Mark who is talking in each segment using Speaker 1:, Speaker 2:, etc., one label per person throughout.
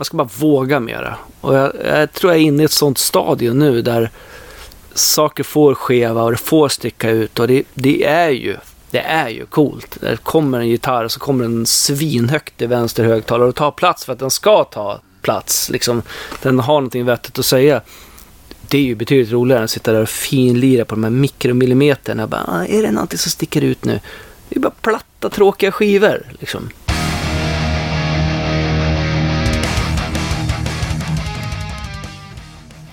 Speaker 1: man ska bara våga mera. Och jag, jag tror jag är inne i ett sånt stadium nu där saker får skeva och det får sticka ut och det, det är ju det är ju coolt. Det kommer en gitarr och så kommer den svinhögt i vänster högtalare och tar plats för att den ska ta plats. Liksom, den har någonting vettigt att säga. Det är ju betydligt roligare än att sitta där och finlira på de här mikromillimeterna. Bara, ah, är det någonting som sticker ut nu? Det är bara platta, tråkiga skivor. Liksom.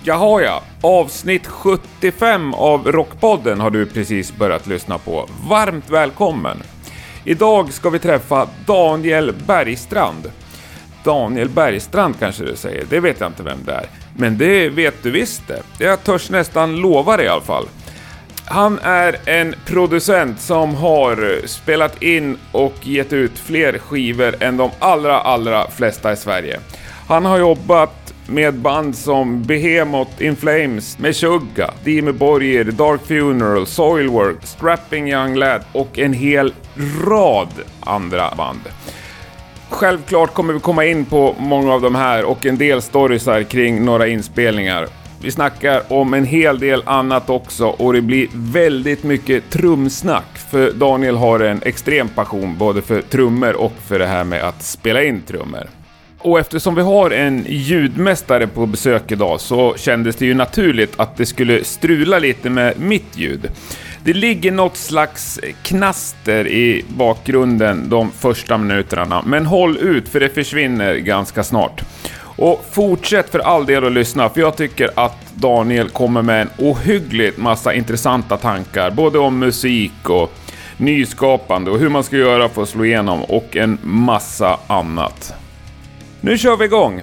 Speaker 2: Jaha ja, avsnitt 75 av Rockpodden har du precis börjat lyssna på. Varmt välkommen! Idag ska vi träffa Daniel Bergstrand. Daniel Bergstrand kanske du säger, det vet jag inte vem det är. Men det vet du visst det. Jag törs nästan lova det i alla fall. Han är en producent som har spelat in och gett ut fler skivor än de allra, allra flesta i Sverige. Han har jobbat med band som Behemoth In Flames, Meshuggah, Dimmu Borgir, Dark Funeral, Soilwork, Strapping Young Lad och en hel rad andra band. Självklart kommer vi komma in på många av de här och en del storiesar kring några inspelningar. Vi snackar om en hel del annat också och det blir väldigt mycket trumsnack för Daniel har en extrem passion både för trummor och för det här med att spela in trummor. Och eftersom vi har en ljudmästare på besök idag så kändes det ju naturligt att det skulle strula lite med mitt ljud. Det ligger något slags knaster i bakgrunden de första minuterna, men håll ut för det försvinner ganska snart. Och fortsätt för all del att lyssna, för jag tycker att Daniel kommer med en ohyggligt massa intressanta tankar, både om musik och nyskapande och hur man ska göra för att slå igenom och en massa annat. Nu kör vi igång!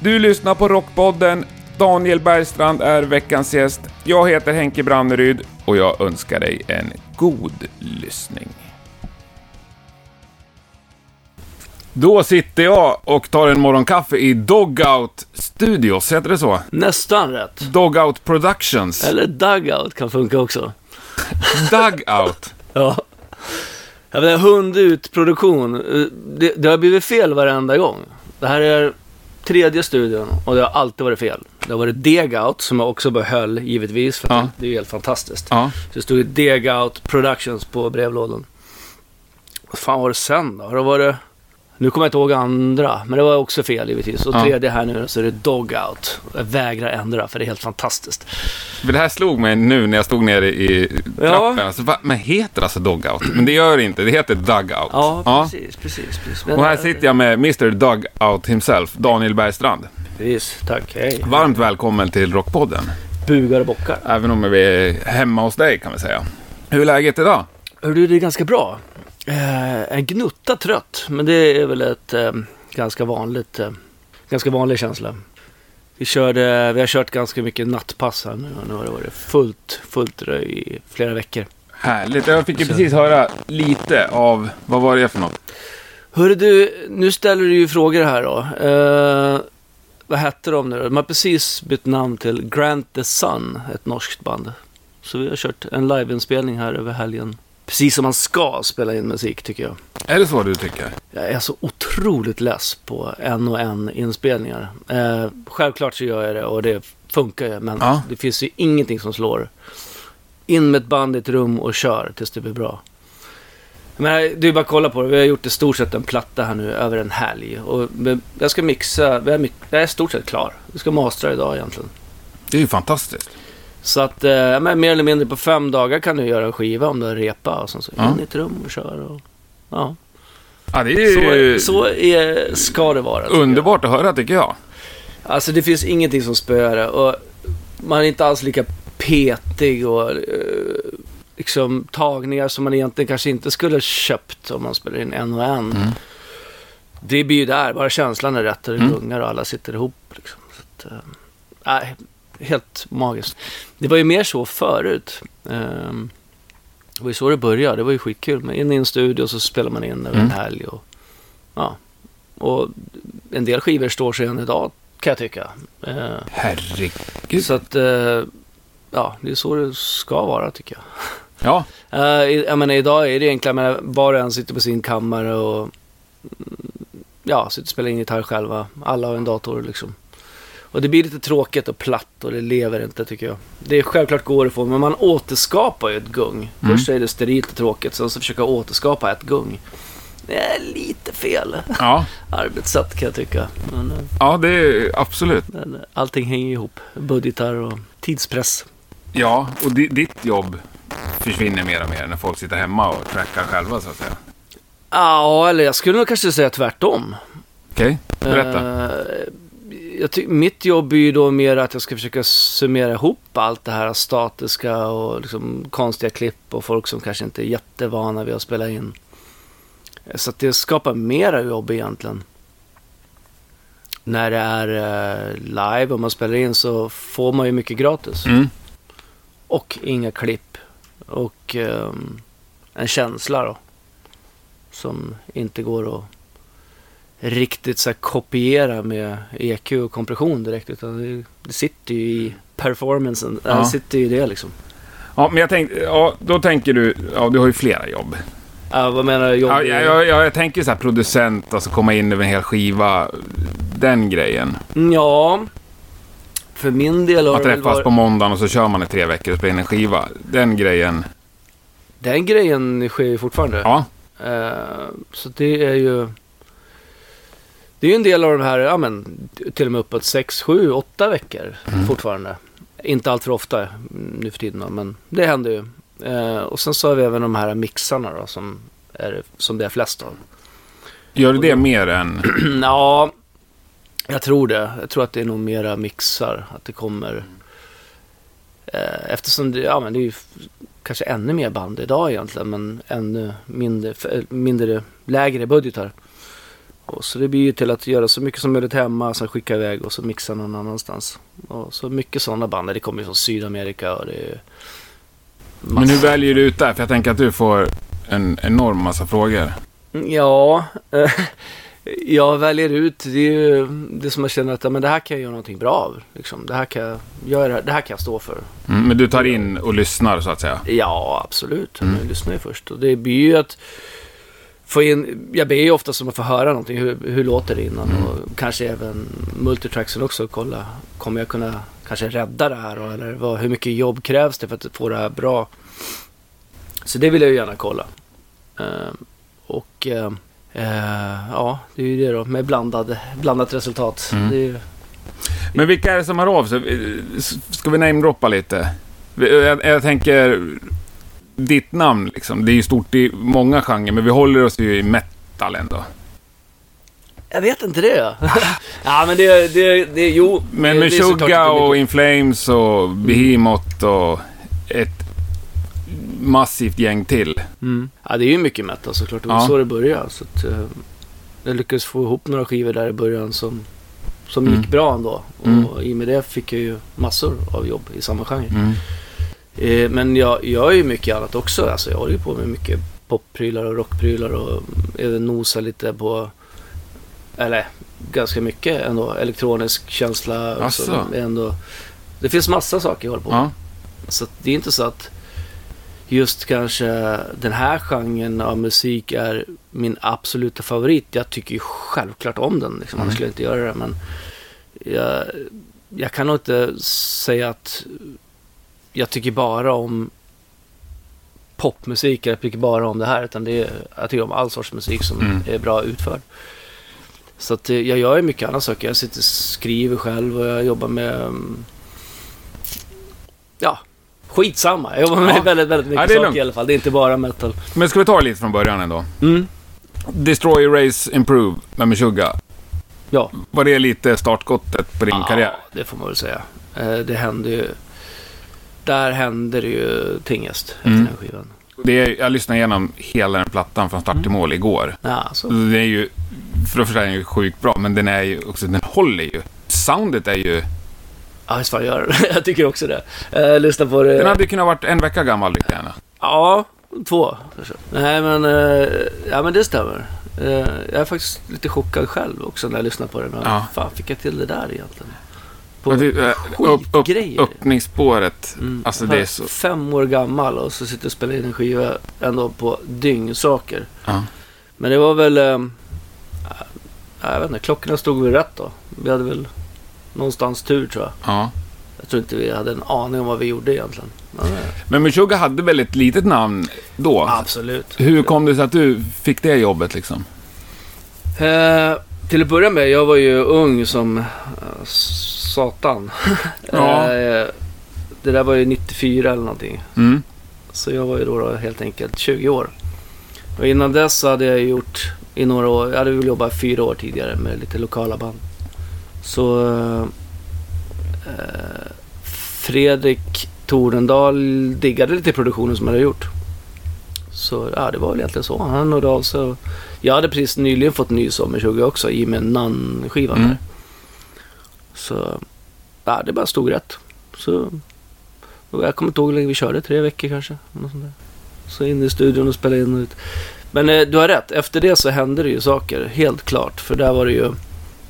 Speaker 2: Du lyssnar på Rockpodden. Daniel Bergstrand är veckans gäst. Jag heter Henke Branneryd och jag önskar dig en god lyssning. Då sitter jag och tar en morgonkaffe i Dogout Studios, heter det så?
Speaker 1: Nästan rätt.
Speaker 2: Dogout Productions.
Speaker 1: Eller Dugout kan funka också.
Speaker 2: Dugout.
Speaker 1: ja. Jag vet, hund ut produktion. Det, det har blivit fel varenda gång. Det här är tredje studion och det har alltid varit fel. Det har varit Degout som jag också behöll givetvis för
Speaker 2: Ja.
Speaker 1: det är ju helt fantastiskt.
Speaker 2: Ja.
Speaker 1: Så det stod Degout Productions på brevlådan. Vad fan var det sen då? Har det varit... Nu kommer jag inte ihåg andra, men det var också fel givetvis. Och
Speaker 2: Ja.
Speaker 1: tredje här nu så är det Dogout. Jag vägrar ändra för det är helt fantastiskt.
Speaker 2: Det här slog mig nu när jag stod nere i
Speaker 1: Ja.
Speaker 2: trappen. Alltså, va, men heter alltså Dogout? Men det gör det inte, det heter Dugout.
Speaker 1: Ja, precis, precis. precis. Men,
Speaker 2: Och här sitter jag med Mr Dugout himself, Daniel Bergstrand.
Speaker 1: Precis, tack. Hej.
Speaker 2: Varmt välkommen till Rockpodden.
Speaker 1: Bugar och bockar.
Speaker 2: Även om vi är hemma hos dig kan vi säga. Hur är läget idag?
Speaker 1: Hör du, det är ganska bra. Eh, en gnutta trött, men det är väl ett eh, ganska vanligt, eh, ganska vanlig känsla. Vi, körde, vi har kört ganska mycket nattpass här nu nu har det varit fullt, fullt i flera veckor.
Speaker 2: Härligt. Jag fick ju precis höra lite av, vad var det för något?
Speaker 1: Hörru du, nu ställer du ju frågor här då. Eh, vad hette de nu då? De har precis bytt namn till Grant the Sun, ett norskt band. Så vi har kört en liveinspelning här över helgen. Precis som man ska spela in musik tycker jag.
Speaker 2: Är det så du tycker?
Speaker 1: Jag är så otroligt less på en och en inspelningar. Eh, självklart så gör jag det och det funkar ju. Men
Speaker 2: Ja.
Speaker 1: det finns ju ingenting som slår. In med ett band i ett rum och kör tills det blir bra. Men är bara kolla på det. Vi har gjort i stort sett en platta här nu över en helg. Och jag ska mixa. Jag är i stort sett klar. Vi ska mastra idag egentligen.
Speaker 2: Det är ju fantastiskt.
Speaker 1: Så att, eh, men mer eller mindre på fem dagar kan du göra en skiva om du har repa och sen så
Speaker 2: Ja.
Speaker 1: in i ett rum och kör. Och, ja.
Speaker 2: Ja, det är
Speaker 1: Så, så är, ska det vara. jag.
Speaker 2: underbart att höra tycker jag.
Speaker 1: Alltså det finns ingenting som spöar det. Och man är inte alls lika petig och eh, liksom tagningar som man egentligen kanske inte skulle köpt om man spelar in en och en.
Speaker 2: Mm.
Speaker 1: Det blir ju där, bara känslan är rätt och det
Speaker 2: Mm.
Speaker 1: gungar och alla sitter ihop. Liksom. Så att, eh, helt magiskt. Det var ju mer så förut. Ehm, det var ju så det började, det var ju skitkul. Men in i en studio så spelar man in över en
Speaker 2: Mm.
Speaker 1: helg. Och, ja. och en del skivor står sig än idag kan jag tycka. Eh,
Speaker 2: Herregud.
Speaker 1: så att, eh, ja, det är så det ska vara tycker jag.
Speaker 2: Ja,
Speaker 1: Uh, jag menar, idag är det menar, var och en sitter på sin kammare och mm, ja, sitter och spelar in gitarr själva. Alla har en dator liksom. Och det blir lite tråkigt och platt och det lever inte tycker jag. Det är självklart går det att få, men man återskapar ju ett gung.
Speaker 2: Mm.
Speaker 1: Först är det sterilt och tråkigt, sen så försöka återskapa ett gung. Det är lite fel
Speaker 2: Ja,
Speaker 1: arbetssätt kan jag tycka. Men, eh,
Speaker 2: ja det är absolut.
Speaker 1: men eh, allting hänger ihop. Budgetar och tidspress.
Speaker 2: Ja, och di- ditt jobb försvinner mer och mer när folk sitter hemma och trackar själva så att säga.
Speaker 1: Ja, eller jag skulle nog kanske säga tvärtom.
Speaker 2: Okej, berätta.
Speaker 1: Eh, jag ty- mitt jobb är ju då mer att jag ska försöka summera ihop allt det här statiska och liksom konstiga klipp och folk som kanske inte är jättevana vid att spela in. Eh, Så att det skapar mera jobb egentligen. När det är eh, live och man spelar in så får man ju mycket gratis.
Speaker 2: Mm.
Speaker 1: Och inga klipp. Och ehm, en känsla då. Som inte går att riktigt så här kopiera med EQ och kompression direkt. Utan det, det sitter ju i performancen.
Speaker 2: Ja.
Speaker 1: Det sitter ju i det liksom.
Speaker 2: Ja, men jag tänkte, ja, då tänker du, ja du har ju flera jobb.
Speaker 1: Ja, vad menar du? Jobb
Speaker 2: Ja, jag, jag, jag, tänker så här producent, alltså komma in över en hel skiva. Den grejen.
Speaker 1: Ja. För min del har
Speaker 2: Man träffas
Speaker 1: varit...
Speaker 2: på måndagen och så kör man i tre veckor och spelar in en skiva. Den grejen.
Speaker 1: Den grejen sker ju fortfarande.
Speaker 2: Ja,
Speaker 1: Eh, så det är ju... Det är ju en del av de här, ja men till och med uppåt 6, 7, 8 veckor
Speaker 2: Mm.
Speaker 1: fortfarande. Inte allt för ofta nu för tiden då, men det händer ju. Eh, och sen så har vi även de här mixarna då som, är, som det är flest av.
Speaker 2: gör du det mer än...
Speaker 1: ja, jag tror det. Jag tror att det är nog mera mixar. Att det kommer... Eh, eftersom det, ja, men det är ju kanske ännu mer band idag egentligen. Men ännu mindre, mindre lägre budgetar. Och så det blir ju till att göra så mycket som möjligt hemma. Sen skicka iväg och så mixa någon annanstans. Och så mycket sådana band. Det kommer ju från Sydamerika och det är...
Speaker 2: Men hur väljer du ut det? För jag tänker att du får en enorm massa frågor.
Speaker 1: Ja, eh, jag väljer ut. Det är ju det som jag känner att men det här kan jag göra någonting bra av. Liksom. Det, här kan jag göra, det här kan jag stå för.
Speaker 2: Mm, men du tar in och lyssnar så att säga.
Speaker 1: Ja, absolut.
Speaker 2: Mm.
Speaker 1: Jag lyssnar ju först. Och det blir ju att få in, jag ber ju ofta som att få höra någonting. Hur, hur låter det innan?
Speaker 2: Mm.
Speaker 1: Och kanske även multitracksen också. Kolla, kommer jag kunna kanske rädda det här? då? Eller vad, hur mycket jobb krävs det för att få det här bra? Så det vill jag ju gärna kolla. Ehm, och eh, eh, ja, det är ju det då. Med blandad, blandat resultat.
Speaker 2: Mm.
Speaker 1: Det är, ju-
Speaker 2: Men vilka är det som hör av sig? Ska vi namedroppa lite? Jag, jag tänker... Ditt namn liksom. Det är ju stort i många genrer, men vi håller oss ju i metal ändå.
Speaker 1: jag vet inte det. ja, men det, det, det jo.
Speaker 2: Men med
Speaker 1: är
Speaker 2: och. In Flames och Behemoth och ett massivt gäng till.
Speaker 1: Mm. Ja, det är ju mycket metal såklart. Det var
Speaker 2: Ja.
Speaker 1: så det började. Så att, eh, jag lyckades få ihop några skivor där i början som, som
Speaker 2: Mm.
Speaker 1: gick bra ändå.
Speaker 2: Mm.
Speaker 1: Och i och med det fick jag ju massor av jobb i samma genre.
Speaker 2: Mm.
Speaker 1: Eh, men jag gör ju mycket annat också. Alltså, jag håller ju på med mycket popprylar och rockprylar och även nosar lite på, eller ganska mycket ändå, elektronisk känsla. ändå, det finns massa saker jag håller på med.
Speaker 2: Ja.
Speaker 1: Så det är inte så att just kanske den här genren av musik är min absoluta favorit. Jag tycker ju självklart om den, liksom, annars
Speaker 2: Mm.
Speaker 1: skulle jag inte göra det. Men jag, jag kan nog inte säga att jag tycker bara om popmusik, jag tycker bara om det här. Utan det är, jag tycker om all sorts musik som
Speaker 2: Mm.
Speaker 1: är bra utförd. Så att eh, jag gör mycket andra saker. Jag sitter och skriver själv och jag jobbar med... mm, Ja, skitsamma. Jag jobbar med
Speaker 2: Ja.
Speaker 1: väldigt, väldigt mycket
Speaker 2: Ja,
Speaker 1: saker i alla fall. Det är inte bara metal.
Speaker 2: Men ska vi ta det lite från början ändå?
Speaker 1: Mm.
Speaker 2: Destroy, Erase, Improve med Meshuggah.
Speaker 1: Ja.
Speaker 2: Var det lite startskottet på din karriär?
Speaker 1: Ja, det får man väl säga. Eh, Det händer ju... Där händer det ju tingest efter
Speaker 2: Mm.
Speaker 1: den skivan.
Speaker 2: Det är, jag lyssnade igenom hela den plattan från start till mål igår.
Speaker 1: Ja, så.
Speaker 2: Det är ju, för det första är den ju sjukt bra, men den är ju också, den håller ju. Soundet är ju,
Speaker 1: Ja, visst fan gör det. Jag tycker också det. Eh, lyssna på det.
Speaker 2: den hade ju kunnat varit en vecka gammal lika gärna.
Speaker 1: Ja, två kanske. Nej, men, eh, ja, men det stämmer. Eh, jag är faktiskt lite chockad själv också när jag lyssnar på den. Och,
Speaker 2: Ja.
Speaker 1: Fan, fick jag till det där egentligen? På,
Speaker 2: det, eh, upp, upp,
Speaker 1: skitgrejer.
Speaker 2: öppningsspåret,
Speaker 1: Mm.
Speaker 2: alltså det
Speaker 1: är
Speaker 2: så...
Speaker 1: Fem år gammal och så sitter jag och spelar in en skiva ändå på dyngsaker.
Speaker 2: Ja.
Speaker 1: Men det var väl... Ja, jag vet inte, klockorna stod väl rätt då. Vi hade väl någonstans tur tror jag.
Speaker 2: Ja.
Speaker 1: Jag tror inte vi hade en aning om vad vi gjorde egentligen. Men, eh,
Speaker 2: Men Meshuggah hade väl ett litet namn då?
Speaker 1: absolut.
Speaker 2: Hur kom det sig att du fick det jobbet liksom?
Speaker 1: Eh, till att börja med, jag var ju ung som satan.
Speaker 2: Ja.
Speaker 1: eh, det där var ju 94 eller någonting.
Speaker 2: Mm.
Speaker 1: Så jag var ju då, då helt enkelt 20 år. Och innan dess hade jag gjort i några år, jag hade väl jobbat fyra år tidigare med lite lokala band. Så eh, Fredrik Torendal diggade lite produktionen som jag hade gjort. Så ja, det var väl egentligen så. Han hörde av sig. Jag hade precis nyligen fått ny sommartjugo också i och med Nann-skivan
Speaker 2: Mm.
Speaker 1: där. Så ja, det bara stod rätt. Så jag kommer inte ihåg hur länge vi körde, tre veckor kanske. Något sånt där. Så in i studion och spela in och ut. Men eh, du har rätt, efter det så hände det ju saker, helt klart. För där var det ju...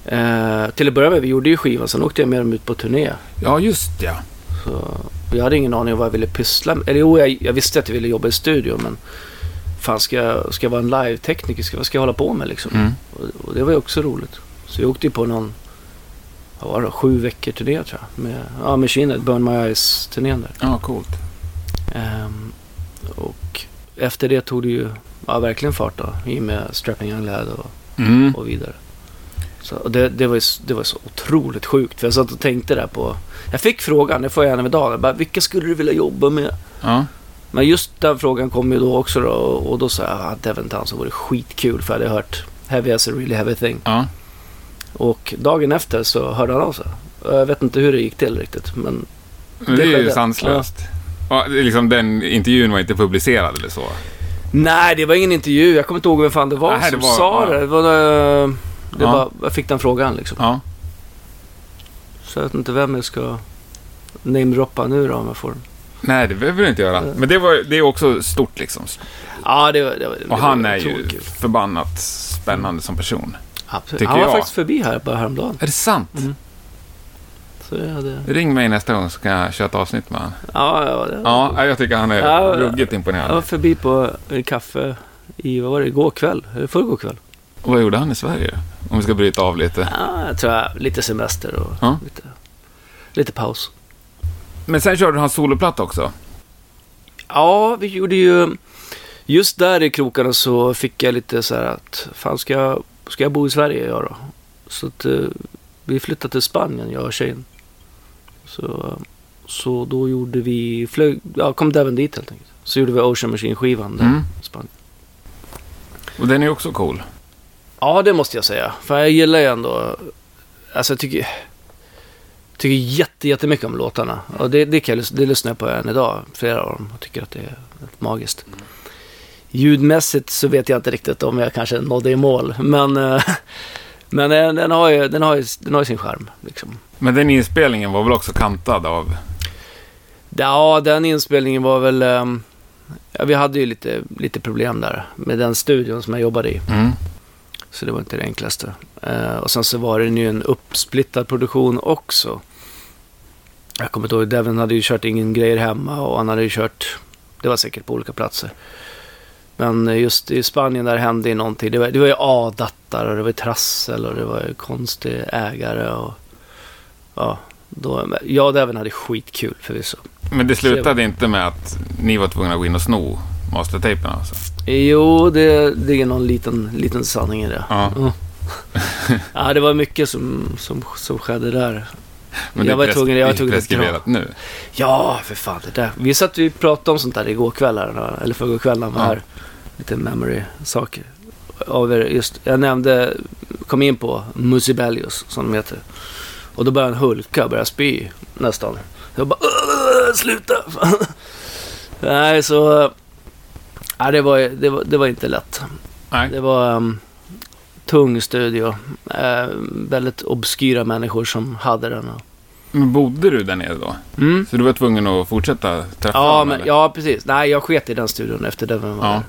Speaker 1: Eh, till att börja med, vi gjorde ju skivan, sen åkte jag med dem ut på turné.
Speaker 2: Ja, just ja.
Speaker 1: Så jag hade ingen aning om vad jag ville pyssla med. Eller jo, jag, jag visste att jag ville jobba i studio, men... Fan, ska jag, ska jag vara en live-tekniker? Ska, vad ska jag hålla på med liksom?
Speaker 2: Mm.
Speaker 1: Och, och det var ju också roligt. Så jag åkte ju på någon... Vad var det? Sju veckor turné tror jag. Med, ja, med Kinnet, Burn My Eyes-turnén där.
Speaker 2: Ja, coolt.
Speaker 1: Ehm, och efter det tog det ju ja, verkligen fart då. I och med Strapping Young Lad och,
Speaker 2: Mm.
Speaker 1: och vidare. Så, och det, det, var ju, det var så otroligt sjukt. För jag satt och tänkte där på... Jag fick frågan, det får jag gärna idag. Jag Bara, vilka skulle du vilja jobba med?
Speaker 2: Ja.
Speaker 1: Men just den frågan kom ju då också då. Och, då sa jag att Devon Townsend vore skitkul. För jag hade hört Heavy as a really heavy thing.
Speaker 2: Ja.
Speaker 1: Och dagen efter så hörde han av sig. Jag vet inte hur det gick till riktigt. Men
Speaker 2: Men det är ju sanslöst. Ja, det liksom, den intervjun var inte publicerad eller så.
Speaker 1: Nej, det var ingen intervju. Jag kommer inte ihåg vem fan det var
Speaker 2: Nej, det
Speaker 1: som
Speaker 2: var-
Speaker 1: sa
Speaker 2: ja.
Speaker 1: det. Det var, eh, det
Speaker 2: Ja.
Speaker 1: var, jag fick den frågan liksom.
Speaker 2: Ja.
Speaker 1: Så jag vet inte vem jag ska namedroppa nu då om jag får.
Speaker 2: Nej, det behöver du inte göra.
Speaker 1: Mm.
Speaker 2: Men det, var, det är också stort liksom.
Speaker 1: Ja, det var... Det var det
Speaker 2: Och han är ju förbannat spännande som person.
Speaker 1: Absolut. Han var
Speaker 2: jag.
Speaker 1: faktiskt förbi här bara häromdagen.
Speaker 2: Är det sant?
Speaker 1: Mm. Jag hade...
Speaker 2: Ring mig nästa gång så kan jag köra ett avsnitt med honom.
Speaker 1: Ja, ja, det...
Speaker 2: Ja, jag tycker han är
Speaker 1: Ja,
Speaker 2: ruggigt
Speaker 1: Jag
Speaker 2: imponerande.
Speaker 1: var förbi på kaffe i, vad var det, igår kväll? Eller förrgår kväll?
Speaker 2: Och vad gjorde han i Sverige? Om vi ska bryta av lite.
Speaker 1: Ja, jag tror jag. Lite semester och
Speaker 2: Ja.
Speaker 1: lite, lite paus.
Speaker 2: Men sen körde du hans soloplatta också.
Speaker 1: Ja, vi gjorde ju... Just där i krokarna så fick jag lite så här att, fan ska jag, ska jag bo i Sverige jag då? Så att eh, vi flyttade till Spanien, jag och tjejen. Så, så då gjorde vi, flög, ja kom Devon dit helt enkelt. Så gjorde vi Ocean Machine-skivan där
Speaker 2: Mm.
Speaker 1: i Spanien.
Speaker 2: Och den är också cool.
Speaker 1: Ja, det måste jag säga. För jag gillar ju ändå... Alltså jag tycker... Tycker jätte, jättemycket om låtarna. Och det, det, kan jag, det lyssnar jag på än idag. Flera av dem. Och tycker att det är magiskt. Ljudmässigt så vet jag inte riktigt om jag kanske nådde i mål. Men, eh, men den, har ju, den, har ju, den har ju sin charm. Liksom.
Speaker 2: Men den inspelningen var väl också kantad av...
Speaker 1: Ja, den inspelningen var väl... ehm, ja, vi hade ju lite, lite problem där med den studion som jag jobbade i.
Speaker 2: Mm.
Speaker 1: Så det var inte det enklaste. Eh, och sen så var det ju en uppsplittad produktion också. Jag kommer inte ihåg, Devin hade ju kört ingen grejer hemma och han hade ju kört, det var säkert på olika platser. Men eh, just i Spanien där hände ju någonting. Det var, det var ju A-dattar och det var ju trassel och det var ju konstig ägare och ja. Då, jag och Devin hade skitkul förvisso.
Speaker 2: Men det slutade inte med att ni var tvungna att gå in och sno mastertapen alltså?
Speaker 1: Jo, det, är någon liten, liten sanning i det.
Speaker 2: Ja.
Speaker 1: Ja, det var mycket som, som, som skedde där.
Speaker 2: Men
Speaker 1: Jag var tvungen- jag var tvungen att dra.
Speaker 2: nu.
Speaker 1: Ja, för fan. Det där. Vi satt och pratade om sånt där igår kväll, här, eller förrgår kväll när vi var
Speaker 2: Ja.
Speaker 1: här. Lite memory-saker. Just, jag nämnde, kom in på Musibelius, som de heter. Och då började han hulka, började spy nästan. Jag bara "Åh, sluta! Nej, så... Nej, det var, det, var, det var inte lätt.
Speaker 2: Nej.
Speaker 1: Det var um, tung studio. Uh, väldigt obskyra människor som hade den.
Speaker 2: Men bodde du där nere då?
Speaker 1: Mm.
Speaker 2: Så du var tvungen att fortsätta träffa
Speaker 1: Ja,
Speaker 2: dem?
Speaker 1: men,
Speaker 2: eller?
Speaker 1: ja, precis. Nej, jag sket i den studion efter det. Var
Speaker 2: Ja.
Speaker 1: där.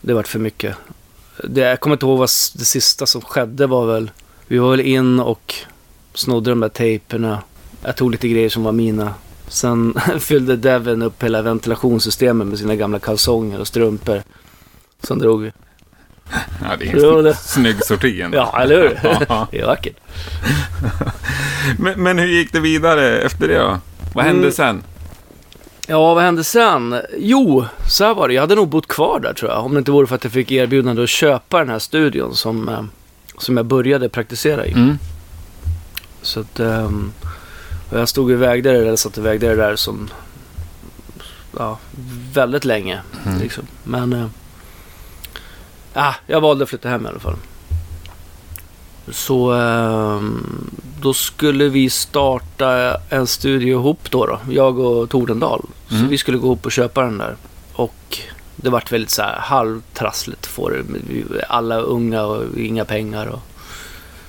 Speaker 1: Det vart för mycket. Det, jag kommer inte ihåg vad det sista som skedde var väl... Vi var väl in och snodde de där tejperna. Jag tog lite grejer som var mina. Sen fyllde Devin upp hela ventilationssystemet med sina gamla kalsonger och strumpor. Sen drog vi.
Speaker 2: Ja, det är
Speaker 1: Jo,
Speaker 2: en
Speaker 1: det-
Speaker 2: snygg sorti ändå.
Speaker 1: Ja, eller hur? Det är vackert.
Speaker 2: Men, men hur gick det vidare efter det då? Vad hände
Speaker 1: Mm.
Speaker 2: sen?
Speaker 1: Ja, vad hände sen? Jo, så här var det. Jag hade nog bott kvar där tror jag. Om det inte vore för att jag fick erbjudande att köpa den här studion som, eh, som jag började praktisera i.
Speaker 2: Mm.
Speaker 1: Så att, och jag stod och vägde det, eller satt och vägde det där som, ja, väldigt länge.
Speaker 2: Mm.
Speaker 1: Liksom. Men, eh, ah, jag valde att flytta hem i alla fall. Så ehm, då skulle vi starta en studio ihop då, då jag och Tordendal. Så
Speaker 2: Mm.
Speaker 1: vi skulle gå ihop och köpa den där. Och det vart väldigt så här halvtrassligt för Alla unga och inga pengar. Och...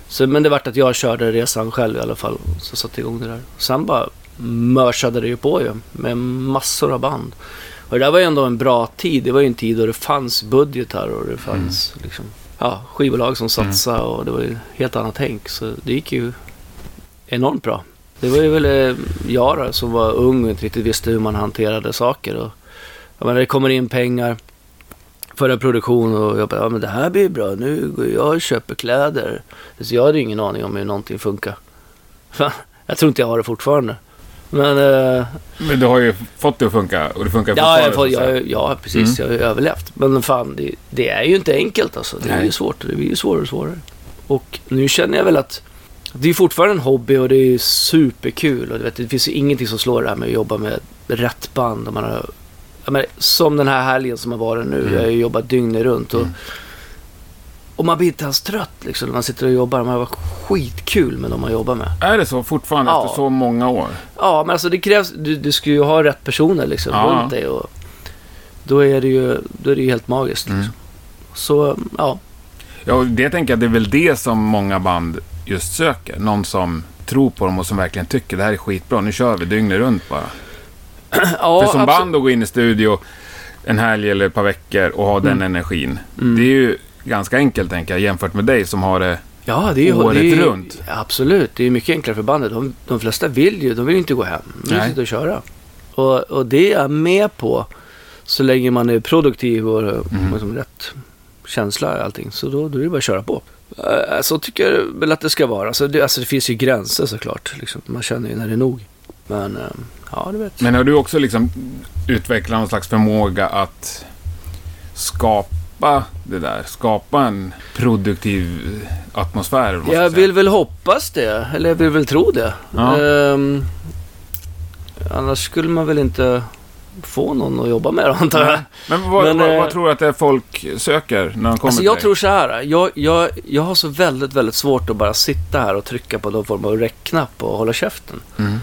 Speaker 1: Så, men det vart att jag körde resan själv i alla fall. Så satte igång det där. Sen bara mörsade det ju på ju. Med massor av band. Och det där var ju ändå en bra tid. Det var ju en tid då det fanns budgetar och det fanns liksom, ja, skivbolag som satsade och det var ju helt annat tänk. Så det gick ju enormt bra. Det var ju väl eh, jag då, som var ung och inte riktigt visste hur man hanterade saker. Och, jag menar, det kommer in pengar för en produktion och jag bara, ja men det här blir bra. Nu går jag och köper kläder. Så jag hade ju ingen aning om hur någonting funkar. Jag tror inte jag har det fortfarande. Men eh,
Speaker 2: Men du har ju fått det att funka och det funkar
Speaker 1: ja, jag, får, jag, ja, precis. Jag har överlevt. Men fan, det, det är ju inte enkelt alltså. Det är ju svårt. Det blir ju svårare och svårare. Och nu känner jag väl att det är fortfarande en hobby och det är superkul. Och vet, det finns ju ingenting som slår det här med att jobba med rätt band. Och man har, menar, som den här helgen som har varit nu.
Speaker 2: Mm.
Speaker 1: Jag har ju jobbat dygnet runt. Och,
Speaker 2: Mm.
Speaker 1: Och man blir inte ens trött liksom, när man sitter och jobbar. Man har skitkul med de man jobbar med.
Speaker 2: Är det så fortfarande
Speaker 1: Ja.
Speaker 2: efter så många år?
Speaker 1: Ja, men alltså det krävs, du, du ska ju ha rätt personer liksom
Speaker 2: Ja.
Speaker 1: runt dig och då är det ju, då är det ju helt magiskt.
Speaker 2: Mm.
Speaker 1: Liksom. Så, ja.
Speaker 2: Ja, det tänker jag, det är väl det som många band just söker. Någon som tror på dem och som verkligen tycker det här är skitbra. Nu kör vi dygnet runt bara.
Speaker 1: ja
Speaker 2: För som
Speaker 1: absolut.
Speaker 2: band att gå in i studio en helg eller ett par veckor och ha den
Speaker 1: Mm.
Speaker 2: energin.
Speaker 1: Mm.
Speaker 2: Det är ju ganska enkelt tänker jag jämfört med dig som har det...
Speaker 1: Ja, det är ju,
Speaker 2: året
Speaker 1: det är
Speaker 2: runt.
Speaker 1: Absolut, det är mycket enklare för bandet. De, de flesta vill ju, de vill inte gå hem. De vill
Speaker 2: Nej.
Speaker 1: sitta och köra. Och, och det är jag med på så länge man är produktiv och
Speaker 2: Mm.
Speaker 1: liksom rätt känsla och allting. Så då, då är det bara att köra på. Eh, Så tycker jag väl att det ska vara. Alltså det, alltså det finns ju gränser såklart. Liksom. Man känner ju när det är nog. Men eh, ja, du vet.
Speaker 2: Men har du också liksom utvecklat någon slags förmåga att skapa det där? Skapa en produktiv atmosfär?
Speaker 1: Jag
Speaker 2: säga.
Speaker 1: vill väl hoppas det. Eller jag vill väl tro det.
Speaker 2: Ja.
Speaker 1: Ehm, annars skulle man väl inte få någon att jobba med det antar jag.
Speaker 2: Men, vad,
Speaker 1: Men,
Speaker 2: vad,
Speaker 1: eh,
Speaker 2: vad tror du att det är folk söker när de kommer
Speaker 1: Alltså
Speaker 2: till
Speaker 1: jag
Speaker 2: dig?
Speaker 1: tror så här. Jag, jag, jag har så väldigt, väldigt svårt att bara sitta här och trycka på någon form av räckknapp och hålla käften.
Speaker 2: Mm.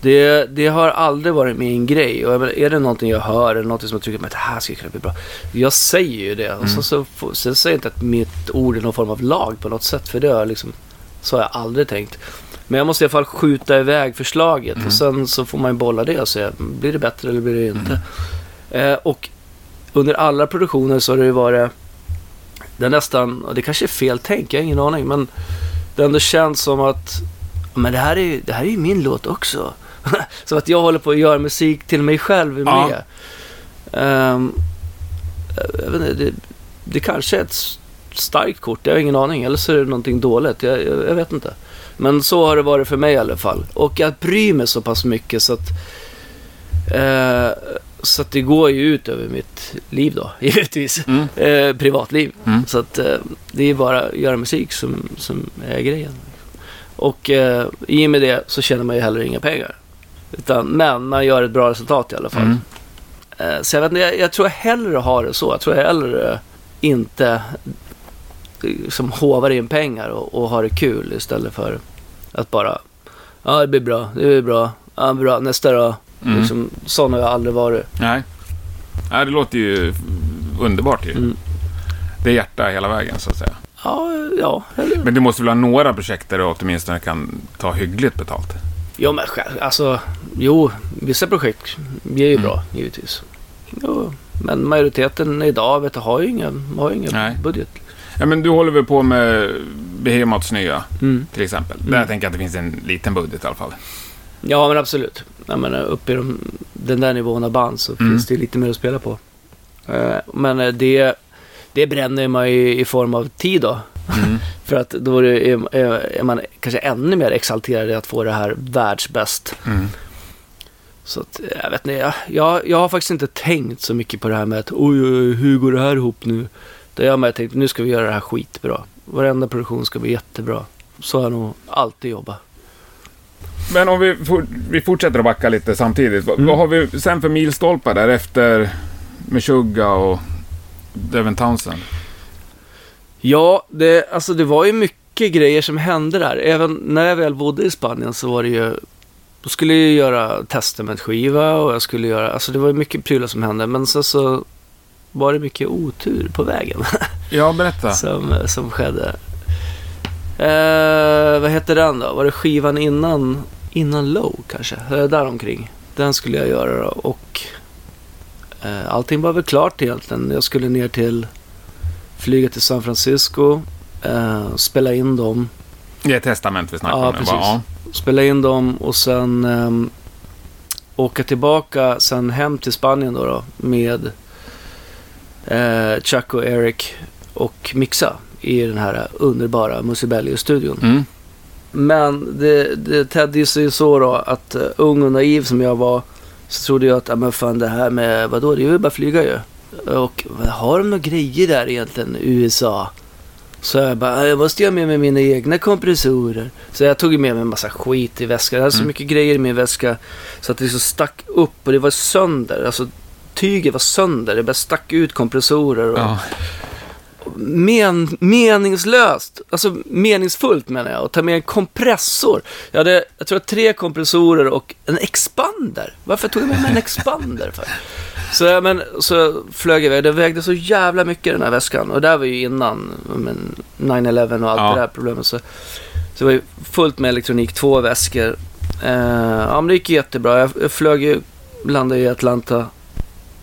Speaker 1: Det, det har aldrig varit min grej. Och menar, är det någonting jag hör eller någonting som jag tycker att det här skulle kunna bli bra. Jag säger ju det. Och
Speaker 2: Mm.
Speaker 1: så, så, får- sen säger jag inte att mitt ord är någon form av lag på något sätt. För det har liksom, så har jag aldrig tänkt. Men jag måste i alla fall skjuta iväg förslaget.
Speaker 2: Mm.
Speaker 1: Och sen så får man ju bolla det och säga, blir det bättre eller blir det inte? Eh, och under alla produktioner så har det ju varit, det är nästan, och det kanske är fel tänk, jag har ingen aning. Men det ändå känns som att, men det här är ju det här är ju min låt också. så att jag håller på att göra musik till mig själv är
Speaker 2: Ja.
Speaker 1: med. Ehm, jag vet inte, det, det kanske är ett starkt kort, jag har ingen aning. Eller så är det någonting dåligt, jag, jag, jag vet inte. Men så har det varit för mig i alla fall. Och jag bryr mig så pass mycket så att eh, så att det går ju ut över mitt liv då, givetvis.
Speaker 2: Mm.
Speaker 1: Eh, privatliv.
Speaker 2: Mm.
Speaker 1: Så att eh, det är bara att göra musik som, som är grejen. Och eh, i och med det så tjänar man ju heller inga pengar. Utan, men man gör ett bra resultat i alla fall.
Speaker 2: Mm.
Speaker 1: Eh, så jag, vet, inte, jag, jag tror jag hellre har det så. Jag tror jag hellre inte eh, som hovar in pengar och, och har det kul istället för att bara Ja, det blir bra. Det blir bra. Ja, bra. Nästa då.
Speaker 2: Mm.
Speaker 1: Liksom, sån har jag aldrig varit.
Speaker 2: Nej. Nej, det låter ju underbart ju.
Speaker 1: Mm.
Speaker 2: Det är hjärta hela vägen så att säga.
Speaker 1: Ja, ja. Eller?
Speaker 2: Men du måste väl ha några projekt där du åtminstone kan ta hyggligt betalt?
Speaker 1: Jo, men själv, alltså, jo, vissa projekt ger ju
Speaker 2: Mm.
Speaker 1: bra, givetvis. Jo, men majoriteten idag vet du, har ju ingen, har ju ingen
Speaker 2: Nej.
Speaker 1: budget.
Speaker 2: Ja, men du håller väl på med Behemoths nya
Speaker 1: Mm.
Speaker 2: till exempel.
Speaker 1: Mm.
Speaker 2: Där tänker jag att det finns en liten budget i alla fall.
Speaker 1: Ja, men absolut. Jag menar, uppe i de, den där nivån av band så
Speaker 2: Mm.
Speaker 1: finns det lite mer att spela på. Eh, men eh, det, det bränner man ju i form av tid då.
Speaker 2: Mm.
Speaker 1: För att då är, det, är, är man kanske ännu mer exalterad i att få det här världsbäst.
Speaker 2: Mm.
Speaker 1: Så att, jag vet inte, jag, jag, jag har faktiskt inte tänkt så mycket på det här med att oj, oj, hur går det här ihop nu? Det jag har med tänkt, nu ska vi göra det här skitbra. Varenda produktion ska bli jättebra. Så har jag nog alltid jobbat.
Speaker 2: Men om vi, for, vi fortsätter att backa lite samtidigt.
Speaker 1: Mm.
Speaker 2: vad har vi sen för milstolpar där efter Meshuggah och Devin Townsend?
Speaker 1: Ja, det, alltså det var ju mycket grejer som hände där. Även när jag väl bodde i Spanien så var det ju... Då skulle jag göra testamentskiva och jag skulle göra... Alltså det var ju mycket prylar som hände. Men sen så var det mycket otur på vägen
Speaker 2: Ja, berätta.
Speaker 1: som, som skedde. Eh, vad hette den då? Var det skivan innan, innan Low kanske? Eh, Däromkring. Den skulle jag göra då och eh, allting var väl klart egentligen. Jag skulle ner till, flyga till San Francisco, eh, spela in dem,
Speaker 2: Det är testament vi snackar
Speaker 1: Ja,
Speaker 2: om nu.
Speaker 1: precis.
Speaker 2: Ja.
Speaker 1: spela in dem och sen ehm, åka tillbaka sen hem till Spanien då, då med eh, Chuck och Eric och mixa i den här underbara Musibelli-studion.
Speaker 2: Mm.
Speaker 1: Men det, det tedde sig ju så då att uh, ung och naiv som jag var så trodde jag att, ja men fan det här med, vadå, det är ju bara flyga ju. Och har de några grejer där egentligen, USA? Så jag bara, jag måste ha med mig mina egna kompressorer. Så jag tog med mig en massa skit i väskan. Jag hade så
Speaker 2: Mm.
Speaker 1: mycket grejer i min väska så att det så stack upp och det var sönder. Alltså tyget var sönder. Det bara stack ut kompressorer. Och,
Speaker 2: Ja.
Speaker 1: men, meningslöst, alltså meningsfullt menar jag, att ta med en kompressor. Jag hade, jag tror, tre kompressorer och en expander. Varför tog jag med mig en expander för? Så, men, så flög jag iväg. Det vägde så jävla mycket den här väskan. Och det här var ju innan men, 9-11 och allt
Speaker 2: Ja.
Speaker 1: det där problemet. Så, så det var ju fullt med elektronik, två väskor. Eh, ja, men det gick jättebra. Jag, jag flög ju, landade i Atlanta.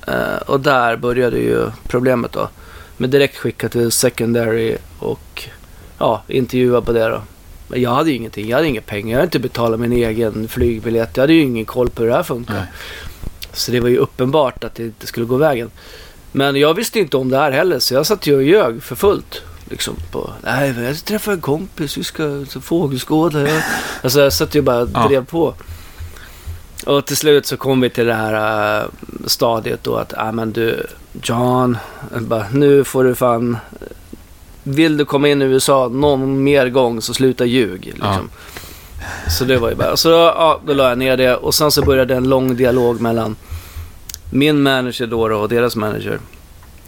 Speaker 1: Eh, och där började ju problemet då. Med direkt skickat till secondary och ja, intervjua på det då. Men jag hade ju ingenting, jag hade inga pengar, jag hade inte betalat min egen flygbiljett. Jag hade ju ingen koll på hur det här funkar.
Speaker 2: Nej.
Speaker 1: Så det var ju uppenbart att det inte skulle gå vägen. Men jag visste inte om det här heller, så jag satt ju och ljög för fullt. Liksom på, nej, jag träffar en kompis, vi ska fågelskåda. Jag, alltså jag satt ju bara och
Speaker 2: Ja.
Speaker 1: drev på. Och till slut så kom vi till det här äh, stadiet då att, ja men du, John, bara, nu får du fan, vill du komma in i USA någon mer gång så sluta ljug. Liksom. Så det var ju bara, så ja, då la jag ner det och sen så började en lång dialog mellan min manager då, då och deras manager.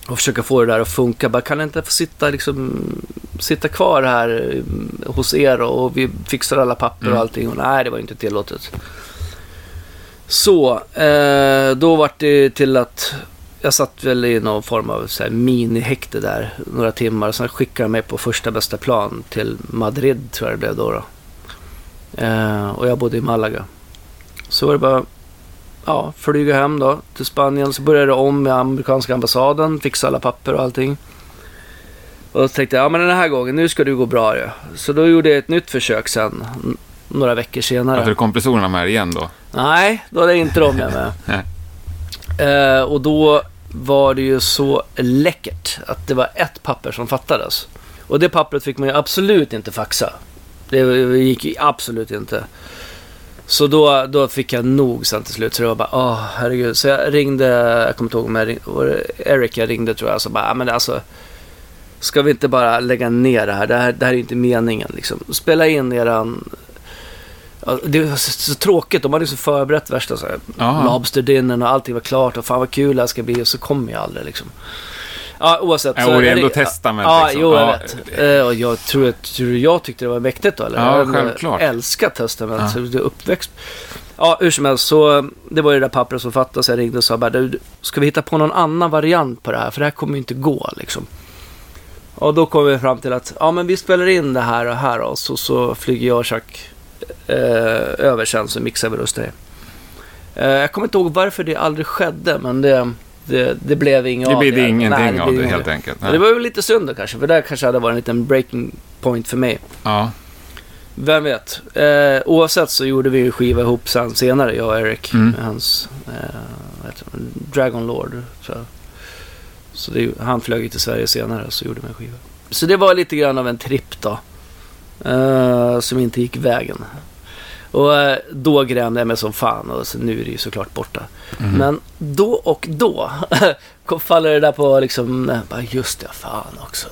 Speaker 1: Och försöka få det där att funka. Bara, kan jag inte få sitta, liksom, sitta kvar här eh, hos er och vi fixar alla papper
Speaker 2: Mm.
Speaker 1: och allting. Och nej, det var inte tillåtet. Så, eh, då var det till att jag satt väl i någon form av så här, minihäkte där några timmar. Sen skickade de mig på första bästa plan till Madrid tror jag det blev då. då. Eh, och jag bodde i Malaga. Så var det bara ja, flyga hem då till Spanien. Så började det om med amerikanska ambassaden, fixa alla papper och allting. Och då tänkte jag, ja men den här gången, nu ska det gå bra ju. Så då gjorde jag ett nytt försök sen, några veckor senare.
Speaker 2: Hade du kompressorerna med igen då?
Speaker 1: Nej, då hade jag inte dem med. Eh, och då var det ju så läckert att det var ett papper som fattades. Och det pappret fick man ju absolut inte faxa. Det gick ju absolut inte. Så då, då fick jag nog sen till slut. Så det var bara, åh herregud. Så jag ringde, jag kommer inte ihåg om jag ringde, Eric jag ringde tror jag. Så bara, "Ja, men alltså. Ska vi inte bara lägga ner det här? Det här, det här är inte meningen liksom. Spela in eran... Ja, det var så, så tråkigt. De hade ju så förberett värsta så här,
Speaker 2: Ja.
Speaker 1: Lobsterdinnern och allting var klart. Och fan vad kul det här ska bli. Och så kom jag aldrig liksom. Ja, oavsett.
Speaker 2: Ja, är
Speaker 1: är
Speaker 2: ändå testament,
Speaker 1: Ja,
Speaker 2: liksom.
Speaker 1: jo jag
Speaker 2: Ja,
Speaker 1: vet. Eh, och jag tror att tror jag tyckte det var mäktigt då eller?
Speaker 2: Ja,
Speaker 1: jag
Speaker 2: självklart.
Speaker 1: älskar testament.
Speaker 2: Ja.
Speaker 1: Det är uppväxt. Ja, hur som helst. Så det var ju det där pappret som fattades. Jag ringde och sa bara, du, ska vi hitta på någon annan variant på det här? För det här kommer ju inte gå liksom. Och då kom vi fram till att, ja men vi spelar in det här och här och så, så flyger jag och Chuck eh, över sen så mixar vi röster. Eh, jag kommer inte ihåg varför det aldrig skedde, men det, det, det blev inget
Speaker 2: Det
Speaker 1: av
Speaker 2: det
Speaker 1: Nej,
Speaker 2: ingenting
Speaker 1: blev
Speaker 2: av det
Speaker 1: inget.
Speaker 2: helt enkelt.
Speaker 1: Men Det var väl lite synd då kanske, för det kanske hade varit en liten breaking point för mig.
Speaker 2: Ja.
Speaker 1: Vem vet? Eh, oavsett så gjorde vi ju skiva ihop sen senare, jag och Eric.
Speaker 2: Mm.
Speaker 1: Med hans eh, det? Dragon Lord, jag. Så det, han flög ju till Sverige senare så gjorde vi en skiva. Så det var lite grann av en tripp då. eh, som inte gick vägen. Och eh, då grämde jag mig som fan och nu är det ju såklart borta.
Speaker 2: Mhm.
Speaker 1: Men då och då faller det där på liksom, eh, bara just det, fan också.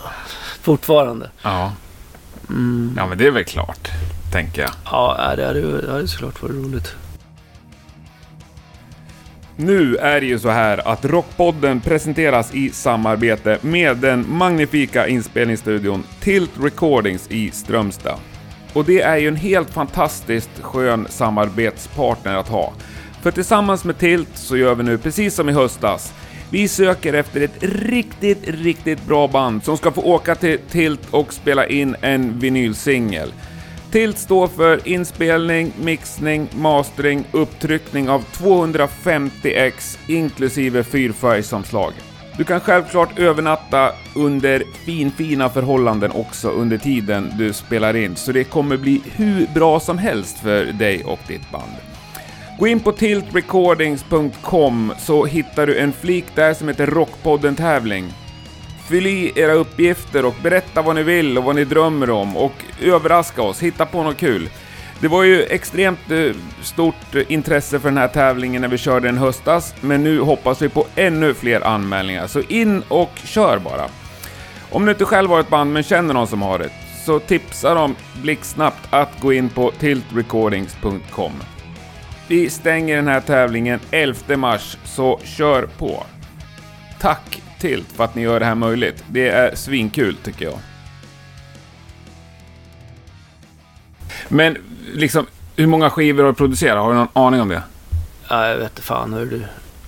Speaker 1: Fortfarande.
Speaker 2: Ja.
Speaker 1: Mm.
Speaker 2: ja, men det är väl klart, tänker jag.
Speaker 1: Ja, det hade det hade såklart varit roligt.
Speaker 2: Nu är det ju så här att Rockpodden presenteras i samarbete med den magnifika inspelningsstudion Tilt Recordings i Strömstad. Och det är ju en helt fantastiskt skön samarbetspartner att ha. För tillsammans med Tilt så gör vi nu precis som i höstas. Vi söker efter ett riktigt, riktigt bra band som ska få åka till Tilt och spela in en vinylsingel. Tilt står för inspelning, mixning, mastering, upptryckning av 250x inklusive fyrfärgsomslag. Du kan självklart övernatta under finfina förhållanden också under tiden du spelar in, så det kommer bli hur bra som helst för dig och ditt band. Gå in på tiltrecordings.com så hittar du en flik där som heter Rockpodden tävling. Fyll i era uppgifter och berätta vad ni vill och vad ni drömmer om och överraska oss, hitta på något kul. Det var ju extremt eh, stort eh, intresse för den här tävlingen när vi körde den höstas, men nu hoppas vi på ännu fler anmälningar, så in och kör bara. Om du inte själv har ett band men känner någon som har det, så tipsa dem blixtsnabbt att gå in på tiltrecordings.com. Vi stänger den här tävlingen 11 mars, så kör på! Tack Tilt för att ni gör det här möjligt. Det är svinkul tycker jag. Men liksom, hur många skivor har du producerat? Har du någon aning om det?
Speaker 1: Ja, jag vet inte fan hur du.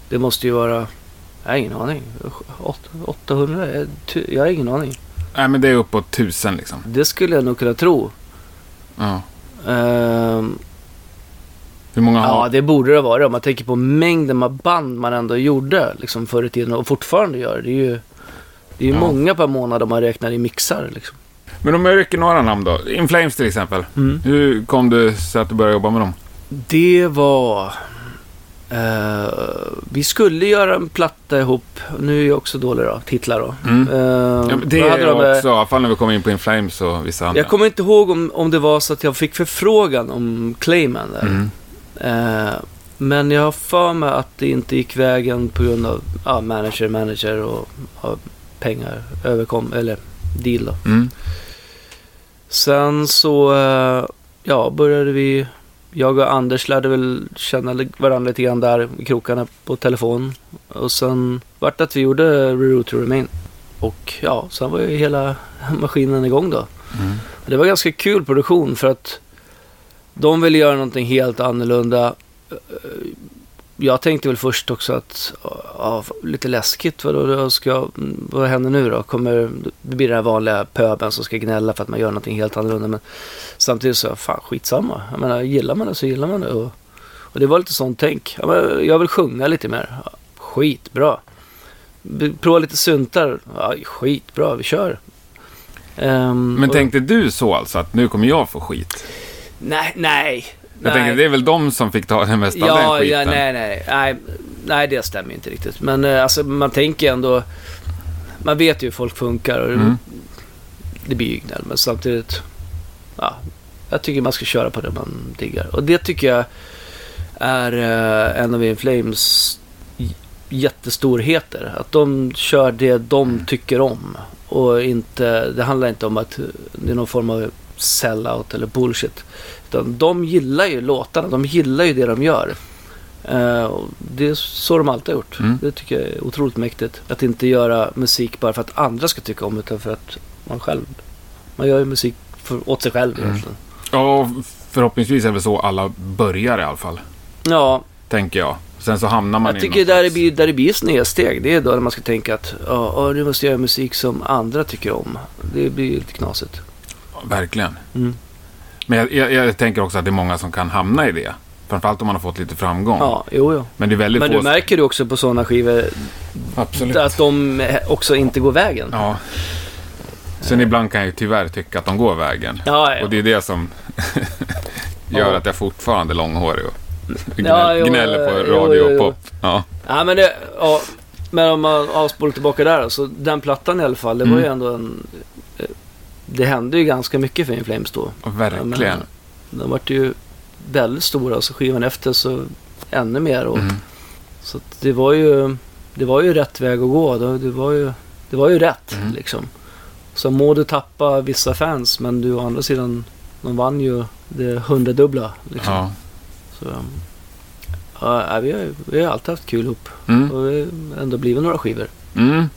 Speaker 1: Det måste ju vara... Jag har ingen aning. Åt- 800? Jag, har ingen aning.
Speaker 2: Nej, men det är uppåt tusen liksom.
Speaker 1: Det skulle jag nog kunna tro.
Speaker 2: Ja.
Speaker 1: Ehm,
Speaker 2: Hur många har...
Speaker 1: ja, det borde det vara. Om man tänker på mängden av band man ändå gjorde liksom förr i tiden och fortfarande gör. Det är ju, det är ju
Speaker 2: Ja.
Speaker 1: många per månad om man räknar i mixar. Liksom.
Speaker 2: Men om jag rycker några namn då. In Flames till exempel.
Speaker 1: Mm.
Speaker 2: Hur kom det sig att du började jobba med dem?
Speaker 1: Det var... eh, vi skulle göra en platta ihop. Nu är jag också dålig då, titlar då.
Speaker 2: Mm.
Speaker 1: Eh,
Speaker 2: Ja, det är
Speaker 1: de, eh,
Speaker 2: också, i alla fall när vi kommer in på In Flames och vissa andra.
Speaker 1: Jag kommer inte ihåg om, om det var så att jag fick förfrågan om Clayman där.
Speaker 2: Mm.
Speaker 1: Eh, men jag har för mig att det inte gick vägen på grund av ja, manager, manager och ja, pengar överkom, eller deal då.
Speaker 2: Mm.
Speaker 1: Sen så, eh, ja, började vi, jag och Anders lärde väl känna varandra lite grann där i krokarna på telefon. Och sen vart att vi gjorde Reroute to Remain. Och ja, sen var ju hela maskinen igång då.
Speaker 2: Mm.
Speaker 1: Det var ganska kul produktion för att de ville göra någonting helt annorlunda. Jag tänkte väl först också att, ja, lite läskigt, vadå, då ska, vad händer nu då? Kommer, det blir den här vanliga pöben som ska gnälla för att man gör någonting helt annorlunda. Men samtidigt så, fan skitsamma. Jag menar, gillar man det så gillar man det. Och, och det var lite sånt tänk. Ja, men jag vill sjunga lite mer. Ja, skitbra. Prova lite syntar. Ja, skitbra, vi kör. Ehm,
Speaker 2: Men
Speaker 1: och-
Speaker 2: tänkte du så alltså, att nu kommer jag få skit?
Speaker 1: Nej, nej.
Speaker 2: Jag tänker, det är väl de som fick ta det mesta av den
Speaker 1: Ja,
Speaker 2: skiten?
Speaker 1: ja, nej, nej, nej. Nej, det stämmer inte riktigt. Men eh, alltså, man tänker ändå... Man vet ju hur folk funkar och
Speaker 2: Mm.
Speaker 1: det blir ju gnäll. Men samtidigt... Ja, jag tycker man ska köra på det man diggar. Och det tycker jag är eh, en av In Flames jättestorheter. Att de kör det de tycker om. Och inte, det handlar inte om att det är någon form av sellout eller bullshit. Utan de gillar ju låtarna, de gillar ju det de gör. Och det är så de alltid har gjort.
Speaker 2: Mm.
Speaker 1: Det tycker jag är otroligt mäktigt. Att inte göra musik bara för att andra ska tycka om utan för att man själv... Man gör ju musik för, åt sig själv
Speaker 2: Mm.
Speaker 1: egentligen.
Speaker 2: Ja, förhoppningsvis är det väl så alla börjar i alla fall.
Speaker 1: Ja,
Speaker 2: Tänker jag. Sen så hamnar man
Speaker 1: jag tycker där det, blir, där det blir snedsteg, det är då när man ska tänka att ja, ja, nu måste jag göra musik som andra tycker om. Det blir ju lite knasigt.
Speaker 2: Verkligen.
Speaker 1: Mm.
Speaker 2: Men jag, jag, jag tänker också att det är många som kan hamna i det. Framförallt om man har fått lite framgång.
Speaker 1: Ja, jo, jo.
Speaker 2: Men det är väldigt
Speaker 1: Men
Speaker 2: få...
Speaker 1: du märker du också på sådana skivor
Speaker 2: Absolut.
Speaker 1: att de också inte går vägen.
Speaker 2: Ja. Sen ibland kan jag ju tyvärr tycka att de går vägen.
Speaker 1: Ja, ja.
Speaker 2: Och det är det som gör
Speaker 1: Ja.
Speaker 2: att jag fortfarande är långhårig och gnäll,
Speaker 1: Ja, jo,
Speaker 2: gnäller på radio och pop. Ja.
Speaker 1: Ja, men det, Men om man avspolar tillbaka där så den plattan i alla fall, det var
Speaker 2: Mm.
Speaker 1: ju ändå en... Det hände ju ganska mycket för In Flames då.
Speaker 2: Verkligen.
Speaker 1: Menar, De vart ju väldigt stora och så skivan efter så ännu mer. Och,
Speaker 2: Mm.
Speaker 1: Så det var ju det var ju rätt väg att gå. Det, var, ju, det var ju rätt
Speaker 2: Mm.
Speaker 1: liksom. Så må du tappa vissa fans men du å andra sidan, de vann ju det hundradubbla. Liksom.
Speaker 2: Ja.
Speaker 1: Så, ja, vi, har, vi har alltid haft kul ihop.
Speaker 2: Mm.
Speaker 1: Och ändå blivit några skivor.
Speaker 2: Mm.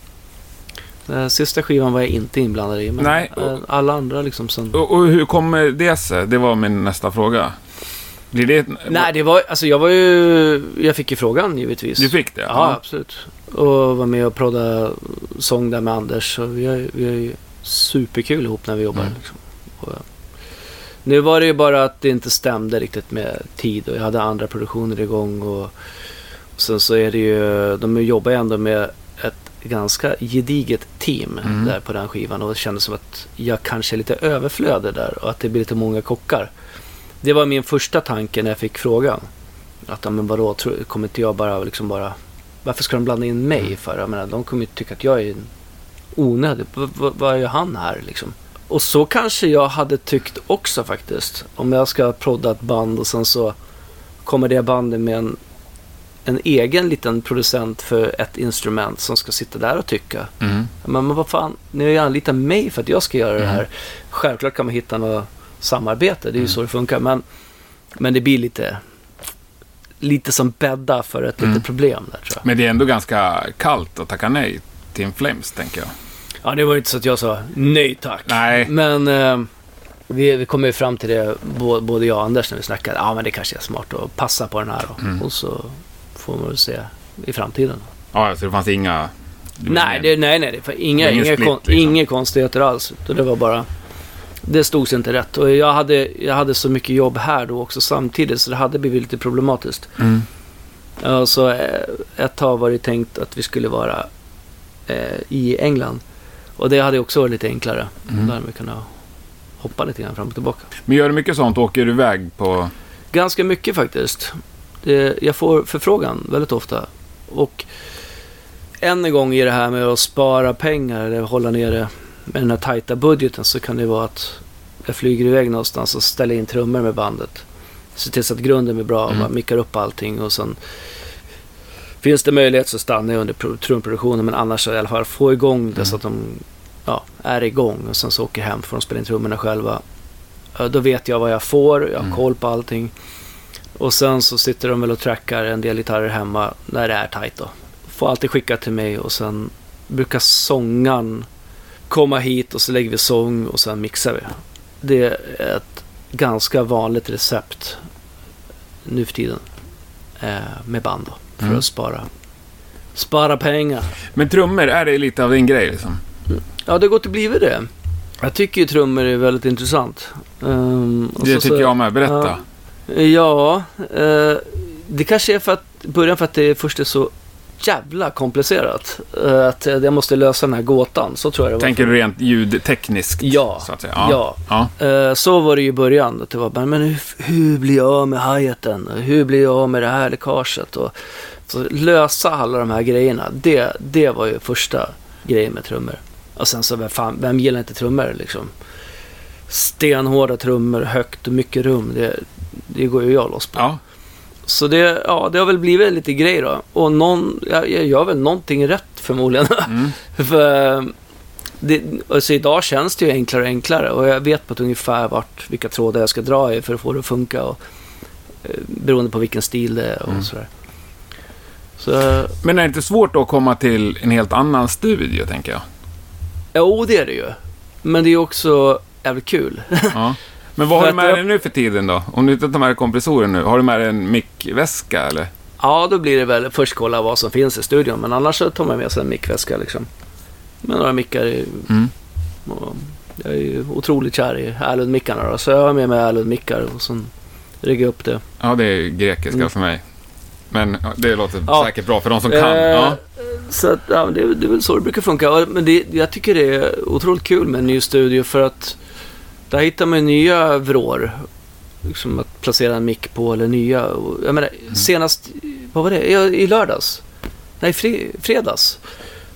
Speaker 1: Den sista skivan var jag inte inblandad i. Men
Speaker 2: Nej,
Speaker 1: eh, alla andra liksom som...
Speaker 2: Och, och hur kommer det sig? Det var min nästa fråga. Blir det...
Speaker 1: Nej, det var, alltså jag var ju, jag fick ju frågan givetvis.
Speaker 2: Du fick det?
Speaker 1: Ja, absolut. Och var med och prodda sång där med Anders. Och vi har, vi har ju superkul ihop när vi jobbar.
Speaker 2: Mm.
Speaker 1: Liksom. Och, nu var det ju bara att det inte stämde riktigt med tid och jag hade andra produktioner igång. Och, och sen så är det ju, de jobbar ju ändå med ett ganska gediget team
Speaker 2: Mm.
Speaker 1: där på den skivan. Och det kändes som att jag kanske är lite överflödig där och att det blir lite många kockar. Det var min första tanke när jag fick frågan. Att, men vadå, kommer inte jag bara liksom bara... Varför ska de blanda in mig för? Jag menar, de kommer ju tycka att jag är onödig. Vad gör han här liksom? Och så kanske jag hade tyckt också faktiskt. Om jag ska prodda ett band och sen så kommer det bandet med en, en egen liten producent för ett instrument som ska sitta där och tycka.
Speaker 2: Mm.
Speaker 1: Men, men vad fan, ni har ju anlitat mig för att jag ska göra det
Speaker 2: Mm.
Speaker 1: här. Självklart kan man hitta något samarbete, det är ju
Speaker 2: Mm.
Speaker 1: så det funkar. Men, men det blir lite, lite som bädda för ett
Speaker 2: Mm.
Speaker 1: litet problem där tror jag.
Speaker 2: Men det är ändå ganra kallt att tacka nej till en Flames, tänker jag.
Speaker 1: Ja, det var inte så att jag sa nej tack.
Speaker 2: Nej.
Speaker 1: Men eh, vi, vi kom ju fram till det, bå- både jag och Anders, när vi snackade. Ja, men det kanske är smart att passa på den här då.
Speaker 2: Mm.
Speaker 1: Och så får man väl se i framtiden.
Speaker 2: Ja, så det fanns inga... det
Speaker 1: Nej, det, nej, nej. Det inga, inga,
Speaker 2: split,
Speaker 1: kon,
Speaker 2: liksom.
Speaker 1: inga konstigheter alls. Det var bara... Det stod sig inte rätt. Och jag hade, jag hade så mycket jobb här då också samtidigt, så det hade blivit lite problematiskt.
Speaker 2: Mm.
Speaker 1: Så eh, ett tag var det tänkt att vi skulle vara eh, i England. Och det hade också varit lite enklare.
Speaker 2: Mm.
Speaker 1: Där vi kunde hoppa lite grann fram och tillbaka.
Speaker 2: Men gör du mycket sånt? Åker du iväg på...
Speaker 1: Ganska mycket faktiskt. Det, jag får förfrågan väldigt ofta. Och än en gång i det här med att spara pengar eller hålla nere med den här tajta budgeten så kan det vara att jag flyger iväg någonstans och ställer in trummor med bandet. Se till så att grunden blir bra och
Speaker 2: Mm.
Speaker 1: bara mickar upp allting och sen finns det möjlighet så stannar jag under pro- trumproduktionen men annars så i alla fall få igång det
Speaker 2: Mm.
Speaker 1: så att de ja, är igång och sen så åker hem för de spelar in trummorna själva. Då vet jag vad jag får, jag har
Speaker 2: Mm.
Speaker 1: koll på allting. Och sen så sitter de väl och trackar en del gitarrer hemma när det är tajt då. Får alltid skicka till mig och sen brukar sångan komma hit och så lägger vi sång och sen mixar vi. Det är ett ganska vanligt recept nu för tiden eh, med band då, för
Speaker 2: Mm.
Speaker 1: att spara, spara pengar.
Speaker 2: Men trummor, är det lite av din grej liksom?
Speaker 1: Ja, det har gått och blivit det. Jag tycker ju trummor är väldigt intressant. Och
Speaker 2: Det
Speaker 1: så-
Speaker 2: tycker jag med. Berätta.
Speaker 1: Ja, eh, det kanske är för att början för att det först är så jävla komplicerat. Eh, att jag måste lösa den här gåtan. Så tror jag det var.
Speaker 2: Tänker du rent ljudtekniskt?
Speaker 1: Ja.
Speaker 2: Så att säga.
Speaker 1: Ja.
Speaker 2: ja.
Speaker 1: Eh, så var det ju i början. Att det var bara, men hur, hur blir jag av med hi-haten? Hur blir jag av med det här läckaget? Och, så lösa alla de här grejerna. Det, det var ju första grejen med trummor. Och sen så, vem, fan, vem gillar inte trummor liksom? Stenhårda trummor, högt och mycket rum. Det, det går ju jag loss på.
Speaker 2: ja.
Speaker 1: Så det, ja, det har väl blivit en liten grej då. Och någon, jag, jag gör väl någonting rätt förmodligen.
Speaker 2: Mm.
Speaker 1: För det, alltså idag känns det ju enklare och enklare. Och jag vet på ett ungefär vart, vilka trådar jag ska dra i för att få det att funka. Och, eh, beroende på vilken stil det är och
Speaker 2: Mm.
Speaker 1: sådär. Så,
Speaker 2: Men är det inte svårt att komma till en helt annan studio, tänker jag?
Speaker 1: jo det är det ju. Men det är också jävligt kul.
Speaker 2: Ja. Men vad har du med
Speaker 1: att
Speaker 2: dig nu för tiden då? Om du inte tar med dig kompressoren nu, har du med dig en mickväska eller?
Speaker 1: Ja, då blir det väl först kolla vad som finns i studion. Men annars så tar man med sig en mickväska liksom. Med några mickar i
Speaker 2: Mm.
Speaker 1: Och jag är ju otroligt kär i Erlund-mickarna då, så jag har med mig Erlund-mickar och sen riggar jag upp det.
Speaker 2: Ja, det är grekiska
Speaker 1: Mm.
Speaker 2: för mig. Men det låter
Speaker 1: Ja.
Speaker 2: säkert bra för de som kan.
Speaker 1: Eh,
Speaker 2: Ja.
Speaker 1: Så att, ja, det, det är väl så det brukar funka. Men det, jag tycker det är otroligt kul med en ny studio för att där hittar man nya vrår. Liksom att placera en mick på eller nya. Jag menar,
Speaker 2: Mm.
Speaker 1: senast, vad var det? I, lördags. nej, fre, fredags.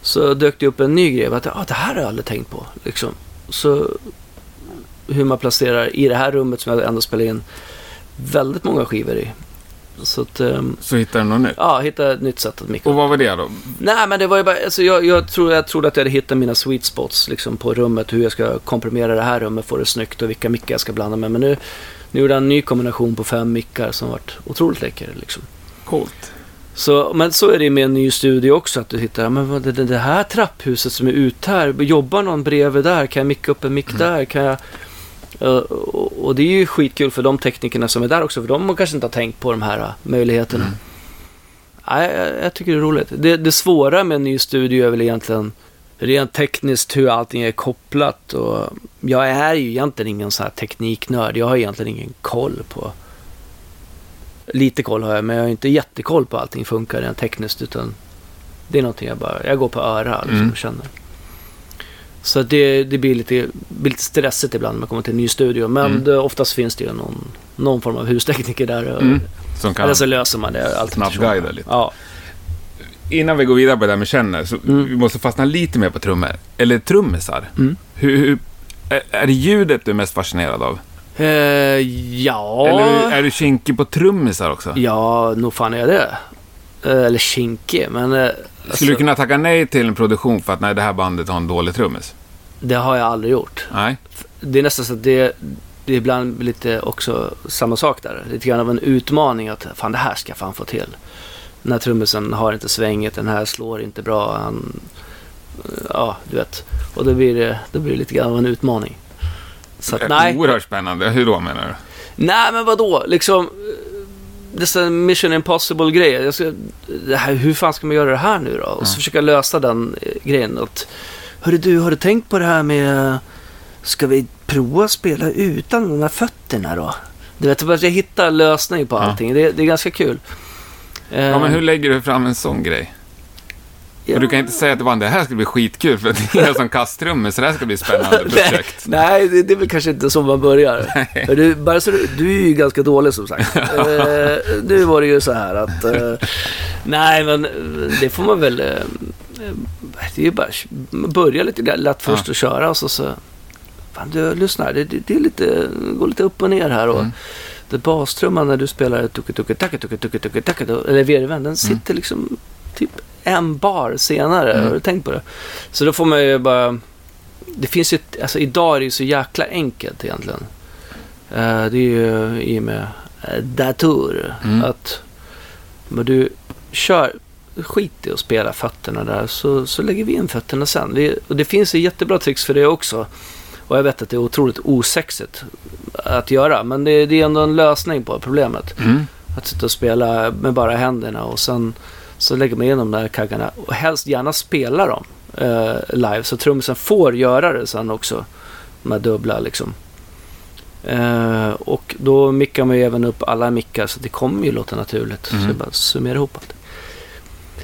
Speaker 1: Så dök det upp en ny grej. Att, ah, det här har jag aldrig tänkt på. Liksom. Så hur man placerar i det här rummet som jag ändå spelar in väldigt många skivor i. Så att, um,
Speaker 2: Så hittar du något nytt?
Speaker 1: ja, hitta ett nytt sätt att mikra.
Speaker 2: Och vad var det då?
Speaker 1: Nej, men det var ju bara, alltså jag, jag, tror, jag trodde att jag hade hittat mina sweet spots liksom, på rummet. Hur jag ska komprimera det här rummet, få det snyggt och vilka mickar jag ska blanda med. Men nu, nu gjorde jag en ny kombination på fem mickar som varit otroligt läcker. Liksom.
Speaker 2: Coolt.
Speaker 1: Så, men så är det med en ny studio också. Att du hittar, men vad, det, det här trapphuset som är ute här, jobbar någon bredvid där? Kan jag micka upp en mick där? Kan jag... Uh, och, det är ju skitkul för de teknikerna som är där också, för de kanske inte har tänkt på de här uh, möjligheterna.
Speaker 2: Mm.
Speaker 1: Jag, jag tycker det är roligt. Det, det svåra med en ny studio är väl egentligen rent tekniskt hur allting är kopplat. Och jag är ju egentligen ingen sån här tekniknörd. Jag har egentligen ingen koll på... Lite koll har jag, men jag har inte jättekoll på allting funkar rent tekniskt. Utan det är någonting jag bara... Jag går på öra liksom,
Speaker 2: Mm.
Speaker 1: och känner. Så det, det blir, lite, blir lite stressigt ibland när man kommer till en ny studio. Men
Speaker 2: Mm.
Speaker 1: det, oftast finns det ju någon, någon form av hustekniker där.
Speaker 2: Mm. Som kan...
Speaker 1: Eller så löser man det allt
Speaker 2: Snabbt
Speaker 1: eftersom.
Speaker 2: guida lite.
Speaker 1: Ja.
Speaker 2: Innan vi går vidare på det där med känner, så
Speaker 1: Mm.
Speaker 2: vi måste fastna lite mer på trummor. Eller trummisar.
Speaker 1: Mm.
Speaker 2: Hur, hur, är, det ljudet du är mest fascinerad av?
Speaker 1: Eh, ja.
Speaker 2: Eller är du kinkig på trummisar också?
Speaker 1: Ja, nog fan är jag det. Eh, eller kinkig, men... Eh, alltså,
Speaker 2: Skulle du kunna tacka nej till en produktion för att nej, det här bandet har en dålig trummis?
Speaker 1: Det har jag aldrig gjort.
Speaker 2: Nej.
Speaker 1: Det är nästan så att det, det är ibland lite också samma sak där. Lite grann av en utmaning att fan det här ska jag fan få till. Den här trummisen har inte svänget, den här slår inte bra. Han, ja, du vet. Och då blir det, då blir det lite grann av en utmaning. Så att,
Speaker 2: Det är
Speaker 1: nej.
Speaker 2: Oerhört spännande. Hur då menar du?
Speaker 1: Nej, men vad då? Liksom, en mission impossible grej. Jag ska, det här, hur fan ska man göra det här nu då? Och så
Speaker 2: Ja.
Speaker 1: försöka lösa den eh, grejen. Att, Hörru du, har du tänkt på det här med... Ska vi prova att spela utan de här fötterna då? Du vet, att jag hittar lösning på
Speaker 2: Ja.
Speaker 1: allting. Det, det är ganska kul.
Speaker 2: Ja, men hur lägger du fram en sån grej?
Speaker 1: Ja.
Speaker 2: Och du kan inte säga till bandet, det här ska bli skitkul för det är som kasttrummis, så det här ska bli ett spännande projekt.
Speaker 1: Nej, nej det, det är väl kanske inte så man börjar.
Speaker 2: Nej.
Speaker 1: Du, bara så du, du är ju ganska dålig som sagt. eh, nu var det ju så här att... Eh, nej, men eh, det får man väl... Eh, det är ju bara börja lite lätt först och köra och så... så fan, du, lyssna. Det, det, det är lite, går lite upp och ner här. Och
Speaker 2: Mm.
Speaker 1: det bastrumman när du spelar tucke tucke tacke tucke tucke tucke tacke eller virveln, den sitter liksom typ en bar senare.
Speaker 2: Mm.
Speaker 1: Har du tänkt på det? Så då får man ju bara... Det finns ju, alltså idag är det ju så jäkla enkelt egentligen. Eh, det är ju i och med uh, datorer.
Speaker 2: Mm.
Speaker 1: Att men du kör, skit i att spela fötterna där så, så lägger vi in fötterna sen. Vi, och det finns ju jättebra tricks för det också. Och jag vet att det är otroligt osexigt att göra. Men det, det är ändå en lösning på problemet.
Speaker 2: Mm.
Speaker 1: Att sitta och spela med bara händerna och sen så lägger man in de där kaggarna och helst gärna spela dem eh, live så trummisen får göra det sen också. De här dubbla liksom. Eh, och då mickar man ju även upp alla mickar så det kommer ju låta naturligt. Så
Speaker 2: Mm.
Speaker 1: jag bara summerar ihop allt.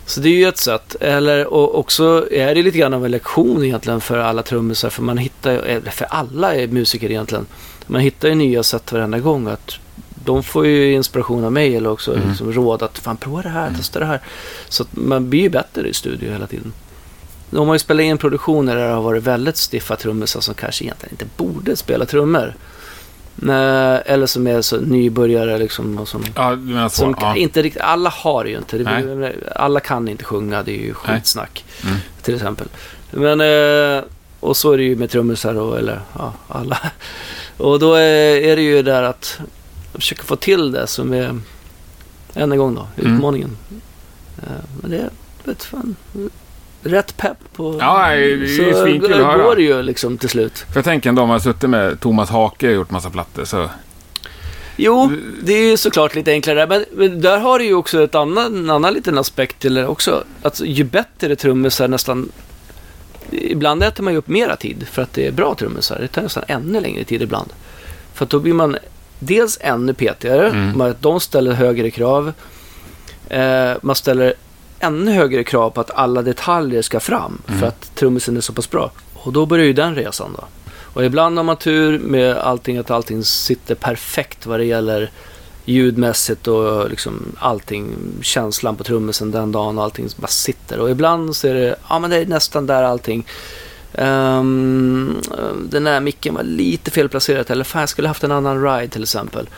Speaker 1: Så det är ju ett sätt. Eller och också är det lite grann av en lektion egentligen för alla trummisar. För man hittar ju, för alla är musiker egentligen. Man hittar ju nya sätt varenda gång. Att de får ju inspiration av mig eller också
Speaker 2: Mm.
Speaker 1: liksom råd att fan prova det här, testa det här. Så att man blir ju bättre i studio hela tiden. De har ju spelat in produktioner där det har varit väldigt stiffa trummisar som kanske egentligen inte borde spela trummor. Eller som är så nybörjare liksom. Och som,
Speaker 2: Ja, du menar så.
Speaker 1: som
Speaker 2: ja.
Speaker 1: inte riktigt, alla har ju inte. Blir, alla kan inte sjunga, det är ju skitsnack.
Speaker 2: Mm.
Speaker 1: Till exempel. Men, eh, och så är det ju med trummisar och, eller ja, alla. Och då är, är det ju där att försöka få till det som är, än en gång då,
Speaker 2: Mm.
Speaker 1: utmaningen. Eh, men det är, vet fan, rätt pepp på...
Speaker 2: Ja, det är
Speaker 1: så
Speaker 2: svinkul att höra.
Speaker 1: går det ju liksom till slut.
Speaker 2: För jag tänker ändå om man har suttit med Thomas Hake och gjort massa plattor så...
Speaker 1: Jo, det är ju såklart lite enklare. Men, men där har du ju också ett annan, en annan liten aspekt till det också. Att ju bättre trummisar nästan... Ibland äter man ju upp mera tid för att det är bra trummisar. Det tar nästan ännu längre tid ibland. För att då blir man dels ännu petigare.
Speaker 2: Mm.
Speaker 1: De ställer högre krav. Eh, man ställer ännu högre krav på att alla detaljer ska fram.
Speaker 2: Mm.
Speaker 1: För att trummisen är så pass bra. Och då börjar ju den resan då. Och ibland har man tur med allting, att allting sitter perfekt vad det gäller ljudmässigt och liksom allting, känslan på trummisen den dagen och allting bara sitter. Och ibland så är det, ja men det är nästan där allting. Um, den där micken var lite felplacerad eller fan jag skulle haft en annan ride till exempel.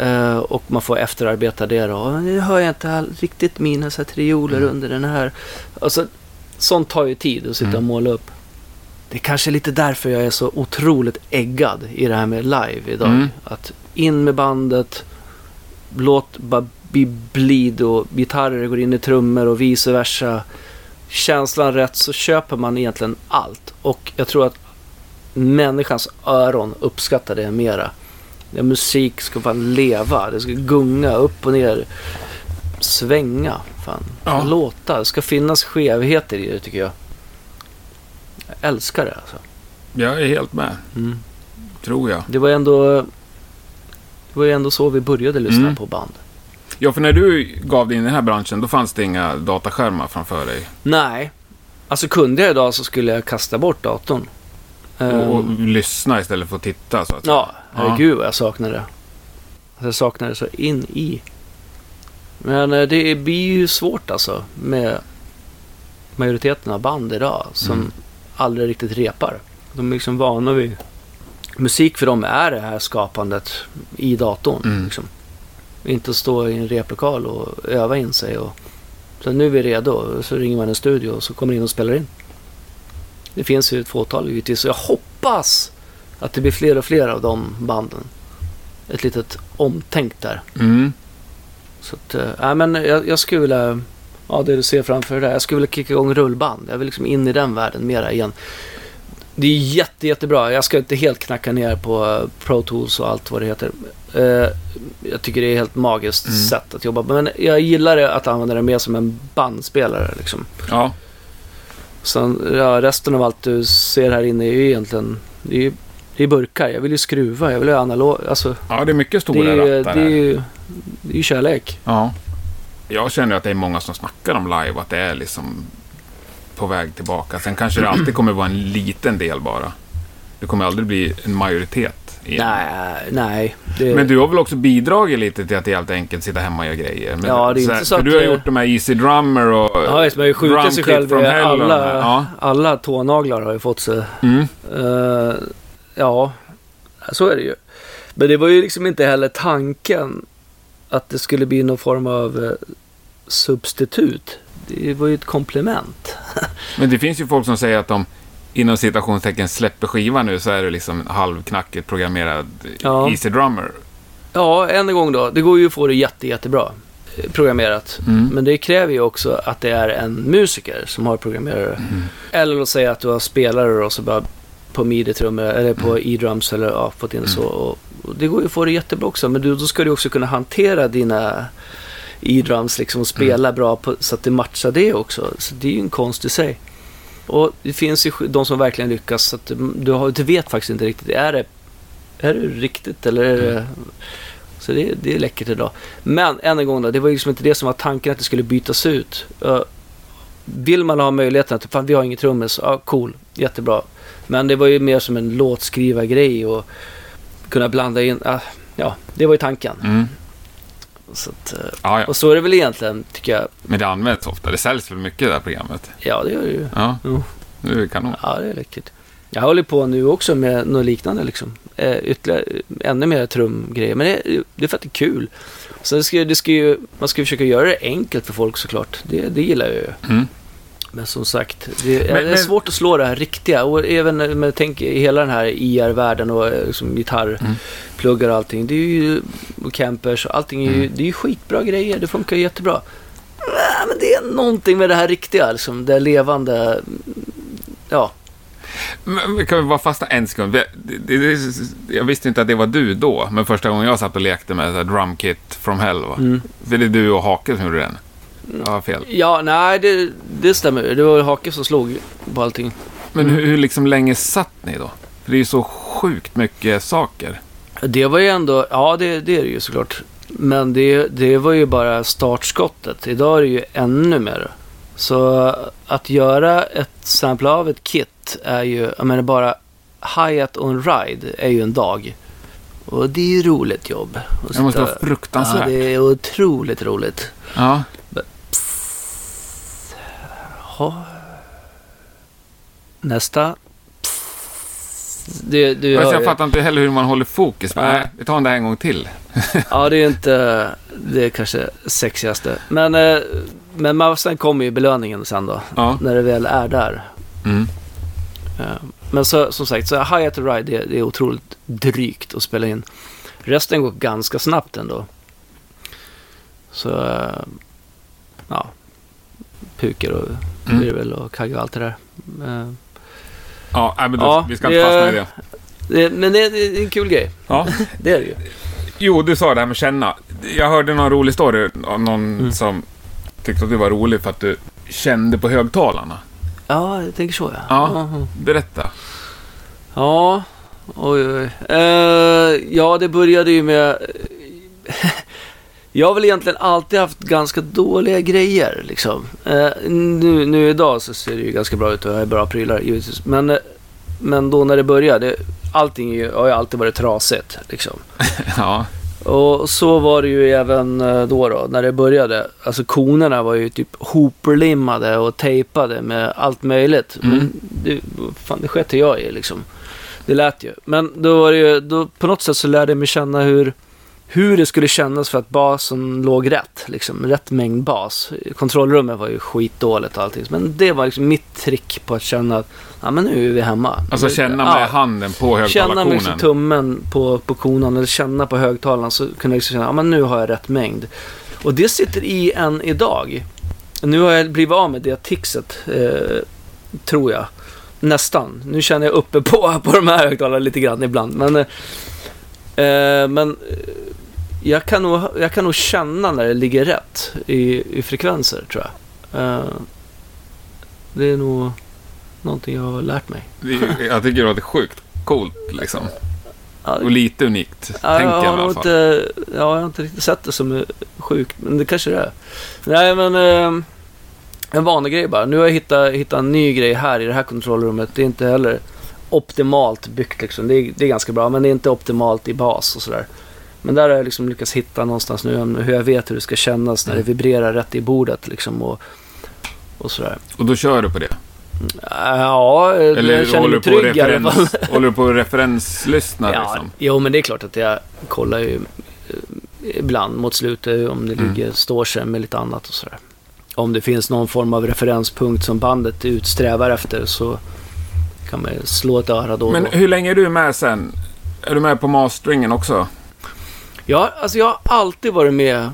Speaker 1: Uh, och man får efterarbeta det då. Nu hör jag inte all, riktigt mina så här, trioler mm. under den här. Alltså, sånt tar ju tid att sitta mm. och måla upp. Det är kanske lite därför jag är så otroligt äggad i det här med live idag. Mm. Att in med bandet, låt bara bli blid och gitarrer går in i trummor och vice versa. Känslan rätt så köper man egentligen allt. Och jag tror att människans öron uppskattar det mera. Ja, musik ska fan leva, det ska gunga upp och ner, svänga. Fan. Ja. Låta, det ska finnas skevheter i det tycker jag. Jag älskar det alltså.
Speaker 2: Jag är helt med. Mm. Tror jag.
Speaker 1: Det var ändå det var ju ändå så vi började lyssna mm. på band.
Speaker 2: Ja, för när du gav dig in i den här branschen, då fanns det inga dataskärmar framför dig?
Speaker 1: Nej. Alltså kunde jag idag så skulle jag kasta bort datorn.
Speaker 2: Och, och um, lyssna istället för att titta så att
Speaker 1: Ja, herregud vad jag saknar det. Alltså, jag saknar det så in i. Men eh, det blir ju svårt alltså med majoriteten av band idag som mm. aldrig riktigt repar. De är liksom vana vid musik för dem är det här skapandet i datorn. Mm. Liksom. Inte stå i en replokal och öva in sig. Och, så nu är vi redo. Så ringer man en studio och så kommer in och spelar in. Det finns ju ett fåtal givetvis. Så jag hoppas att det blir fler och fler av de banden. Ett litet omtänk där. Mm. Så att, äh, men jag, jag skulle vilja, ja det du ser framför dig. Jag skulle vilja kicka igång rullband. Jag vill liksom in i den världen mera igen det är jätte, jättebra. Jag ska inte helt knacka ner på eh, Pro Tools och allt vad det heter. Uh, jag tycker det är ett helt magiskt mm. sätt att jobba Men jag gillar att använda det mer som en bandspelare. Liksom.
Speaker 2: Ja.
Speaker 1: Sen, ja, resten av allt du ser här inne är ju egentligen det är, det är burkar. Jag vill ju skruva, jag vill ha analog. Alltså,
Speaker 2: ja, det är mycket stora
Speaker 1: det, rattar. Det är ju det är ju kärlek.
Speaker 2: Ja. Jag känner att det är många som snackar om live. Att det är liksom på väg tillbaka. Sen kanske det alltid kommer vara en liten del bara. Det kommer aldrig bli en majoritet.
Speaker 1: Igen. Nej, nej.
Speaker 2: Det... Men du har väl också bidragit lite till att det är helt enkelt sitta hemma och göra grejer? Men,
Speaker 1: ja, det är inte så att...
Speaker 2: du har gjort de här Easy Drummer och...
Speaker 1: Ja, man har ju skjutit sig själv i alla, ja. alla tånaglar har ju fått sig. Mm. Uh, ja, så är det ju. Men det var ju liksom inte heller tanken att det skulle bli någon form av uh, substitut det var ju ett komplement.
Speaker 2: Men det finns ju folk som säger att de inom citationstecken släpper skivan nu så är det liksom halvknackigt programmerad ja. Easy Drummer.
Speaker 1: Ja, än en gång då. Det går ju att få det jätte, jättebra eh, programmerat. Mm. Men det kräver ju också att det är en musiker som har programmerare. Mm. Eller låt säga att du har spelare och så bara på midi-trummor eller på mm. e-drums eller ja, fått in mm. så. Och, och det går ju att få det jättebra också. Men du, då ska du också kunna hantera dina e-drums liksom och spela mm. bra på, så att det matchar det också. Så det är ju en konst i sig. Och det finns ju de som verkligen lyckas så att du, har, du vet faktiskt inte riktigt. Är det, är det riktigt eller är det... Mm. Så det, det är läckert idag. Men än en gång då, det var ju liksom inte det som var tanken att det skulle bytas ut. Uh, vill man ha möjligheten att, fan vi har inget trummis, ja cool, jättebra. Men det var ju mer som en låtskrivargrej och kunna blanda in, uh, ja, det var ju tanken. Mm. Så att, eh, ja, ja. Och så är det väl egentligen, tycker jag.
Speaker 2: Men det används ofta. Det säljs väl mycket det här programmet?
Speaker 1: Ja, det gör det ju.
Speaker 2: Ja, jo. det är kanon.
Speaker 1: Ja, det är läckert. Jag håller på nu också med något liknande liksom. Eh, ytterligare, ännu mer trumgrejer. Men det, det är för att det är kul. Så det ska, det ska ju, man ska försöka göra det enkelt för folk såklart. Det, det gillar jag ju. Mm. Men som sagt, det, men, det är svårt att slå det här riktiga. Och även med tänk hela den här IR-världen och eh, liksom gitarrpluggar mm. och allting. Det är ju och campers och allting är ju, mm. det är ju skitbra grejer. Det funkar jättebra. Men det är någonting med det här riktiga, liksom, det levande. Ja.
Speaker 2: Men, kan vi bara fasta en sekund? Det, det, jag visste inte att det var du då, men första gången jag satt och lekte med Drumkit from Hell. Va? Mm. Det är du och Hake som gjorde den. Har fel.
Speaker 1: Ja, nej det, det stämmer. Det var Hake som slog på allting.
Speaker 2: Men hur, hur liksom länge satt ni då? För det är ju så sjukt mycket saker.
Speaker 1: Det var ju ändå, ja det, det är det ju såklart. Men det, det var ju bara startskottet. Idag är det ju ännu mer. Så att göra ett sample av ett kit är ju, jag menar bara Hi-hat och en ride är ju en dag. Och det är ju roligt jobb.
Speaker 2: Det måste vara fruktansvärt.
Speaker 1: Ja, det är otroligt roligt.
Speaker 2: Ja.
Speaker 1: Ja. Nästa. Det, du
Speaker 2: Fast
Speaker 1: hör
Speaker 2: jag
Speaker 1: ju.
Speaker 2: fattar inte heller hur man håller fokus.
Speaker 1: Nej.
Speaker 2: Nej, vi tar den där en gång till.
Speaker 1: Ja, det är inte det är kanske sexigaste. Men, eh, men sen kommer ju belöningen sen då.
Speaker 2: Ja.
Speaker 1: När det väl är där.
Speaker 2: Mm.
Speaker 1: Eh, Men så, som sagt, så High at the Ride, det, det är otroligt drygt att spela in. Resten går ganska snabbt ändå. Så, eh, ja. Puker och
Speaker 2: Mm.
Speaker 1: virvel och kagge och allt det där. Eh,
Speaker 2: Ja, men då,
Speaker 1: Ja,
Speaker 2: vi ska
Speaker 1: det-
Speaker 2: inte fastna i det.
Speaker 1: det, men det, det är en kul grej.
Speaker 2: Ja.
Speaker 1: Det är det ju.
Speaker 2: Jo, du sa det här med känna. Jag hörde någon rolig story av någon
Speaker 1: Mm.
Speaker 2: som tyckte att du var rolig för att du kände på högtalarna.
Speaker 1: Ja, jag tänker så ja.
Speaker 2: Ja.
Speaker 1: Jaha.
Speaker 2: Berätta.
Speaker 1: Ja, oj, oj. Eh, ja, det började ju med... jag har väl egentligen alltid haft ganska dåliga grejer. Liksom. Eh, nu, nu idag så ser det ju ganska bra ut och jag har bra prylar givetvis. Men, eh, men då när det började, allting ju- har ju alltid varit trasigt. Liksom.
Speaker 2: Ja.
Speaker 1: Och så var det ju även eh, då, då när det började. Alltså konerna var ju typ hoperlimmade och tejpade med allt möjligt.
Speaker 2: Mm.
Speaker 1: Men det, fan, det sket jag i liksom. Det lät ju. Men då var det ju, då, på något sätt så lärde jag mig känna hur, hur det skulle kännas för att basen låg rätt. Liksom, rätt mängd bas. Kontrollrummet var ju skitdåligt och allting. Men det var liksom mitt trick på att känna att ja, men nu är vi hemma.
Speaker 2: Alltså känna med
Speaker 1: Ja.
Speaker 2: handen på
Speaker 1: Känna med
Speaker 2: högtalarkonen.
Speaker 1: liksom tummen på, på konan eller känna på högtalaren så kunde jag liksom känna att ja, nu har jag rätt mängd. Och det sitter i än idag. Nu har jag blivit av med det tixet, eh, tror jag. Nästan. Nu känner jag uppe på, på de här högtalarna lite grann ibland. Men, eh, eh, men eh, jag, kan nog, jag kan nog känna när det ligger rätt i, i frekvenser, tror jag. Eh, det är nog någonting jag har lärt mig.
Speaker 2: Det- Jag tycker det låter sjukt coolt liksom. Och lite unikt,
Speaker 1: Ja,
Speaker 2: tänker
Speaker 1: jag
Speaker 2: jag i
Speaker 1: har
Speaker 2: alla fall.
Speaker 1: inte, ja, jag har inte riktigt sett det som sjukt, men det kanske det är. Nej, men eh, en vanlig grej bara. Nu har jag hittat, hittat en ny grej här i det här kontrollrummet. Det är inte heller optimalt byggt liksom. Det är, det är ganska bra, men det är inte optimalt i bas och sådär. Men där har jag liksom lyckats hitta någonstans nu hur jag vet hur det ska kännas när det
Speaker 2: Mm.
Speaker 1: vibrerar rätt i bordet liksom och, och sådär.
Speaker 2: Och då kör du på det?
Speaker 1: Ja, eh,
Speaker 2: Eller
Speaker 1: jag känner mig
Speaker 2: du på
Speaker 1: trygg i alla fall.
Speaker 2: håller du på att referenslyssna
Speaker 1: Ja,
Speaker 2: liksom?
Speaker 1: jo, men det är klart att jag kollar ju eh, ibland mot slutet om det
Speaker 2: Mm.
Speaker 1: ligger, står sig med lite annat och sådär. Om det finns någon form av referenspunkt som bandet utsträvar efter så kan man slå ett öra då och
Speaker 2: Men
Speaker 1: då.
Speaker 2: hur länge är du med sen? Är du med på masteringen också?
Speaker 1: Ja, alltså jag har alltid varit med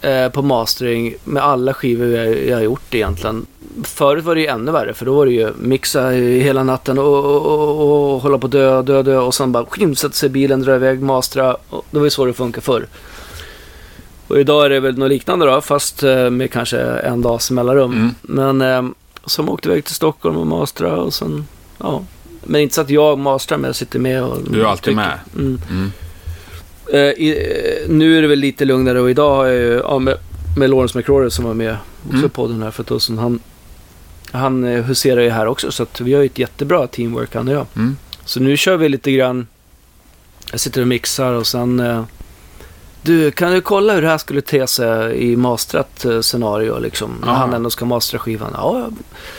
Speaker 1: eh, på mastering med alla skivor jag, jag har gjort egentligen. Förut var det ju ännu värre för då var det ju mixa hela natten och, och, och, och hålla på dö, dö, dö och sen bara sätta sig i bilen, dra iväg, mastra. Och det var ju så det funkar förr. Och idag är det väl något liknande då, fast eh, med kanske en dags mellanrum.
Speaker 2: Mm.
Speaker 1: Men eh, som åkte iväg till Stockholm och mastra och sen, ja. Men inte så att jag mastrar men jag sitter med och
Speaker 2: Du är alltid
Speaker 1: tycker.
Speaker 2: med?
Speaker 1: Mm.
Speaker 2: Mm.
Speaker 1: Eh, i, eh, nu är det väl lite lugnare och idag har jag ju, ja, med, med Lawrence McCrory som var med också
Speaker 2: Mm.
Speaker 1: på den här för tusen. Han, han eh, huserar ju här också så att vi har ju ett jättebra teamwork han och jag.
Speaker 2: Mm.
Speaker 1: Så nu kör vi lite grann, jag sitter och mixar och sen eh, du, kan du kolla hur det här skulle te sig i mastrat eh, scenario liksom? När han ändå ska mastra skivan. Ja,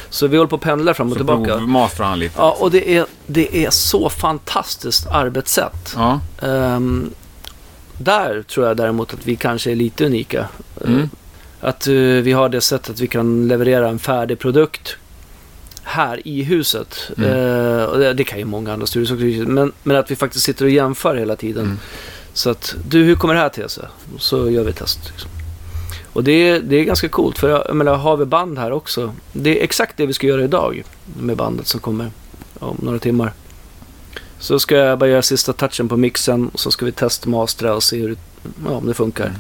Speaker 1: så vi håller på att pendla fram och
Speaker 2: Så
Speaker 1: tillbaka.
Speaker 2: provmastrar han lite?
Speaker 1: Ja, och det är, det är så fantastiskt arbetssätt.
Speaker 2: Ja.
Speaker 1: Ehm, där tror jag däremot att vi kanske är lite unika.
Speaker 2: Mm.
Speaker 1: Eh, Att eh, vi har det sättet att vi kan leverera en färdig produkt här i huset.
Speaker 2: Mm.
Speaker 1: Eh, och det, det kan ju många andra studios också. Men, men att vi faktiskt sitter och jämför hela tiden.
Speaker 2: Mm.
Speaker 1: Så att, du hur kommer det här till sig? Så gör vi ett test. Liksom. Och det är, det är ganska coolt för jag, jag menar, har vi band här också. Det är exakt det vi ska göra idag med bandet som kommer om några timmar. Så ska jag bara göra sista touchen på mixen och så ska vi testmastra och se hur, ja, om det funkar.
Speaker 2: Mm.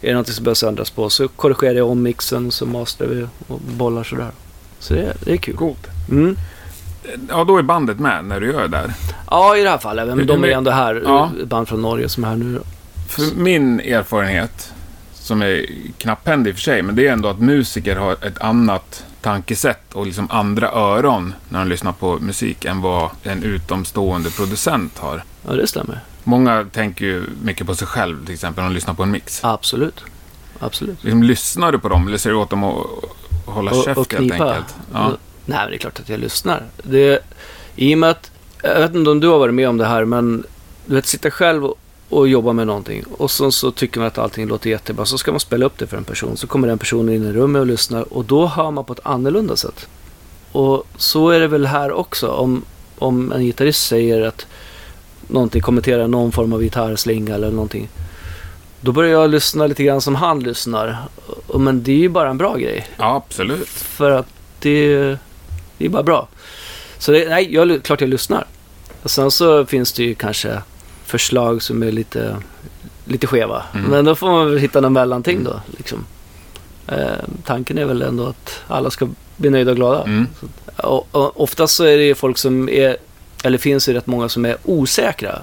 Speaker 1: Är det något som behövs ändras på så korrigerar jag om mixen så mastrar vi och bollar sådär. Så det, det är kul.
Speaker 2: Coolt.
Speaker 1: Mm.
Speaker 2: Ja, då är bandet med när du gör det där.
Speaker 1: Ja, i det här fallet. Men de är ändå här.
Speaker 2: Ja.
Speaker 1: Ett band från Norge som är här nu.
Speaker 2: För min erfarenhet, som är knapphändig i och för sig, men det är ändå att musiker har ett annat tankesätt och liksom andra öron när de lyssnar på musik än vad en utomstående producent har.
Speaker 1: Ja, det stämmer.
Speaker 2: Många tänker ju mycket på sig själv, till exempel, när de lyssnar på en mix.
Speaker 1: Absolut. Absolut.
Speaker 2: Liksom, lyssnar du på dem eller ser du åt dem att hålla
Speaker 1: Och-
Speaker 2: käft
Speaker 1: och
Speaker 2: helt enkelt? Ja.
Speaker 1: Nej, men det är klart att jag lyssnar. Det, I och med att, jag vet inte om du har varit med om det här, men du vet, sitta själv och, och jobba med någonting och så, så tycker man att allting låter jättebra. Så ska man spela upp det för en person. Så kommer den personen in i rummet och lyssnar och då hör man på ett annorlunda sätt. Och så är det väl här också. Om, om en gitarrist säger att någonting, kommenterar någon form av gitarrslinga eller någonting. Då börjar jag lyssna lite grann som han lyssnar. Och, men det är ju bara en bra grej.
Speaker 2: ja, absolut.
Speaker 1: För att det, det är bara bra. Så det, nej, jag, klart jag lyssnar. Och sen så finns det ju kanske förslag som är lite, lite skeva.
Speaker 2: Mm.
Speaker 1: Men då får man väl hitta någon mellanting då. Liksom. Eh, tanken är väl ändå att alla ska bli nöjda och glada.
Speaker 2: Mm.
Speaker 1: Och, och oftast så är det ju folk som är, eller finns det rätt många som är osäkra.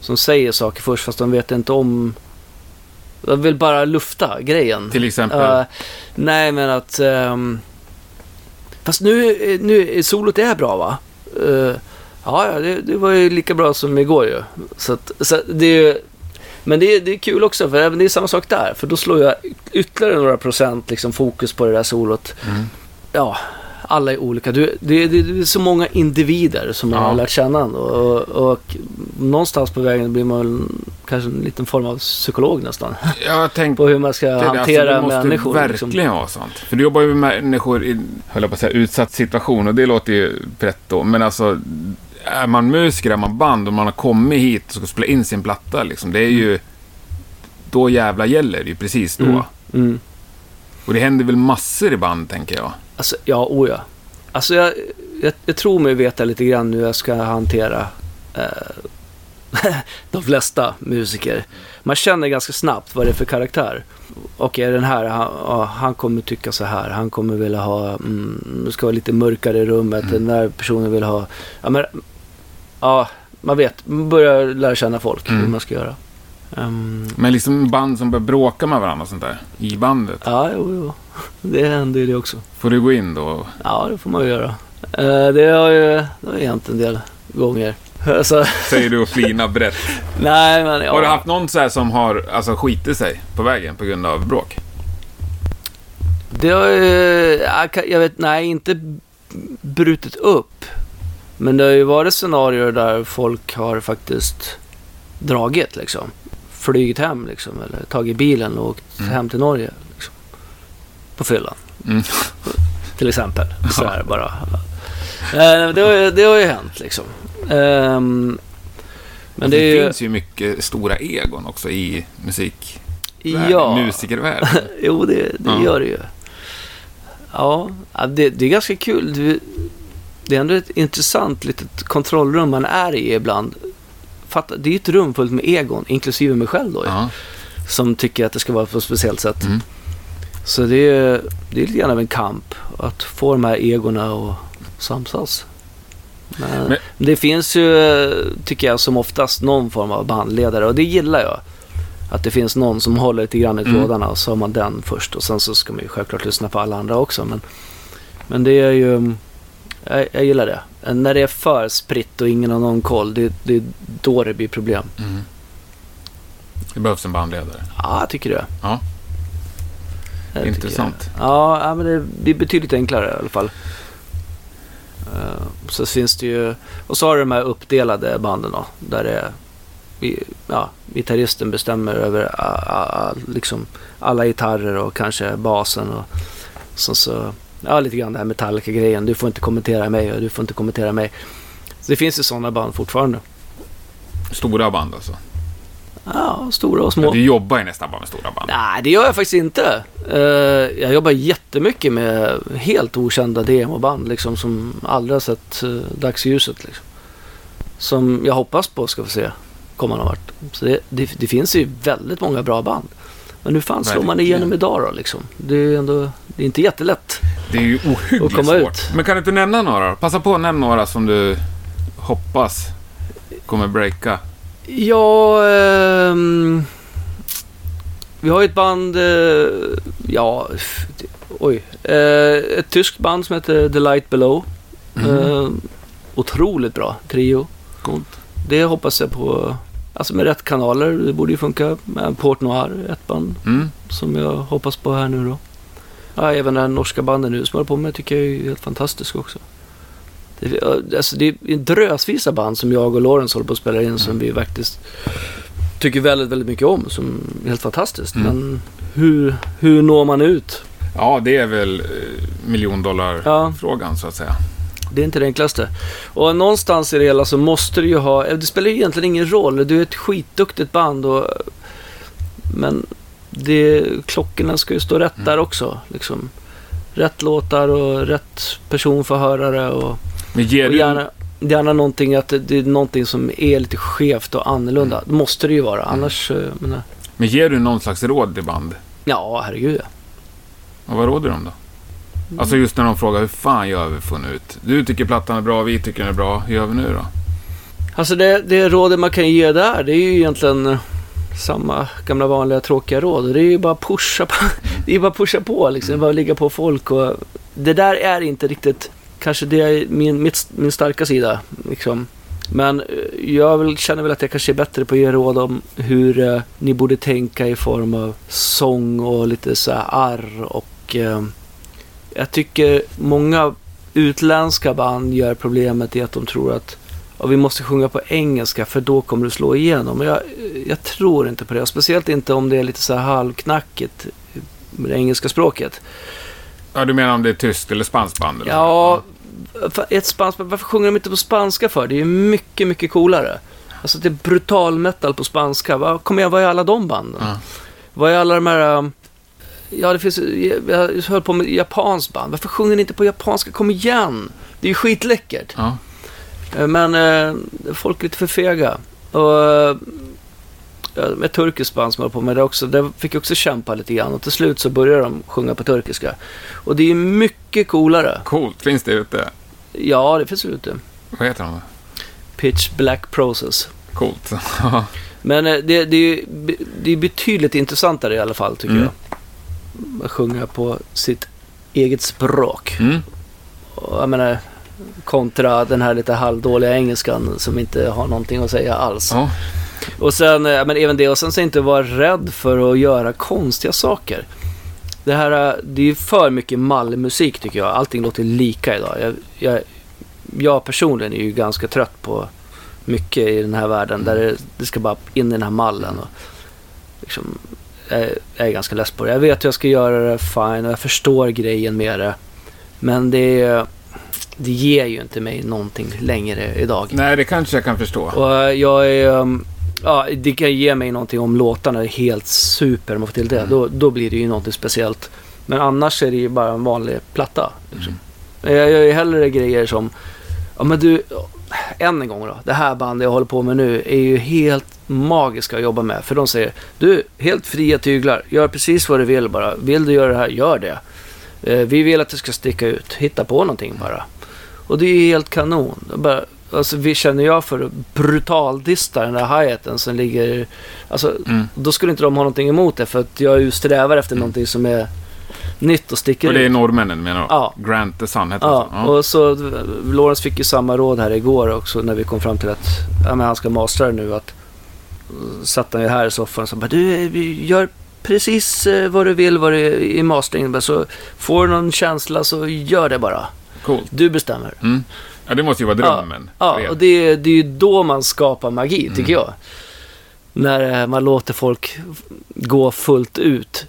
Speaker 1: Som säger saker först fast de vet inte om, de vill bara lufta grejen.
Speaker 2: Till exempel.
Speaker 1: Uh, nej, men att... ehm, fast nu, nu, solot är bra va? Uh, ja, ja, det, det var ju lika bra som igår ju. Så, att, så att det är ju- men det är, det är kul också, för även det är samma sak där. För då slår jag ytterligare några procent liksom, fokus på det där solot.
Speaker 2: Mm.
Speaker 1: Ja, alla är olika. Du, det, det, det är så många individer som man
Speaker 2: Ja.
Speaker 1: har lärt känna. Och, och, och någonstans på vägen blir man kanske en liten form av psykolog nästan.
Speaker 2: Jag tänkte
Speaker 1: På hur man ska
Speaker 2: det,
Speaker 1: hantera
Speaker 2: alltså, det måste
Speaker 1: människor.
Speaker 2: verkligen
Speaker 1: liksom.
Speaker 2: vara sånt. För du jobbar ju med människor i, höll jag på att säga, utsatt situation och det låter ju rätt då. Men alltså, är man musiker, är man band och man har kommit hit och ska spela in sin platta liksom. Det är ju, då jävla gäller det ju precis då.
Speaker 1: Mm. Mm.
Speaker 2: Och det händer väl massor i band, tänker jag.
Speaker 1: Alltså, ja, oh ja. Alltså, jag, jag, jag tror mig veta lite grann hur jag ska hantera eh, de flesta musiker. Man känner ganska snabbt vad det är för karaktär. Okej, den här, han, ja, han kommer tycka så här. Han kommer vilja ha, mm, det ska vara lite mörkare i rummet.
Speaker 2: Mm.
Speaker 1: Den där personen vill ha, ja men, ja, man vet. Man börjar lära känna folk,
Speaker 2: Mm.
Speaker 1: hur man ska göra. Ehm,
Speaker 2: Men liksom band som börjar bråka med varandra och sånt där, i bandet.
Speaker 1: ja, jo, jo. Det händer ju det också.
Speaker 2: Får du gå in då?
Speaker 1: Ja, det får man ju göra. Eh, det har ju det har hänt en del gånger. Så,
Speaker 2: Säger du och flinar brett.
Speaker 1: nej, men ja.
Speaker 2: Har du haft någon så som har alltså, skitit sig på vägen på grund av bråk?
Speaker 1: Det har ju, jag vet, nej, inte brutit upp. Men det har ju varit scenarier där folk har faktiskt dragit liksom. Flygit hem liksom, eller tagit bilen och åkt
Speaker 2: Mm.
Speaker 1: hem till Norge. Liksom. På fyllan,
Speaker 2: Mm.
Speaker 1: till exempel. Så här bara. Eh, det, har, ju- det har ju hänt liksom. Ehm, men det
Speaker 2: det
Speaker 1: är ju...
Speaker 2: finns ju mycket stora egon också i musik.
Speaker 1: Ja.
Speaker 2: Musikervärlden.
Speaker 1: Jo, det, det
Speaker 2: Ja.
Speaker 1: gör det ju. Ja, ja, det, det är ganska kul. Du, det är ändå ett intressant litet kontrollrum man är i ibland. Fatta, det är ju ett rum fullt med egon, inklusive mig själv då,
Speaker 2: Ja.
Speaker 1: som tycker att det ska vara på ett speciellt sätt.
Speaker 2: Mm.
Speaker 1: Så det är, det är lite grann av en kamp att få de här egorna att samsas. Men,
Speaker 2: Men-
Speaker 1: det finns ju, tycker jag, som oftast någon form av bandledare och det gillar jag. Att det finns någon som håller lite grann i
Speaker 2: Mm.
Speaker 1: trådarna och så har man den först och sen så ska man ju självklart lyssna på alla andra också. Men, men det är ju, jag, jag gillar det. När det är för spritt och ingen har någon koll, det, det är då det blir problem.
Speaker 2: Mm. Det behövs en bandledare.
Speaker 1: Ja, jag tycker det.
Speaker 2: Ja.
Speaker 1: Det tycker
Speaker 2: Intressant.
Speaker 1: jag. Ja, men det blir betydligt enklare i alla fall. Eh, Så finns det ju, och så har du de här uppdelade banden då, där det är, vi- ja, gitarristen bestämmer över a, a, a, liksom alla gitarrer och kanske basen och så, så ja, lite grann det här Metallica-grejen. Du får inte kommentera mig och du får inte kommentera mig. Så det finns ju sådana band fortfarande.
Speaker 2: Stora band alltså.
Speaker 1: Ja, stora och små.
Speaker 2: Du jobbar ju nästan bara med stora band.
Speaker 1: Nej, det gör jag faktiskt inte. Eh, jag jobbar jättemycket med helt okända demoband liksom, som aldrig har sett uh, dagsljuset. Liksom. Som jag hoppas på ska få se komma någon vart. Så det, det, det finns ju väldigt många bra band. Men hur fan slår man igenom idag då? Liksom? Det är ju ändå det är inte jättelätt.
Speaker 2: Det är ju ohyggligt
Speaker 1: komma
Speaker 2: svårt.
Speaker 1: ut.
Speaker 2: Men kan du inte nämna några? Passa på att nämna några som du hoppas kommer breaka.
Speaker 1: Ja, ehm, vi har ju ett band, eh, ja, oj, eh, ett tyskt band som heter The Light Below. Eh, otroligt bra trio.
Speaker 2: Coolt.
Speaker 1: Det hoppas jag på. Alltså med rätt kanaler, det borde ju funka. Med Port Noir, ett band
Speaker 2: Mm.
Speaker 1: som jag hoppas på här nu då. Ja, även den norska banden nu som håller på med tycker jag är helt fantastisk också. Det, alltså det är en drösvisa band som jag och Lawrence håller på att spela in som vi faktiskt tycker väldigt, väldigt mycket om. Som är helt fantastiskt.
Speaker 2: Mm.
Speaker 1: Men hur, hur når man ut?
Speaker 2: Ja, det är väl eh, miljondollarfrågan
Speaker 1: Ja.
Speaker 2: så att säga.
Speaker 1: Det är inte det enklaste. Och någonstans i det hela så måste du ju ha, det spelar ju egentligen ingen roll. Du är ett skitduktigt band och, men det, klockorna ska ju stå rätt
Speaker 2: Mm.
Speaker 1: där också. Liksom. Rätt låtar och rätt person för hörare och,
Speaker 2: Men ger
Speaker 1: och
Speaker 2: du...
Speaker 1: gärna, gärna någonting att det, det är någonting som är lite skevt och annorlunda. Det måste det ju vara. Annars, mm. menar,
Speaker 2: Men ger du någon slags råd till band?
Speaker 1: ja herregud ja.
Speaker 2: Och vad råder de då? Alltså just när de frågar hur fan gör vi för att nå ut? Du tycker plattan är bra, vi tycker den är bra. Hur gör vi nu då?
Speaker 1: Alltså det, det rådet man kan ge där, det är ju egentligen eh, samma gamla vanliga tråkiga råd. Det är ju bara pusha på, det är bara pusha på liksom. Är bara ligga på folk och det där är inte riktigt kanske det är min, mitt, min starka sida. Liksom. Men eh, jag vill, känner väl att jag kanske är bättre på att ge råd om hur eh, ni borde tänka i form av sång och lite så här arr och eh, jag tycker många utländska band gör problemet i att de tror att ja, vi måste sjunga på engelska för då kommer du slå igenom. Och jag, jag tror inte på det. Och speciellt inte om det är lite så här halvknackigt med det engelska språket.
Speaker 2: Ja, du menar om det är tyst eller spanskt band? Eller?
Speaker 1: Ja, ett spanskt, varför sjunger de inte på spanska för? Det är ju mycket, mycket coolare. Alltså det är brutal metal på spanska. Kom igen, vad är alla de banden?
Speaker 2: Ja.
Speaker 1: Vad är alla de här... Ja, det finns... Jag höll på med japanskt band. Varför sjunger ni inte på japanska? Kom igen! Det är ju skitläckert.
Speaker 2: Ja.
Speaker 1: Eh, Men eh, folk är lite för fega. Och eh, med turkiskt band som jag höll på med det också, där fick jag också kämpa lite grann. Och till slut så började de sjunga på turkiska. Och det är mycket coolare.
Speaker 2: Coolt, finns det ute?
Speaker 1: Ja, det finns väl ute.
Speaker 2: Vad heter de?
Speaker 1: Pitch Black Process.
Speaker 2: Coolt.
Speaker 1: Men eh, det, det, är, det är betydligt intressantare i alla fall tycker
Speaker 2: Mm.
Speaker 1: jag. Sjunga på sitt eget språk.
Speaker 2: mm.
Speaker 1: Och jag menar, kontra den här lite halvdåliga engelskan som inte har någonting att säga alls.
Speaker 2: Ja.
Speaker 1: Och sen, eh, men även det, och sen så inte vara rädd för att göra konstiga saker. Det här, eh, det är ju för mycket mallmusik tycker jag. Allting låter lika idag. Jag, jag, jag personligen är ju ganska trött på mycket i den här världen där det, det ska bara in i den här mallen. Och liksom, jag, är ganska less på det. Jag vet hur jag ska göra det fine och jag förstår grejen med det. Men det, det ger ju inte mig någonting längre idag.
Speaker 2: Nej, det kanske jag kan förstå.
Speaker 1: Och jag är... um, Ja, det kan ge mig någonting om låtarna är helt super om man får till det.
Speaker 2: Mm.
Speaker 1: Då, då blir det ju någonting speciellt. Men annars är det ju bara en vanlig platta. Liksom.
Speaker 2: Mm.
Speaker 1: Jag gör ju hellre grejer som... Ja men du, än en gång då. Det här bandet jag håller på med nu är ju helt magiska att jobba med. För de säger, du, helt fria tyglar. Gör precis vad du vill bara. Vill du göra det här, gör det. Eh, Vi vill att det ska sticka ut. Hitta på någonting bara. Och det är ju helt kanon. Bara, alltså, vi känner jag för brutaldista den där hi-haten som ligger... Alltså,
Speaker 2: Mm.
Speaker 1: då skulle inte de ha någonting emot det för att jag strävar efter någonting som är nytt och sticker
Speaker 2: Och det är
Speaker 1: ut.
Speaker 2: norrmännen menar du?
Speaker 1: Ja.
Speaker 2: Grant the Sun hette
Speaker 1: Ja,
Speaker 2: så?
Speaker 1: och så Lawrence fick ju samma råd här igår också när vi kom fram till att ja, men han ska mastra det nu. Att, uh, satt han ju här i soffan och sa du eh, gör precis eh, vad du vill vad det, i masteringen. Så får du någon känsla så gör det bara.
Speaker 2: Coolt.
Speaker 1: Du bestämmer.
Speaker 2: Mm. Ja, det måste ju vara drömmen.
Speaker 1: Ja,
Speaker 2: er.
Speaker 1: och det, är- det är ju då man skapar magi,
Speaker 2: Mm.
Speaker 1: tycker jag. När eh, man låter folk gå fullt ut.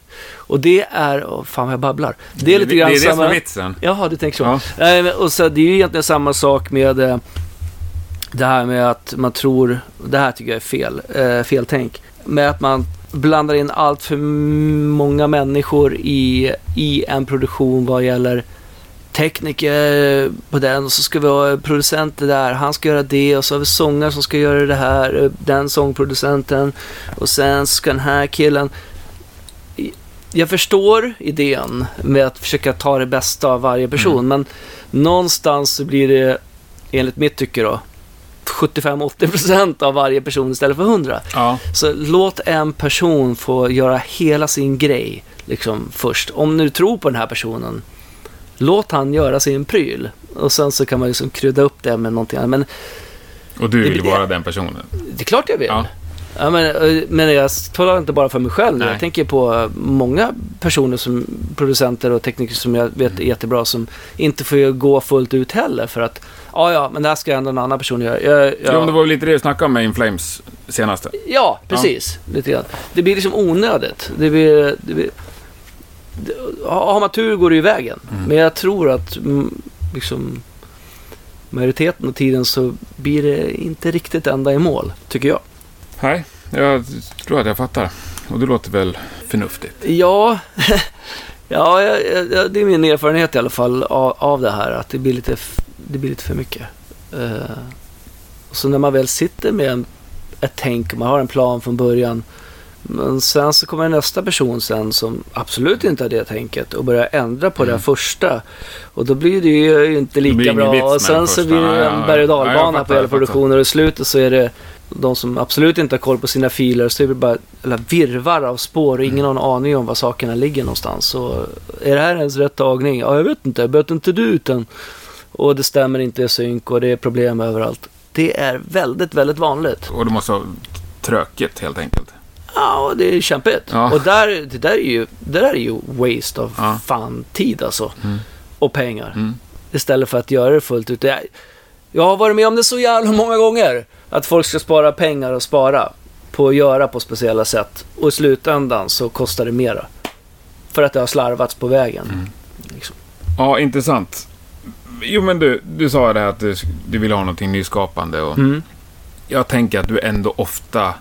Speaker 1: Och det är, åh, fan vad jag babblar. Det är lite grann
Speaker 2: det, är det som
Speaker 1: samma...
Speaker 2: är vitsen.
Speaker 1: Jaha, du tänker så.
Speaker 2: Ja.
Speaker 1: Och så, det är ju egentligen samma sak med eh, det här med att man tror, det här tycker jag är fel, eh, fel tänk. Med att man blandar in allt för många människor i, i en produktion vad gäller tekniker på den och så ska vi ha producenter där, han ska göra det och så har vi sångare som ska göra det här, den sångproducenten och sen ska den här killen. Jag förstår idén med att försöka ta det bästa av varje person, men någonstans så blir det, enligt mitt tycke då, 75-80% av varje person istället för 100.
Speaker 2: Ja.
Speaker 1: Så låt en person få göra hela sin grej liksom först. Om du tror på den här personen, låt han göra sin pryl. Och sen så kan man liksom krydda upp det med någonting annat. Men
Speaker 2: Och du
Speaker 1: Det
Speaker 2: vill
Speaker 1: blir-
Speaker 2: vara den personen.
Speaker 1: det är klart jag vill.
Speaker 2: Ja.
Speaker 1: Ja, men, eh, men jag talar inte bara för mig själv.
Speaker 2: Nej.
Speaker 1: Jag tänker på eh, många personer som producenter och tekniker som jag vet
Speaker 2: Mm.
Speaker 1: är jättebra som inte får gå fullt ut heller för att ja, ja, men det här ska ändå en annan person göra. Jag, jag,
Speaker 2: Ja. det var väl lite det du snackade om med Inflames senaste.
Speaker 1: Ja, precis. Lite grann. Det blir liksom onödigt. Det blir, det blir, har man tur går det ju vägen.
Speaker 2: Mm.
Speaker 1: Men jag tror att mm, liksom, majoriteten av tiden så blir det inte riktigt ända i mål, tycker jag.
Speaker 2: Nej, jag tror att jag fattar. Och det låter väl förnuftigt.
Speaker 1: Ja, ja, det är min erfarenhet i alla fall av, av det här. Att det blir lite, det blir lite för mycket. Eh, och så när man väl sitter med en, ett tänk, man har en plan från början. Men sen så kommer nästa person sen som absolut inte har det tänket och börjar ändra på det
Speaker 2: Mm.
Speaker 1: här första. Och då blir det ju inte lika bra. Och sen
Speaker 2: det
Speaker 1: så blir det en berg och dalbana på hela produktionen. Och i slutet så är det de som absolut inte har koll på sina filer. Så är det bara virvar av spår och ingen har en aning om var sakerna ligger någonstans. Så är det här ens rätt tagning? Ja, jag vet inte. Böt inte du ut den? Och det stämmer inte i synk och det är problem överallt. Det är väldigt, väldigt vanligt.
Speaker 2: Och det måste vara tråkigt helt enkelt.
Speaker 1: Ja, och det är kämpigt.
Speaker 2: Ja.
Speaker 1: Och där, det där är ju, det där är ju waste av
Speaker 2: Ja.
Speaker 1: fan tid alltså.
Speaker 2: Mm.
Speaker 1: Och pengar.
Speaker 2: Mm.
Speaker 1: Istället för att göra det fullt ut. Jag, jag har varit med om det så jävla många gånger. Att folk ska spara pengar och spara på att göra på speciella sätt. Och i slutändan så kostar det mera. För att det har slarvats på vägen.
Speaker 2: Mm.
Speaker 1: Liksom.
Speaker 2: Ja, intressant. Jo, men du, du sa det här att du, du vill ha någonting nyskapande. Och
Speaker 1: Mm.
Speaker 2: Jag tänker att du ändå ofta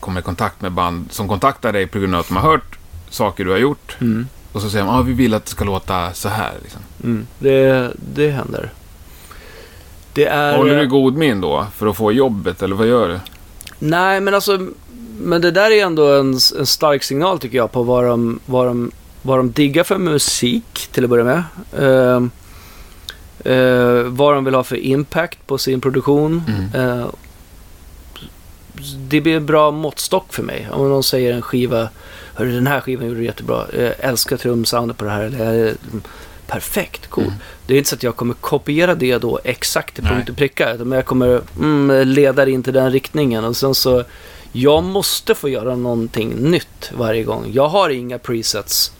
Speaker 2: kommer i kontakt med band som kontaktar dig på grund av att de har hört saker du har gjort.
Speaker 1: Mm.
Speaker 2: Och så säger de, ah, vi vill att det ska låta så här. Liksom.
Speaker 1: Mm. Det, det händer. Det är...
Speaker 2: Håller du god min då för att få jobbet, eller vad gör du?
Speaker 1: Nej, men alltså, men det där är ändå en, en stark signal tycker jag på vad de, vad, de, vad de diggar för musik till att börja med. Eh, eh, vad de vill ha för impact på sin produktion.
Speaker 2: Mm.
Speaker 1: Eh, det blir en bra måttstock för mig. Om någon säger en skiva, Hörru, den här skivan gjorde du jättebra. Jag älskar trumsoundet på det här. Eller, perfekt, cool.
Speaker 2: Mm.
Speaker 1: Det är inte så att jag kommer kopiera det då exakt till punkt och pricka. utan Jag kommer mm, leda det in till den riktningen. Och sen så, jag måste få göra någonting nytt varje gång. Jag har inga presets.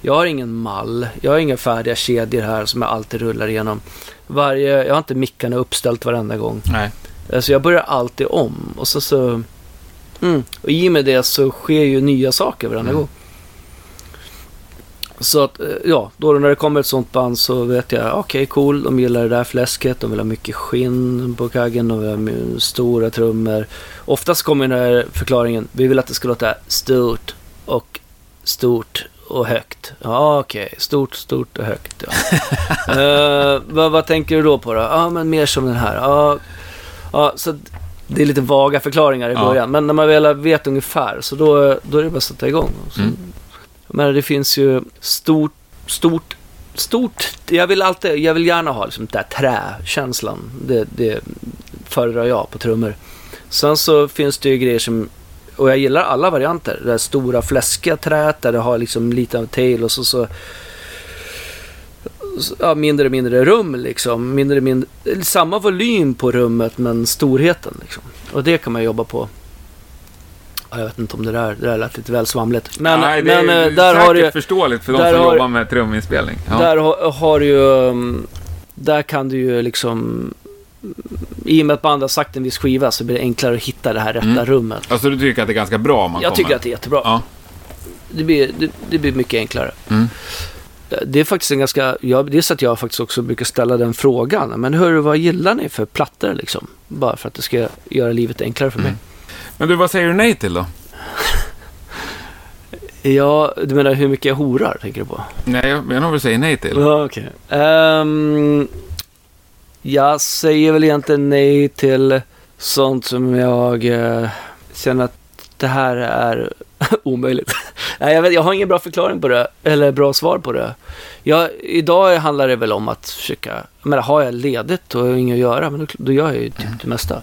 Speaker 1: Jag har ingen mall. Jag har inga färdiga kedjor här som jag alltid rullar igenom. Varje, jag har inte mickarna uppställt varenda gång.
Speaker 2: Nej.
Speaker 1: Alltså jag börjar alltid om. Och så så... Mm. Och i och med det så sker ju nya saker varenda
Speaker 2: Mm.
Speaker 1: gång. Så att, eh, ja, då när det kommer ett sånt band så vet jag, okej cool, de gillar det där fläsket, de vill ha mycket skinn på kaggen, de vill ha stora trummor. Oftast kommer den här förklaringen, vi vill att det ska låta stort och stort och högt. Ja, okej, stort, stort och högt. Ja. Eh, vad, vad tänker du då på då? Ja, men mer som den här. Ja, ja, så att det är lite vaga förklaringar i
Speaker 2: Ja.
Speaker 1: början. Men när man väl vet ungefär så då, då är det bara att sätta igång. Så,
Speaker 2: Mm.
Speaker 1: Men det finns ju stort, stort, stort. Jag vill alltid, jag vill gärna ha liksom den där träkänslan. Det, det föredrar jag på trummor. Sen så finns det ju grejer som, och jag gillar alla varianter. Det där stora fläskiga träet där det har liksom lite av tail och så, så ja, mindre och mindre rum liksom. Mindre, mindre, samma volym på rummet men storheten liksom. Och det kan man jobba på. Ja, jag vet inte om det där, det där lät lite väl svamligt. Men,
Speaker 2: Nej, det
Speaker 1: men
Speaker 2: är
Speaker 1: eh, där
Speaker 2: säkert
Speaker 1: har du
Speaker 2: förståeligt för de som
Speaker 1: har-
Speaker 2: jobbar med truminspelning. Ja.
Speaker 1: där har, har ju, um, där kan du ju liksom, i och med att bandet har sagt en viss skiva så blir det enklare att hitta det här rätta
Speaker 2: Mm.
Speaker 1: rummet.
Speaker 2: Alltså du tycker att det är ganska bra om man
Speaker 1: Jag
Speaker 2: kommer?
Speaker 1: tycker att det är jättebra.
Speaker 2: Ja.
Speaker 1: Det, blir, det, det blir mycket enklare.
Speaker 2: Mm.
Speaker 1: Det är faktiskt en ganska, jag, det är så att jag faktiskt också brukar ställa den frågan. Men hörru, vad gillar ni för plattor liksom? Bara för att det ska göra livet enklare för mig.
Speaker 2: Mm. Men du, vad säger du nej till då?
Speaker 1: Ja, du menar hur mycket jag horar, tänker du på?
Speaker 2: Nej, jag menar vad du säger nej till.
Speaker 1: Ja, okej. Ehm, jag säger väl egentligen nej till sånt som jag eh, känner att det här är omöjligt. nej, jag, vet, jag har ingen bra förklaring på det, eller bra svar på det. Jag, idag handlar det väl om att försöka, jag menar, har jag ledigt och inget att göra, men då, då gör jag ju typ det mesta.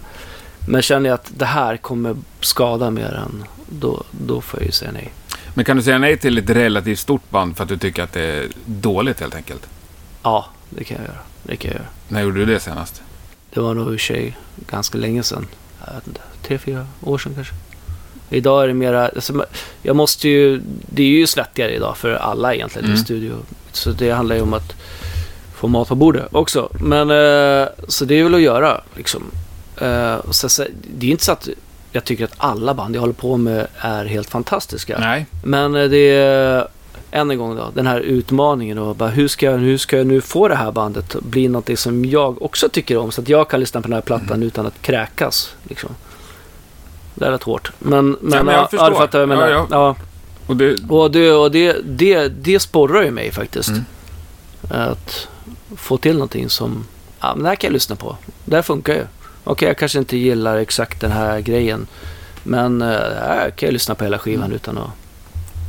Speaker 1: Men känner jag att det här kommer skada mer än, då, då får jag ju säga nej.
Speaker 2: Men kan du säga nej till ett relativt stort band för att du tycker att det är dåligt helt enkelt?
Speaker 1: Ja, det kan jag göra. Det kan jag göra.
Speaker 2: När gjorde du det senast?
Speaker 1: Det var nog i och sig ganska länge sedan. Jag vet inte, tre, fyra år sedan kanske. Idag är det mera, alltså, jag måste ju, det är ju svettigare idag för alla egentligen
Speaker 2: Mm.
Speaker 1: i studio. Så det handlar ju om att få mat på bordet också. Men, eh, så det är väl att göra liksom. Och så, så, det är ju inte så att jag tycker att alla band jag håller på med är helt fantastiska.
Speaker 2: Nej.
Speaker 1: Men eh, det är, än en gång då, den här utmaningen och bara hur ska, jag, hur ska jag nu få det här bandet att bli någonting som jag också tycker om så att jag kan lyssna på den här plattan
Speaker 2: Mm.
Speaker 1: utan att kräkas. Liksom. Det är rätt hårt. Men, men,
Speaker 2: men jag
Speaker 1: ja,
Speaker 2: förstår.
Speaker 1: ja, du fattar jag menar.
Speaker 2: Ja,
Speaker 1: Ja,
Speaker 2: Och det,
Speaker 1: Och, det, och det, det, det sporrar ju mig faktiskt.
Speaker 2: Mm.
Speaker 1: Att få till någonting som, ja men det här kan jag lyssna på. Det här funkar ju. Okej, jag kanske inte gillar exakt den här grejen. Men det här kan jag lyssna på hela skivan
Speaker 2: Mm.
Speaker 1: utan att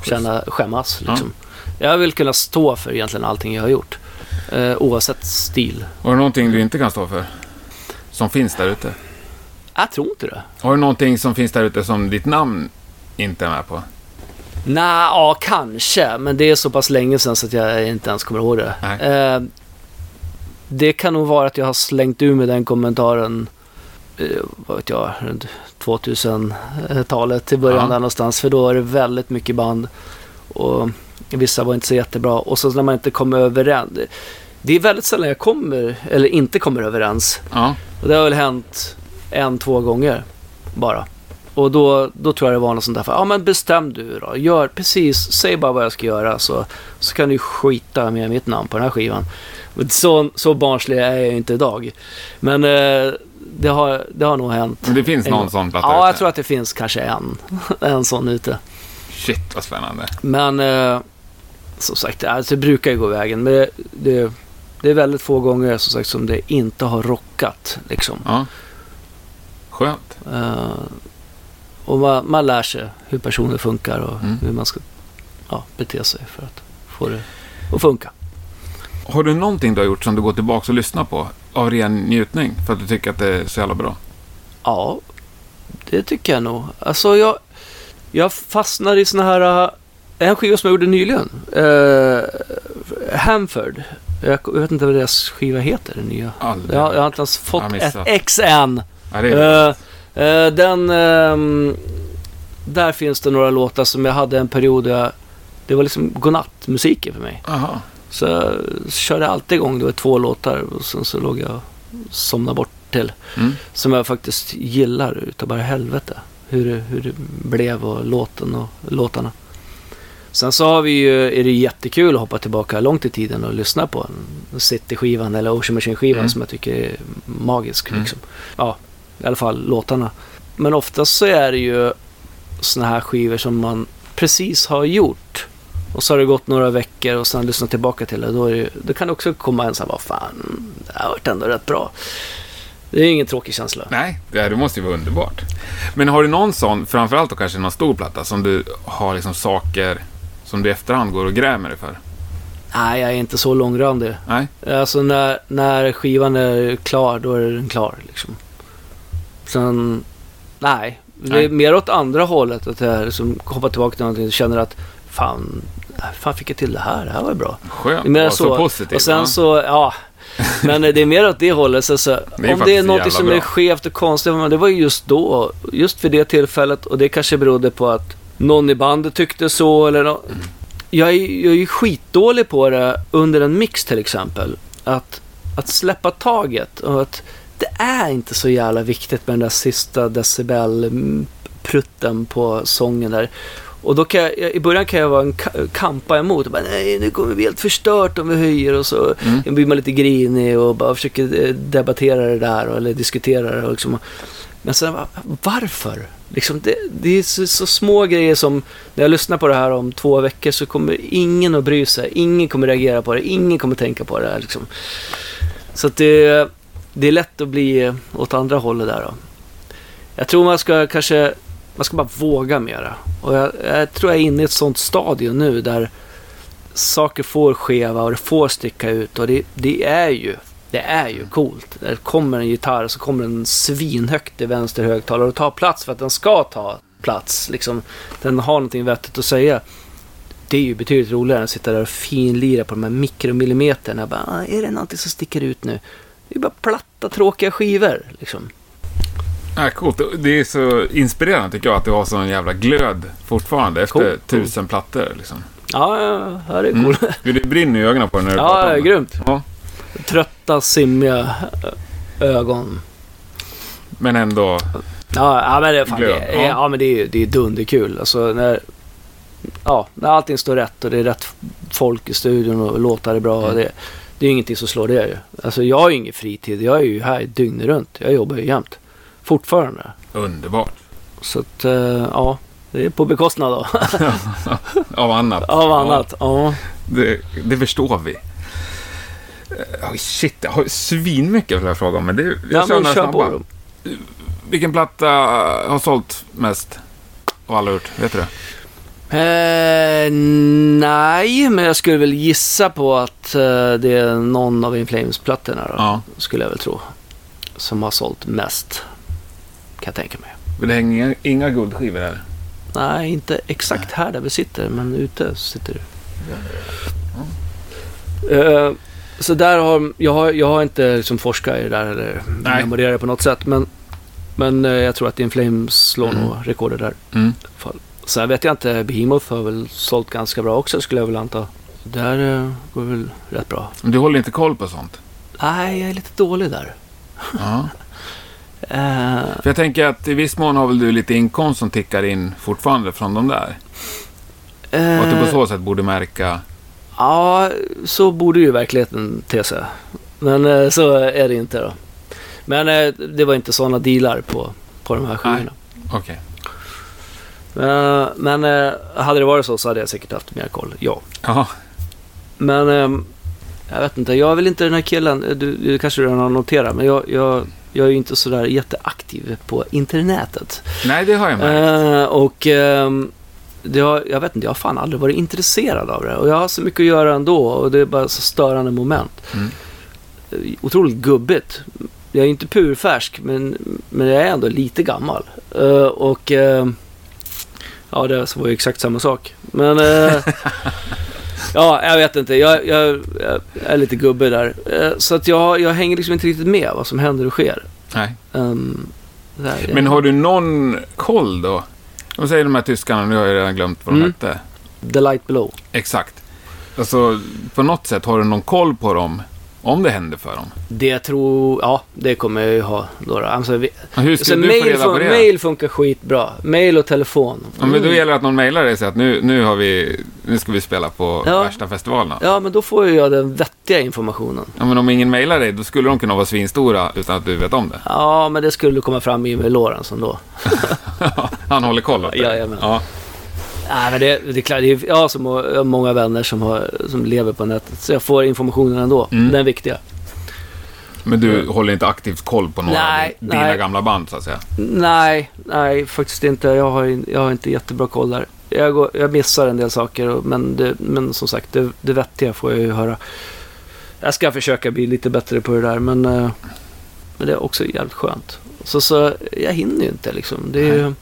Speaker 1: känna, skämmas. Liksom. Jag vill kunna stå för egentligen allting jag har gjort. Eh, oavsett stil.
Speaker 2: har du någonting du inte kan stå för? Som finns där ute?
Speaker 1: Jag tror inte det.
Speaker 2: Har du någonting som finns där ute som ditt namn inte är med på?
Speaker 1: Nej, ja kanske. Men det är så pass länge sedan så att jag inte ens kommer ihåg det. Eh, det kan nog vara att jag har slängt ur med den kommentaren, vad vet jag, runt 2000-talet i början
Speaker 2: Ja.
Speaker 1: där någonstans. För då är det väldigt mycket band och vissa var inte så jättebra. Och så när man inte kommer överens. det- är väldigt sällan jag kommer, eller inte kommer överens.
Speaker 2: Ja.
Speaker 1: Och det har väl hänt en, två gånger bara. Och då, då tror jag det var något sånt där, för, ja men bestäm du då. Gör precis, säg bara vad jag ska göra så, så kan du skita med mitt namn på den här skivan. Så, så barnslig är jag inte idag. Men eh, det, har, det har nog hänt.
Speaker 2: Men det finns någon sån platta
Speaker 1: Ja, jag
Speaker 2: ute?
Speaker 1: tror att det finns kanske en, en sån ute.
Speaker 2: Shit vad spännande.
Speaker 1: Men eh, som sagt, alltså, det brukar ju gå vägen. Men det, det, det är väldigt få gånger som sagt som det inte har rockat. Liksom.
Speaker 2: Ja. Skönt.
Speaker 1: Eh, och man, man lär sig hur personer funkar och
Speaker 2: Mm.
Speaker 1: hur man ska ja, bete sig för att få det att funka.
Speaker 2: Har du någonting du har gjort som du går tillbaka och lyssnar på av ren njutning för att du tycker att det är så jävla bra?
Speaker 1: Ja, det tycker jag nog. Alltså jag, jag fastnar i såna här... eh, En skiva som jag gjorde nyligen. Uh, Hamford. Jag, jag vet inte vad deras skiva heter, den nya.
Speaker 2: Aldrig.
Speaker 1: Jag, jag har inte ens fått ett
Speaker 2: missat.
Speaker 1: X än.
Speaker 2: Ja,
Speaker 1: Eh, eh, den... ehm, där finns det några låtar som jag hade en period där jag, det var liksom godnattmusiken för mig.
Speaker 2: Aha.
Speaker 1: Så jag körde alltid igång, det var två låtar och sen så låg jag och somnade bort till.
Speaker 2: Mm.
Speaker 1: Som jag faktiskt gillar utav bara helvete. Hur det, hur det blev och låten och låtarna. Sen så har vi ju, är det jättekul att hoppa tillbaka långt i tiden och lyssna på City-skivan eller Ocean Machine-skivan
Speaker 2: Mm.
Speaker 1: som jag tycker är magisk.
Speaker 2: Mm.
Speaker 1: Liksom. Ja, i alla fall låtarna. Men oftast så är det ju såna här skivor som man precis har gjort. Och så har det gått några veckor och sen lyssnat tillbaka till det. Då, det, då kan det också komma en sån här, vad fan, det har varit ändå rätt bra. Det är ingen tråkig känsla.
Speaker 2: Nej, det, måste ju vara underbart. Men har du någon sån, framförallt då kanske någon stor platta, som du har liksom saker som du i efterhand går och grämer dig för?
Speaker 1: Nej, jag är inte så långrandig.
Speaker 2: Nej?
Speaker 1: Alltså när, när skivan är klar, då är den klar liksom. Sen, nej. Det är mer åt andra hållet. Att jag liksom hoppar tillbaka till någonting och känner att fan, fan fick jag till det här? Det här var ju bra.
Speaker 2: Skönt.
Speaker 1: Det mer
Speaker 2: Var
Speaker 1: så.
Speaker 2: positiv.
Speaker 1: Och sen så, ja. Men det är mer åt det hållet. Så, så,
Speaker 2: är
Speaker 1: om det är något som
Speaker 2: bra.
Speaker 1: är skevt och konstigt. Men det var ju just då. Just för det tillfället. Och det kanske berodde på att någon i bandet tyckte så. Eller nå-
Speaker 2: Mm.
Speaker 1: jag, är, jag är ju skitdålig på det under en mix till exempel. Att, att släppa taget. Och att det är inte så jävla viktigt med den där sista decibel-prutten på sången där. Och då kan jag, i början kan jag vara en ka- kampa emot. Och bara, Nej, nu kommer vi helt förstört om vi höjer. Och så
Speaker 2: Mm.
Speaker 1: blir man lite grinig och bara försöker eh, debattera det där. Eller diskutera det. Och liksom. Men sen, bara, varför? Liksom, det, det är så, så små grejer som, när jag lyssnar på det här om två veckor så kommer ingen att bry sig. Ingen kommer reagera på det. Ingen kommer tänka på det. här, Liksom. Så att det, det är lätt att bli åt andra hållet där. Då. Jag tror man ska kanske, man ska bara våga mera. Och jag, jag tror jag är inne i ett sånt stadium nu där saker får skeva och det får sticka ut. Och det, det är ju det är ju coolt. Det kommer en gitarr och så kommer den svinhögt i vänster högtalare och tar plats för att den ska ta plats. Liksom, den har någonting vettigt att säga. Det är ju betydligt roligare än att sitta där och finlira på de här mikromillimeterna. Jag Bara, ah, är det någonting som sticker ut nu? Det är bara platta, tråkiga skivor. Liksom.
Speaker 2: Ja, coolt. Det är så inspirerande tycker jag att du har sån jävla glöd fortfarande efter
Speaker 1: Cool,
Speaker 2: tusen plattor. Liksom.
Speaker 1: Ja, ja, det är
Speaker 2: Mm.
Speaker 1: cool.
Speaker 2: Det brinner i ögonen på dig när du
Speaker 1: Ja,
Speaker 2: pratar om det.
Speaker 1: grymt.
Speaker 2: Ja,
Speaker 1: Trötta, simmiga ögon.
Speaker 2: men ändå.
Speaker 1: Ja, ja men det är fan,
Speaker 2: Glöd,
Speaker 1: det,
Speaker 2: ja.
Speaker 1: ja. men det är, det är dunderkul. Alltså när, ja, när allting står rätt och det är rätt folk i studion och låtar är bra.
Speaker 2: Mm.
Speaker 1: Det, det är ingenting som slår det. Alltså jag har ju ingen fritid. Jag är ju här dygnet runt. Jag jobbar ju jämt. Fortfarande.
Speaker 2: Underbart.
Speaker 1: Så att, eh, ja. Det är på bekostnad då.
Speaker 2: Av annat.
Speaker 1: av annat. Ja.
Speaker 2: Det, det förstår vi. Eh, shit, jag har svinmycket vill jag fråga om. Men det, jag
Speaker 1: Ja,
Speaker 2: kör några
Speaker 1: på
Speaker 2: snabba.
Speaker 1: då.
Speaker 2: Vilken platta har sålt mest av alla gjort? Vet du det?
Speaker 1: Eh, nej, men jag skulle väl gissa på att eh, det är någon av In Flames-plattorna då.
Speaker 2: Ja.
Speaker 1: Skulle jag väl tro. Som har sålt mest. Kan jag tänka mig.
Speaker 2: Men det hänger inga, inga guldskivor här.
Speaker 1: Nej, inte exakt här där vi sitter, men ute sitter du. Eh, så där har jag, har jag har inte liksom forskat i det där eller memorerat det på något sätt. Men, men eh, jag tror att In Flames slår
Speaker 2: Mm.
Speaker 1: nog rekordet där.
Speaker 2: Mm.
Speaker 1: Sen vet jag inte, Behemoth har väl sålt ganska bra också skulle jag väl anta. Där eh, går det väl rätt bra.
Speaker 2: Men du håller inte koll på sånt?
Speaker 1: Nej, jag är lite dålig där.
Speaker 2: Ja.
Speaker 1: Eh,
Speaker 2: För jag tänker att i viss mån har väl du lite inkomst som tickar in fortfarande från de där? Och att du på
Speaker 1: eh,
Speaker 2: så sätt borde märka...
Speaker 1: Ja, så borde ju verkligheten te sig. Men eh, så är det inte då. Men eh, det var inte sådana dealar på, på de här skivorna.
Speaker 2: Okej.
Speaker 1: Eh, men eh, hade det varit så så hade jag säkert haft mer koll, ja.
Speaker 2: Ja.
Speaker 1: Men eh, jag vet inte, jag är väl inte den här killen, eh, du, du kanske redan har noterat, men jag, jag, jag är ju inte sådär jätteaktiv på internetet.
Speaker 2: Nej, det har jag märkt.
Speaker 1: Eh, och ehm, har, jag vet inte, jag har fan aldrig varit intresserad av det. Och jag har så mycket att göra ändå och det är bara så störande moment.
Speaker 2: Mm.
Speaker 1: Eh, Otroligt gubbigt. Jag är inte purfärsk men, men jag är ändå lite gammal. Eh, och ehm, ja, det var ju exakt samma sak. Men ja, jag vet inte. Jag, jag, jag är lite gubbig där. Eh, så att jag, jag hänger liksom inte riktigt med vad som händer och sker.
Speaker 2: Nej.
Speaker 1: Ehm, där,
Speaker 2: Men har du någon koll då? Om säger de här tyskarna, nu har jag redan glömt vad de
Speaker 1: Mm.
Speaker 2: hette.
Speaker 1: The Light Below.
Speaker 2: Exakt. Alltså, på något sätt, har du någon koll på dem? Om det händer för dem?
Speaker 1: Det tror, ja det kommer jag ju ha. Då. då. Alltså, vi,
Speaker 2: Och Hur ska
Speaker 1: så
Speaker 2: du få
Speaker 1: mail,
Speaker 2: reda på det?
Speaker 1: mail funkar skitbra. Mail och telefon.
Speaker 2: Ja, men då
Speaker 1: Mm.
Speaker 2: gäller det att någon mejlar dig och säger att nu, nu, har vi, nu ska vi spela på
Speaker 1: Ja.
Speaker 2: värsta festivalerna.
Speaker 1: Ja, men då får jag den vettiga informationen.
Speaker 2: Ja, men om ingen mejlar dig, då skulle de kunna vara svinstora utan att du vet om det.
Speaker 1: Ja, men det skulle komma fram i med Lorenz ändå.
Speaker 2: Han håller koll åt dig.
Speaker 1: Jajamän.
Speaker 2: Ja.
Speaker 1: Nej, men det, det är klart. Det är, jag må, jag har många vänner som, har, som lever på nätet. Så jag får informationen ändå.
Speaker 2: Mm.
Speaker 1: Den är viktiga.
Speaker 2: Men du håller inte aktivt koll på några
Speaker 1: Nej,
Speaker 2: av dina
Speaker 1: nej.
Speaker 2: gamla band, så att säga?
Speaker 1: Nej, nej, faktiskt inte. Jag har, jag har inte jättebra koll där. Jag, går, jag missar en del saker, men, det, men som sagt, det, det vettiga får jag ju höra. Jag ska försöka bli lite bättre på det där, men, eh, men det är också jävligt skönt. Så, så jag hinner ju inte liksom. Det, är,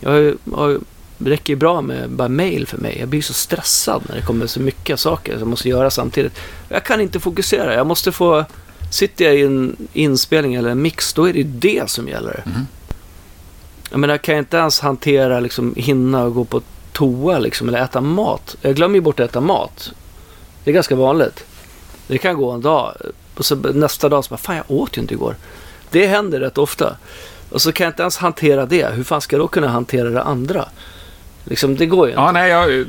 Speaker 1: jag har, har, det räcker ju bra med bara mail för mig. Jag blir så stressad när det kommer så mycket saker som jag måste göra samtidigt. Jag kan inte fokusera. Jag måste få... Sitter jag i en inspelning eller en mix, då är det ju det som gäller.
Speaker 2: Mhm.
Speaker 1: Jag menar, kan jag inte ens hantera, liksom, hinna och gå på toa liksom, eller äta mat. Jag glömmer ju bort att äta mat. Det är ganska vanligt. Det kan gå en dag och så nästa dag så bara, fan jag åt ju inte igår. Det händer rätt ofta. Och så kan jag inte ens hantera det. Hur fan ska jag då kunna hantera det andra? Liksom, det går ju inte.
Speaker 2: Ja, nej, jag...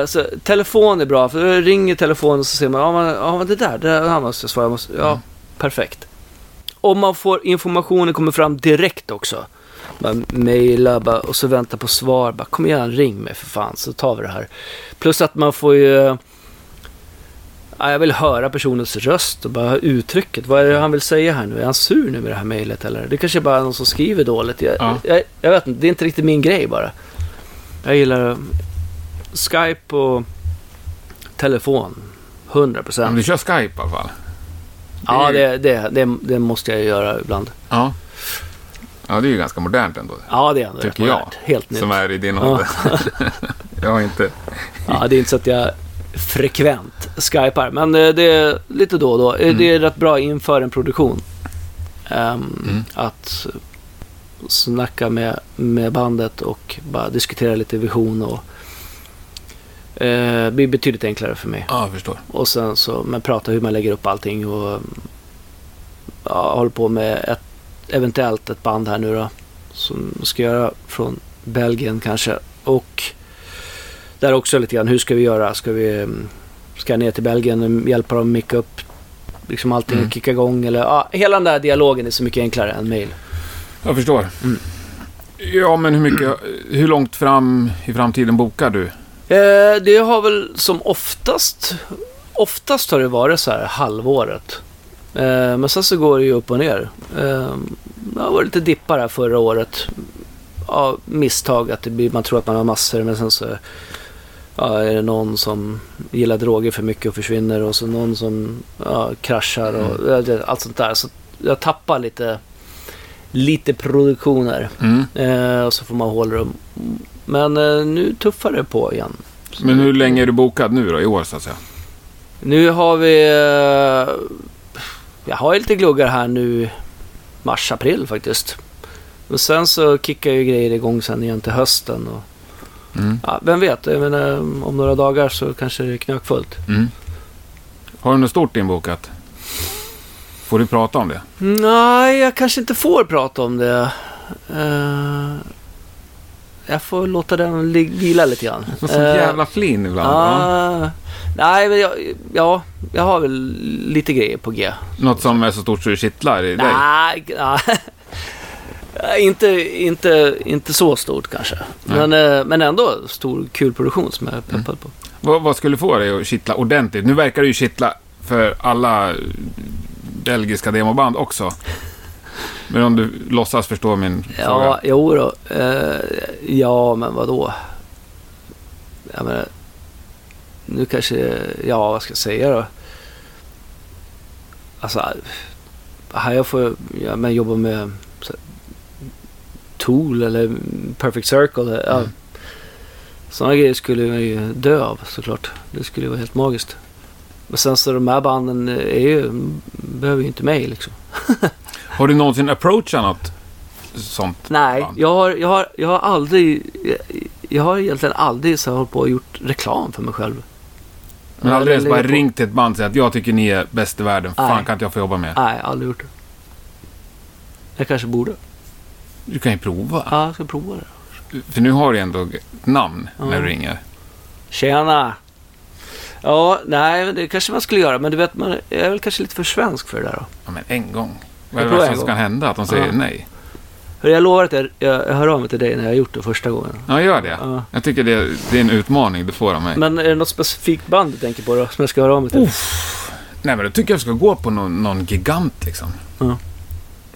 Speaker 1: Eh, så, telefon är bra, för då ringer telefonen och så ser man, ja men, ja, det där, det här måste jag svara. Jag måste, ja,
Speaker 2: Mm.
Speaker 1: perfekt. Om man får informationen kommer fram direkt också. Man mejlar bara, och så väntar på svar. Bara, Kom igen, ring mig för fan så tar vi det här. Plus att man får ju... Ja, jag vill höra personens röst och bara uttrycket. Vad är det han vill säga här nu? Är han sur nu med det här mejlet eller? Det kanske bara är någon som skriver dåligt. Jag,
Speaker 2: Ja.
Speaker 1: jag, jag vet inte, det är inte riktigt min grej bara. Jag gillar Skype och telefon. 100%
Speaker 2: Men
Speaker 1: procent.
Speaker 2: du kör Skype i alla fall?
Speaker 1: Ja,
Speaker 2: är ju-
Speaker 1: det, det, det, det måste jag göra ibland.
Speaker 2: Ja. Ja, det är ju ganska modernt ändå.
Speaker 1: Ja, det är ändå
Speaker 2: Tycker jag.
Speaker 1: modernt. Helt nytt.
Speaker 2: Som är i din
Speaker 1: Ja.
Speaker 2: ålder. jag har inte...
Speaker 1: Ja, det är inte så att jag frekvent skypar, men eh, det är lite då och då.
Speaker 2: Mm.
Speaker 1: Det är rätt bra inför en produktion. Ehm,
Speaker 2: Mm.
Speaker 1: Att snacka med, med bandet och bara diskutera lite vision och eh, det blir betydligt enklare för mig.
Speaker 2: Ja, jag förstår.
Speaker 1: Och sen så, men prata hur man lägger upp allting och ja, håller på med ett, eventuellt ett band här nu då. Som ska göra från Belgien kanske. Och där också lite grann, hur ska vi göra? Ska vi mm, ska jag ner till Belgien och hjälpa dem micka upp liksom allting
Speaker 2: Mm.
Speaker 1: kicka igång? Eller, ja, hela den där dialogen är så mycket enklare än mail.
Speaker 2: Jag förstår.
Speaker 1: Mm.
Speaker 2: Ja, men hur mycket, hur långt fram i framtiden bokar du?
Speaker 1: Eh, det har väl som oftast, oftast har det varit så här halvåret. Eh, men sen så går det ju upp och ner. Eh, det har varit lite dippar här förra året. Ja, misstag att det blir, man tror att man har massor men sen så ja, är det någon som gillar droger för mycket och försvinner och så någon som ja, kraschar och det- allt sånt där. Så jag tappar lite, lite produktioner.
Speaker 2: Mm.
Speaker 1: Eh, och så får man hålla dem. Men eh, nu tuffar det på igen. Så
Speaker 2: Men hur länge är du bokad nu då, i år så att säga?
Speaker 1: Nu har vi... Eh, jag har lite gluggar här nu mars, april faktiskt. Och sen så kickar ju grejer igång sen igen till hösten. Och,
Speaker 2: Mm.
Speaker 1: ja, vem vet, jag menar, om några dagar så kanske det är knökfullt.
Speaker 2: Mm. Har du något stort inbokat? Får du prata om det?
Speaker 1: Nej, jag kanske inte får prata om det. Eh, jag får låta den vila lite grann.
Speaker 2: Får sån
Speaker 1: Eh,
Speaker 2: jävla flin ibland. va?
Speaker 1: Ah, nej, men jag, ja, jag har väl lite grejer på G.
Speaker 2: Något som är så stort så det kittlar i dig?
Speaker 1: Nej, inte, inte, inte så stort kanske. Men, eh, men ändå stor kul produktion som jag är peppad på.
Speaker 2: Vad, vad skulle få dig att kittla ordentligt? Nu verkar det ju kittla för alla belgiska demoband också. Men om du låtsas förstå min
Speaker 1: Ja,
Speaker 2: fråga.
Speaker 1: jo då. Eh, ja, men vad då? Jag menar, nu kanske, ja vad ska jag säga då? Alltså, här jag får ja, men jobba med så, Tool eller Perfect Circle. Ja.
Speaker 2: Mm.
Speaker 1: Sådana grejer skulle jag ju dö av såklart. Det skulle ju vara helt magiskt. Men sen så de här banden är ju, behöver ju inte mig liksom.
Speaker 2: Har du någonsin approachat något sånt?
Speaker 1: Nej,
Speaker 2: band?
Speaker 1: jag har, jag har, jag har aldrig... Jag, har egentligen aldrig så här hållit på och gjort reklam för mig själv.
Speaker 2: Men aldrig ens bara
Speaker 1: på-
Speaker 2: ringt till ett band och sagt att jag tycker ni är bäst i världen. Fan
Speaker 1: Nej.
Speaker 2: kan inte jag få jobba med?
Speaker 1: Nej, aldrig gjort det. Jag kanske borde.
Speaker 2: Du kan ju prova.
Speaker 1: Ja, jag ska prova det.
Speaker 2: För nu har du ändå ett namn när
Speaker 1: Ja.
Speaker 2: du ringer.
Speaker 1: Tjena! Ja, nej, det kanske man skulle göra. Men du vet, man är väl kanske lite för svensk för det där då.
Speaker 2: Ja, men en gång. Vad är det som kan hända? Att de säger
Speaker 1: Ja.
Speaker 2: nej?
Speaker 1: Jag lovar att jag, jag, jag hör av mig till dig när jag har gjort det första gången.
Speaker 2: Ja, gör det.
Speaker 1: Ja.
Speaker 2: Jag tycker det, det är en utmaning du får av mig.
Speaker 1: Men är det något specifikt band du tänker på då? Som jag ska höra av mig till?
Speaker 2: Nej, men då tycker jag ska gå på någon, någon gigant liksom.
Speaker 1: Ja.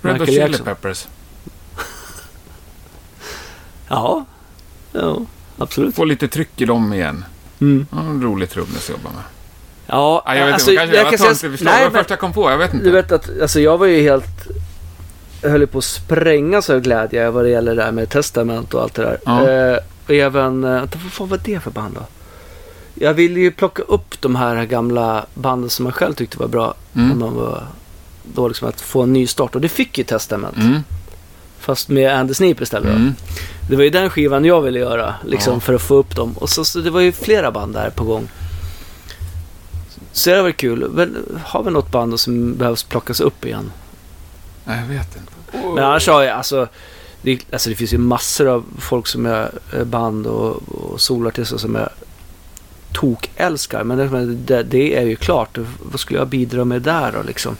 Speaker 2: Red Hot Chili. Peppers.
Speaker 1: Ja. Ja, absolut.
Speaker 2: Få lite tryck i dem igen.
Speaker 1: Mm.
Speaker 2: Ja, en rolig trummis att jobba med.
Speaker 1: Ja,
Speaker 2: Ja, jag vet
Speaker 1: alltså,
Speaker 2: inte, kanske jag,
Speaker 1: kan
Speaker 2: jag
Speaker 1: säga-
Speaker 2: inte förslag.
Speaker 1: nej, men-
Speaker 2: första jag kom på. Jag vet inte.
Speaker 1: Du vet att alltså jag var ju helt... Jag höll på att sprängas av glädje vad det gäller det där med testament och allt det där.
Speaker 2: Ja.
Speaker 1: Eh, och även... Eh, vad fan var det för band då? Jag ville ju plocka upp de här gamla banden som man själv tyckte var bra. När
Speaker 2: Mm.
Speaker 1: man var... Då liksom att få en ny start. Och det fick ju Testament.
Speaker 2: Mm.
Speaker 1: Fast med Andy Sneap istället.
Speaker 2: Mm.
Speaker 1: Det var ju den skivan jag ville göra. Liksom
Speaker 2: Ja.
Speaker 1: för att få upp dem. Och så, så det var ju flera band där på gång. Så det var kul. Men har vi något band som behövs plockas upp igen?
Speaker 2: Nej, jag vet inte.
Speaker 1: Men annars har jag alltså det, alltså det finns ju massor av folk som är eh, band och, och solartister som jag tokälskar. Men det, det är ju klart. Vad skulle jag bidra med där då liksom?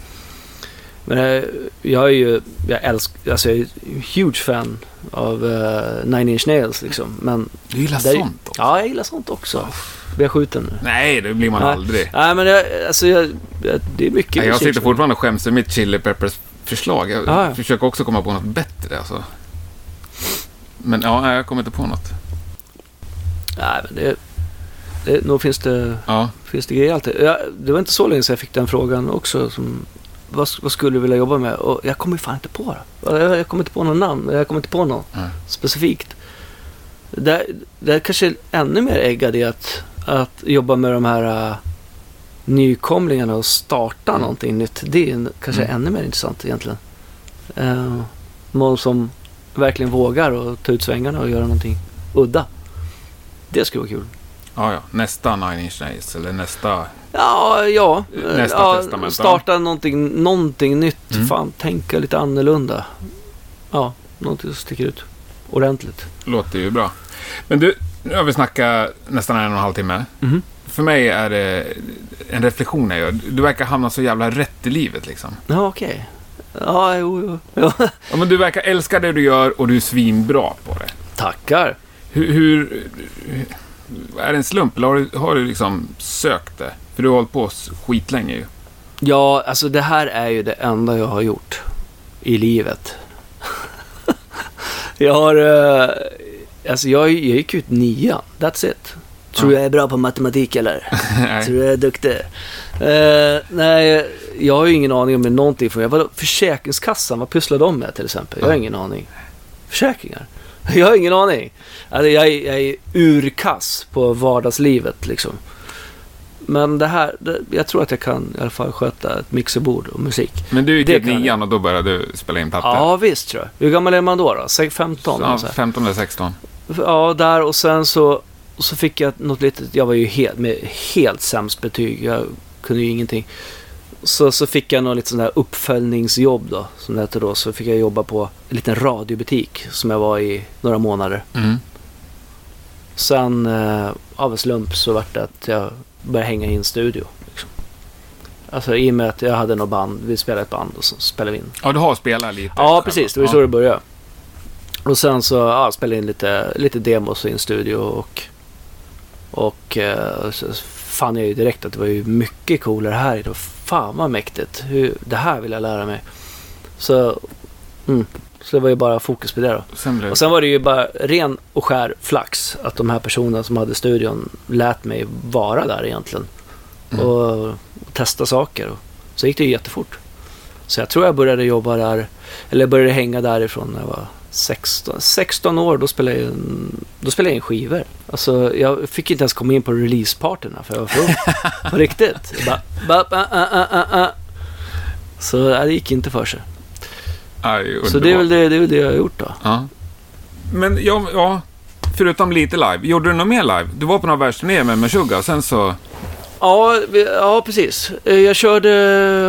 Speaker 1: Men eh, jag är ju, jag älskar, alltså jag är huge fan av uh, Nine Inch Nails liksom. Men
Speaker 2: Du gillar
Speaker 1: det är-
Speaker 2: sånt också?
Speaker 1: ja, jag gillar sånt också. Blir jag skjuten nu?
Speaker 2: Nej, det blir man
Speaker 1: Nej.
Speaker 2: aldrig.
Speaker 1: Nej men jag, alltså jag, jag, det är mycket
Speaker 2: Nej, jag sitter fortfarande och skäms för mitt Chili Peppers förslag. Jag
Speaker 1: Ja, ja.
Speaker 2: försöker också komma på något bättre alltså. Men ja, jag kommer inte på något.
Speaker 1: Nej men det, det, nog finns det
Speaker 2: Ja,
Speaker 1: Finns det grejer alltid? Jag, det var inte så länge sedan jag fick den frågan också. Som, vad, vad skulle du vilja jobba med? Och jag kommer ju fan inte på det. Jag, jag kommer inte på någon namn. Jag kommer inte på någon
Speaker 2: Nej.
Speaker 1: specifikt. Det, det är kanske ännu mer äggad i att, att jobba med de här uh, nykomlingarna och starta
Speaker 2: Mm.
Speaker 1: någonting nytt. Det är kanske
Speaker 2: Mm.
Speaker 1: ännu mer intressant egentligen. Uh, någon som verkligen vågar och ta ut svängarna och göra någonting udda. Det skulle vara kul.
Speaker 2: Ja, ja. Nästa Nine Inch Nails eller nästa...
Speaker 1: Ja, ja.
Speaker 2: Nästa
Speaker 1: ja,
Speaker 2: testament, ja.
Speaker 1: Starta någonting, någonting nytt.
Speaker 2: Mm.
Speaker 1: Fan, tänka lite annorlunda. Ja, någonting som sticker ut ordentligt.
Speaker 2: Låter ju bra. Men du, nu har vi snackat nästan en och en halv timme.
Speaker 1: Mhm.
Speaker 2: För mig är det en reflektion jag gör. Du verkar hamna så jävla rätt i livet liksom.
Speaker 1: Ja, okej. Ja, jo, jo. jo.
Speaker 2: Ja, men du verkar älska det du gör och du är svinbra på det.
Speaker 1: Tackar.
Speaker 2: Hur, hur, hur är det en slump eller har du, har du liksom sökt det? För du har hållit på skitlänge ju.
Speaker 1: Ja, alltså det här är ju det enda jag har gjort i livet. jag har... eh, alltså jag, jag gick ut nian. That's it. Tror
Speaker 2: Ja.
Speaker 1: jag är bra på matematik eller? Tror jag är duktig? Eh, nej, jag har ju ingen aning om någonting. För jag var Försäkringskassan, vad pysslar de med till exempel? Jag har ingen aning. Försäkringar? Jag har ingen aning. Alltså, jag, är, jag är urkass på vardagslivet liksom. Men det här, det, jag tror att jag kan i alla fall sköta ett mixerbord och musik.
Speaker 2: Men du gick
Speaker 1: jag.
Speaker 2: nian och då började du spela in plattor.
Speaker 1: Ja, visst tror jag. Hur gammal är man då? då? Säg 15?
Speaker 2: Ja,
Speaker 1: eller så här.
Speaker 2: 15 eller 16.
Speaker 1: Ja, där och sen så, och så fick jag något litet, jag var ju helt, med helt sämst betyg. Jag kunde ju ingenting. Så, så fick jag något lite sån där uppföljningsjobb då, som det hette då. Så fick jag jobba på en liten radiobutik som jag var i några månader.
Speaker 2: Mm.
Speaker 1: Sen eh, av en slump så vart det att jag började hänga i en studio. Liksom. Alltså i och med att jag hade något band, vi spelade ett band och så spelade vi in.
Speaker 2: Ja, du har spelat lite.
Speaker 1: Ja, precis. Det var ju så det började. Och sen så ja, spelade jag in lite, lite demos i en studio och, och eh, så fann jag ju direkt att det var ju mycket coolare här. Var fan vad mäktigt. Hur, det här vill jag lära mig. Så, mm, så det var ju bara fokus på det då.
Speaker 2: Sen
Speaker 1: Och sen var det ju bara ren och skär flax att de här personerna som hade studion lät mig vara där egentligen.
Speaker 2: Mm.
Speaker 1: Och, och testa saker. Och, så gick det ju jättefort. Så jag tror jag började jobba där, eller började hänga därifrån när jag var 16, 16 år. Då spelade, jag in, då spelade jag in skivor. Alltså jag fick inte ens komma in på releasepartyna för jag var för ung. På riktigt. Bara, ba, ba, ah, ah, ah. Så ja, det gick inte för sig.
Speaker 2: Aj,
Speaker 1: Så det är, väl det, det är väl det jag har gjort då.
Speaker 2: Ja. Men ja, ja, förutom lite live, gjorde du något mer live? Du var på några världsturnéer med Meshuggah och sen så...
Speaker 1: Ja, ja, precis. Eh, Jag körde,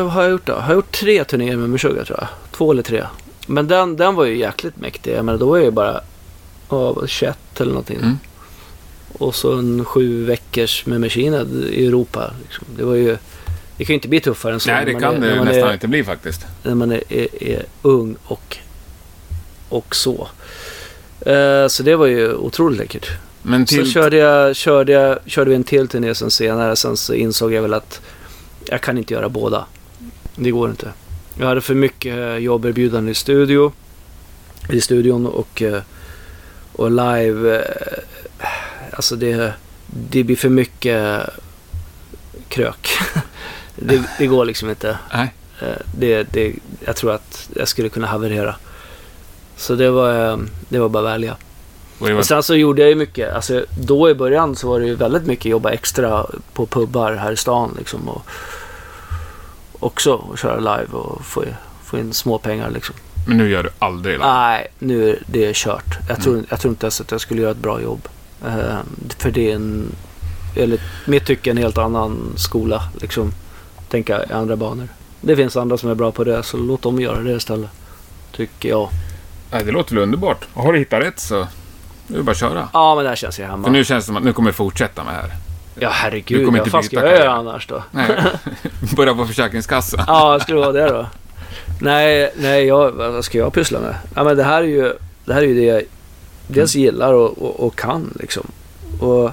Speaker 1: vad har jag gjort då? Jag har gjort tre turnéer med Meshuggah tror jag. Två eller tre. Men den, den var ju jäkligt mäktig. Jag menar, då var jag ju bara vad, 21 eller någonting.
Speaker 2: Mm.
Speaker 1: Och så en sju veckors med Machined i Europa. Liksom. Det var ju... Det kan ju inte bli tuffare än så.
Speaker 2: Nej, det kan
Speaker 1: är,
Speaker 2: det nästan
Speaker 1: är,
Speaker 2: inte bli faktiskt.
Speaker 1: När man är, är, är ung och, och så. Eh, så det var ju otroligt läckert.
Speaker 2: Men
Speaker 1: Så
Speaker 2: till...
Speaker 1: körde, jag, körde, jag, körde vi en till turné sen senare. Sen så insåg jag väl att jag kan inte göra båda. Det går inte. Jag hade för mycket jobberbjudanden i studio. I studion och, eh, och live. eh, Alltså det, det blir för mycket krök. Det, det går liksom inte.
Speaker 2: Nej.
Speaker 1: Eh, Det, det, jag tror att jag skulle kunna haverera. Så det var, eh, det var bara välja.
Speaker 2: Och
Speaker 1: sen så gjorde jag ju mycket, alltså då i början så var det ju väldigt mycket jobba extra på pubbar här i stan liksom. Och också och köra live och få, få in små pengar liksom.
Speaker 2: Men nu gör du aldrig live.
Speaker 1: Nej, nu är det kört. Jag tror,
Speaker 2: Mm.
Speaker 1: jag tror inte ens att jag skulle göra ett bra jobb. Eh, för det är en, eller mitt tycke en helt annan skola liksom. Tänka i andra banor. Det finns andra som är bra på det, så låt dem göra det istället. Tycker jag.
Speaker 2: Nej, det låter väl underbart. Och har du hittat rätt så... Nu är det bara att köra.
Speaker 1: Ja, men där känns jag hemma.
Speaker 2: För nu känns det som att nu kommer du fortsätta med det här.
Speaker 1: Ja,
Speaker 2: Du
Speaker 1: herregud.
Speaker 2: kommer
Speaker 1: Vad
Speaker 2: inte
Speaker 1: fan ska jag göra annars då?
Speaker 2: Nej. Börja på Försäkringskassan.
Speaker 1: Ja, skulle det vara det då? Nej, nej, jag, vad ska jag pyssla med? Ja, men det här är ju det, här är ju det jag dels gillar och, och, och kan liksom. Och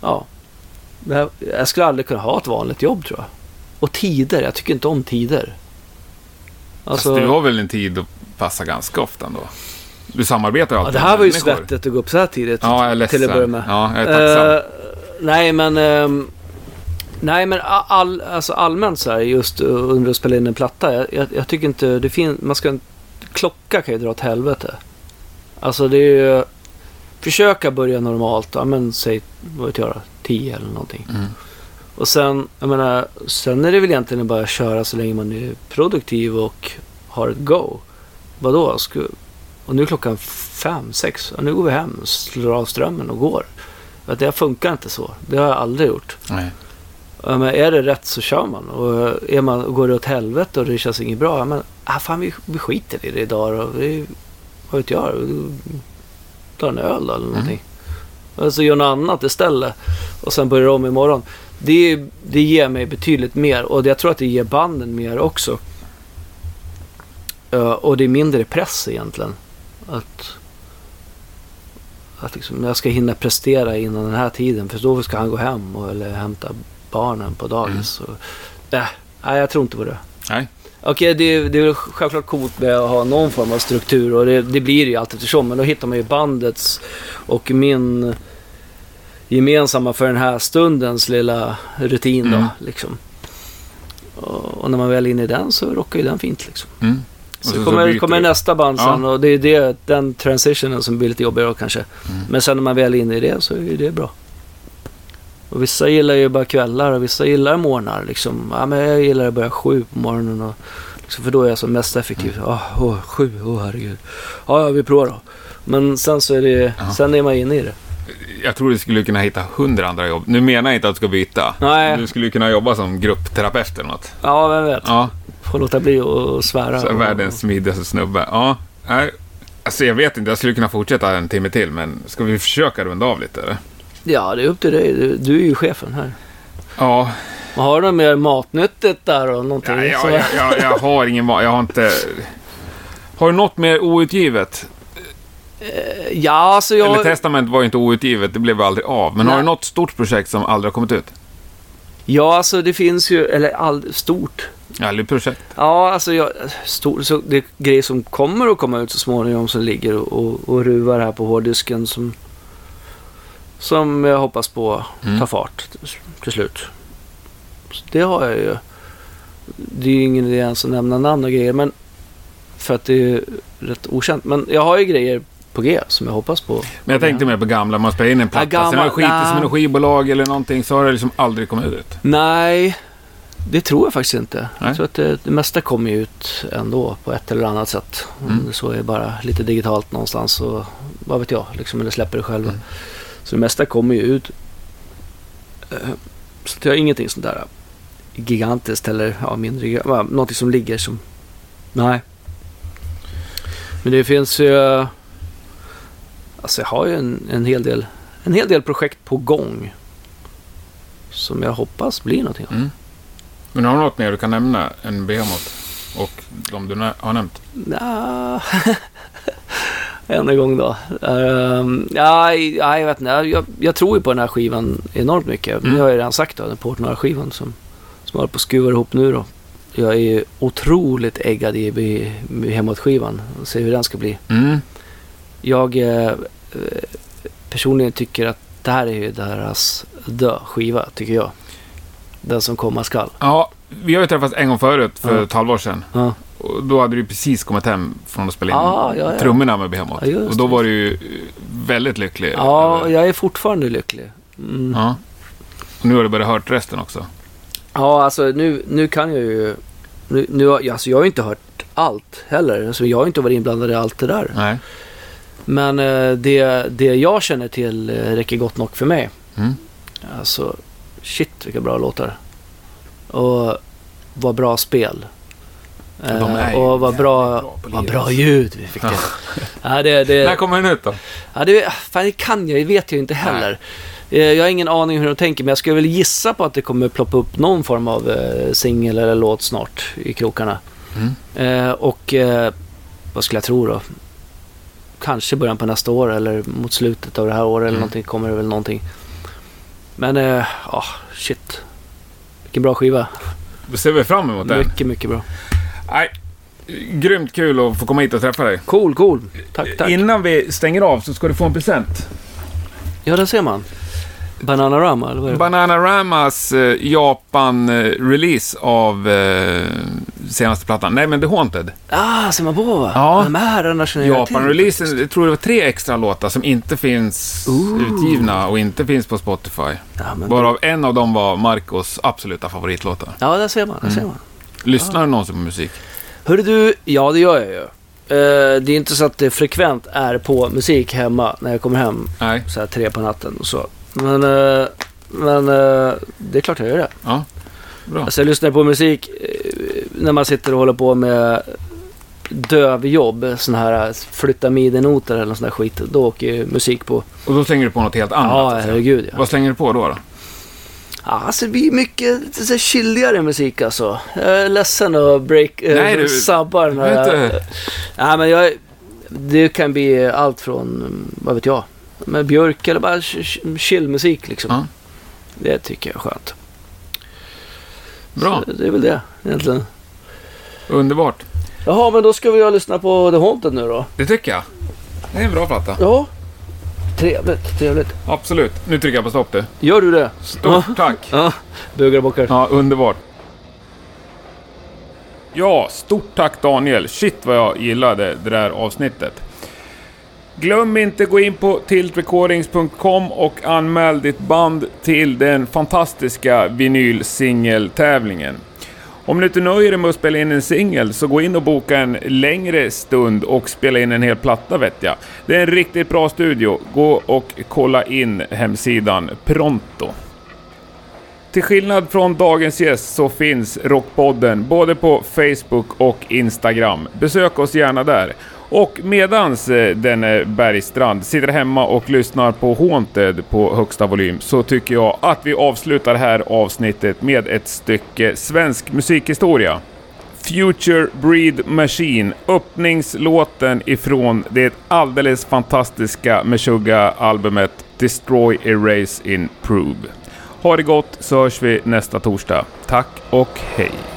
Speaker 1: ja, här, jag skulle aldrig kunna ha ett vanligt jobb tror jag. Och tider, jag tycker inte om tider.
Speaker 2: Alltså,
Speaker 1: Alltså,
Speaker 2: du har väl en tid att passa ganska ofta ändå? Du samarbetar ju
Speaker 1: ja,
Speaker 2: alltid
Speaker 1: det här var ju
Speaker 2: människor.
Speaker 1: svettigt att gå upp så här tidigt.
Speaker 2: Ja, jag är ledsen.
Speaker 1: till att börja med.
Speaker 2: Ja, jag är tacksam.
Speaker 1: Eh, nej, men... ehm, nej, men all, alltså allmänt så här, just uh, under att spela in en platta. Jag, jag, jag tycker inte det finns... Man ska... Klocka kan ju dra åt helvete. Alltså det är ju... Försöka börja normalt. Ja, men säg, vad vet jag då, 10 eller någonting.
Speaker 2: Mm.
Speaker 1: Och sen, jag menar, sen är det väl egentligen bara att köra så länge man är produktiv och har ett go. Vadå? Och nu är klockan fem, sex. Och nu går vi hem, slår av strömmen och går. Att det funkar inte så. Det har jag aldrig gjort.
Speaker 2: Nej.
Speaker 1: Men är det rätt så kör man. Och är man, går det åt helvete och det känns inget bra. Men ah, fan, vi, vi skiter i det idag då. Vi, vad vet jag? tar en öl då, eller någonting. Och så gör något annat istället. Och sen börjar om imorgon. Det, det ger mig betydligt mer. Och jag tror att det ger banden mer också. Uh, och det är mindre press egentligen. Att, att liksom, jag ska hinna prestera innan den här tiden. För då ska han gå hem och, eller hämta barnen på dagis. Mm. Och, äh, nej, jag tror inte på det.
Speaker 2: Nej.
Speaker 1: Okej, det, det är självklart coolt med att ha någon form av struktur och det, det blir det ju alltid eftersom. Men då hittar man ju bandets och min gemensamma för den här stundens lilla rutin då.
Speaker 2: Mm.
Speaker 1: Liksom. Och, och när man väl är inne i den så rockar ju den fint liksom.
Speaker 2: Mm.
Speaker 1: Så,
Speaker 2: så
Speaker 1: kommer,
Speaker 2: byter
Speaker 1: kommer nästa band sen
Speaker 2: Ja.
Speaker 1: och det är det, den transitionen som blir lite jobbigare kanske.
Speaker 2: Mm.
Speaker 1: Men sen när man väl är inne i det så är det bra. Och vissa gillar ju bara kvällar och vissa gillar morgnar. Liksom. Ja, men jag gillar att börja sju på morgonen. Och, liksom, för då är jag som mest effektiv.
Speaker 2: Mm.
Speaker 1: Ah, åh, sju, åh herregud. Ja, ja, vi provar då. Men sen så är det,
Speaker 2: Ja.
Speaker 1: sen är man inne i det.
Speaker 2: Jag tror du skulle kunna hitta hundra andra jobb. Nu menar jag inte att du ska byta.
Speaker 1: Nej.
Speaker 2: Du skulle kunna jobba som gruppterapeut eller något.
Speaker 1: Ja, vem vet.
Speaker 2: Ja,
Speaker 1: Får låta bli att svära.
Speaker 2: så
Speaker 1: och-
Speaker 2: världens smidigaste snubbe. Ja, nej. Alltså jag vet inte, jag skulle kunna fortsätta en timme till, men ska vi försöka runda av lite eller?
Speaker 1: Ja, det är upp till dig. Du, du är ju chefen här.
Speaker 2: Ja,
Speaker 1: Har du något mer matnyttigt där och någonting?
Speaker 2: ja jag, jag, jag, jag har ingen va- jag har inte... Har du något mer outgivet?
Speaker 1: ja, alltså jag...
Speaker 2: Eller Testament var ju inte outgivet, det blev aldrig av. Men har
Speaker 1: Nej.
Speaker 2: du något stort projekt som aldrig har kommit ut?
Speaker 1: Ja, alltså det finns ju, eller all, stort.
Speaker 2: Ja, eller projekt.
Speaker 1: Ja, alltså jag, stor, så det är grejer som kommer att komma ut så småningom som ligger och, och, och ruvar här på hårddisken som, som jag hoppas på
Speaker 2: Mm.
Speaker 1: tar fart till, slut. Så det har jag ju. Det är ju ingen idé ens att nämna namn och grejer, men för att det är rätt okänt. Men jag har ju grejer på G som jag hoppas på.
Speaker 2: Men jag tänkte mer på gamla, man spelar in en platta,
Speaker 1: gamla-
Speaker 2: sen har det skitit som
Speaker 1: nej.
Speaker 2: en skivbolag eller någonting, så har det liksom aldrig kommit ut.
Speaker 1: Nej, det tror jag faktiskt inte.
Speaker 2: Nej.
Speaker 1: Jag tror att det, det mesta kommer ju ut ändå på ett eller annat sätt. Om
Speaker 2: Mm.
Speaker 1: det så är bara lite digitalt någonstans och vad vet jag, liksom, eller släpper det själva.
Speaker 2: Mm.
Speaker 1: Så det mesta kommer ju ut. Eh, Så jag har ingenting sånt där gigantiskt eller ja, mindre, någonting som ligger som... Nej. Men det finns ju... Alltså jag har ju en, en, hel del, en hel del projekt på gång. Som jag hoppas blir någonting av.
Speaker 2: Mm. Men har du något mer du kan nämna än Behemoth? Och de du har nämnt?
Speaker 1: Nja, Än en gång då. Um, ja, ja, jag vet inte. Jag, jag tror ju på den här skivan enormt mycket.
Speaker 2: Mm.
Speaker 1: Det har jag redan sagt då. Den Portnoy-skivan som, som håller på att skruva ihop nu då. Jag är ju otroligt äggad i, hemåt-skivan. Och se hur den ska bli.
Speaker 2: Mm.
Speaker 1: Jag eh, personligen tycker att det här är ju deras dö-skiva, tycker jag. Den som komma skall.
Speaker 2: Ja, vi har ju träffats en gång förut, för
Speaker 1: Ja.
Speaker 2: ett halvår sedan.
Speaker 1: Ja.
Speaker 2: Och då hade du precis kommit hem från att spela in
Speaker 1: Ja, ja, ja.
Speaker 2: trummorna med Behemoth.
Speaker 1: Ja, just
Speaker 2: och då var du ju väldigt lycklig.
Speaker 1: ja,
Speaker 2: över-
Speaker 1: jag är fortfarande lycklig. Mm.
Speaker 2: ja. Och nu har du börjat hört resten också.
Speaker 1: Ja, alltså nu, nu kan jag ju... Nu, nu, alltså jag har ju inte hört allt heller. Alltså jag har inte varit inblandad i allt det där.
Speaker 2: Nej.
Speaker 1: Men eh, det, det jag känner till eh, räcker gott nog för mig.
Speaker 2: Mm.
Speaker 1: Alltså, shit vilka bra låtar. Och vad bra spel. Eh, och vad bra, vad bra ljud vi fick till. ja, det, det,
Speaker 2: När kommer den ut då?
Speaker 1: Ja, det, fan, det kan jag, det vet jag inte heller. Eh, Jag har ingen aning hur de tänker, men jag skulle väl gissa på att det kommer ploppa upp någon form av eh, singel eller låt snart i krokarna.
Speaker 2: Mm.
Speaker 1: Eh, och eh, vad skulle jag tro då? Kanske början på nästa år eller mot slutet av det här året eller
Speaker 2: Mm.
Speaker 1: någonting kommer det väl någonting. Men, eh, ja, shit. Vilken bra skiva.
Speaker 2: Då ser vi fram emot den.
Speaker 1: Mycket, mycket bra.
Speaker 2: Nej, grymt kul att få komma hit och träffa dig.
Speaker 1: Cool, cool. Tack, tack.
Speaker 2: Innan vi stänger av så ska du få en present.
Speaker 1: Ja, där ser man. Bananarama, eller vad är det?
Speaker 2: Bananaramas eh, Japan-release av eh, senaste plattan. Nej, men The Haunted.
Speaker 1: Ah, ser man på va?
Speaker 2: Ja.
Speaker 1: De här herrarna känner jag till.
Speaker 2: Japan-releasen, jag tror det var tre extra låtar som inte finns
Speaker 1: Ooh.
Speaker 2: utgivna och inte finns på Spotify.
Speaker 1: Ja, men
Speaker 2: Varav en av dem var Marcos absoluta favoritlåtar.
Speaker 1: Ja, där ser man. Där
Speaker 2: Mm.
Speaker 1: ser man.
Speaker 2: Lyssnar du någonsin på musik?
Speaker 1: Hörru du, ja det gör jag ju. Eh, det är inte så att det frekvent är på musik hemma när jag kommer hem
Speaker 2: Nej.
Speaker 1: så här tre på natten och så. Men, eh, men eh, det är klart jag gör det.
Speaker 2: Ja. Bra.
Speaker 1: Alltså jag lyssnar på musik eh, när man sitter och håller på med dövjobb, sån här flytta midi-noter eller sån här skit. Då åker ju musik på.
Speaker 2: Och då slänger du på något helt annat?
Speaker 1: Ja, herregud ja.
Speaker 2: Vad slänger du på då? då?
Speaker 1: Ja, Alltså det blir mycket så chilligare musik alltså. Jag är ledsen att break, eh,
Speaker 2: Nej, du-
Speaker 1: sabba den här. Nej men jag, det kan bli allt från, vad vet jag, med Björk eller bara ch- ch- chillmusik liksom.
Speaker 2: Ja.
Speaker 1: Det tycker jag är skönt.
Speaker 2: Bra.
Speaker 1: Så det är väl det egentligen.
Speaker 2: Underbart.
Speaker 1: Jaha, men då ska vi lyssna på The Haunted nu då.
Speaker 2: Det tycker jag. Det är en bra platta.
Speaker 1: Ja. Trevligt, trevligt.
Speaker 2: Absolut. Nu trycker jag på stopp du.
Speaker 1: Gör du det?
Speaker 2: Stort tack.
Speaker 1: Ja, bugar och bockar.
Speaker 2: Ja, underbart. Ja, stort tack Daniel. Shit vad jag gillade det där avsnittet. Glöm inte gå in på tiltrecordings.com och anmäl ditt band till den fantastiska vinylsingeltävlingen. Om du inte nöjer dig med att spela in en singel så gå in och boka en längre stund och spela in en hel platta vet jag. Det är en riktigt bra studio. Gå och kolla in hemsidan pronto. Till skillnad från dagens gäst så finns Rockpodden både på Facebook och Instagram. Besök oss gärna där. Och medans eh, denne eh, Bergstrand sitter hemma och lyssnar på Haunted på högsta volym så tycker jag att vi avslutar det här avsnittet med ett stycke svensk musikhistoria. Future Breed Machine, öppningslåten ifrån det alldeles fantastiska Meshuggah-albumet Destroy Erase Improve. Ha det gott så hörs vi nästa torsdag. Tack och hej!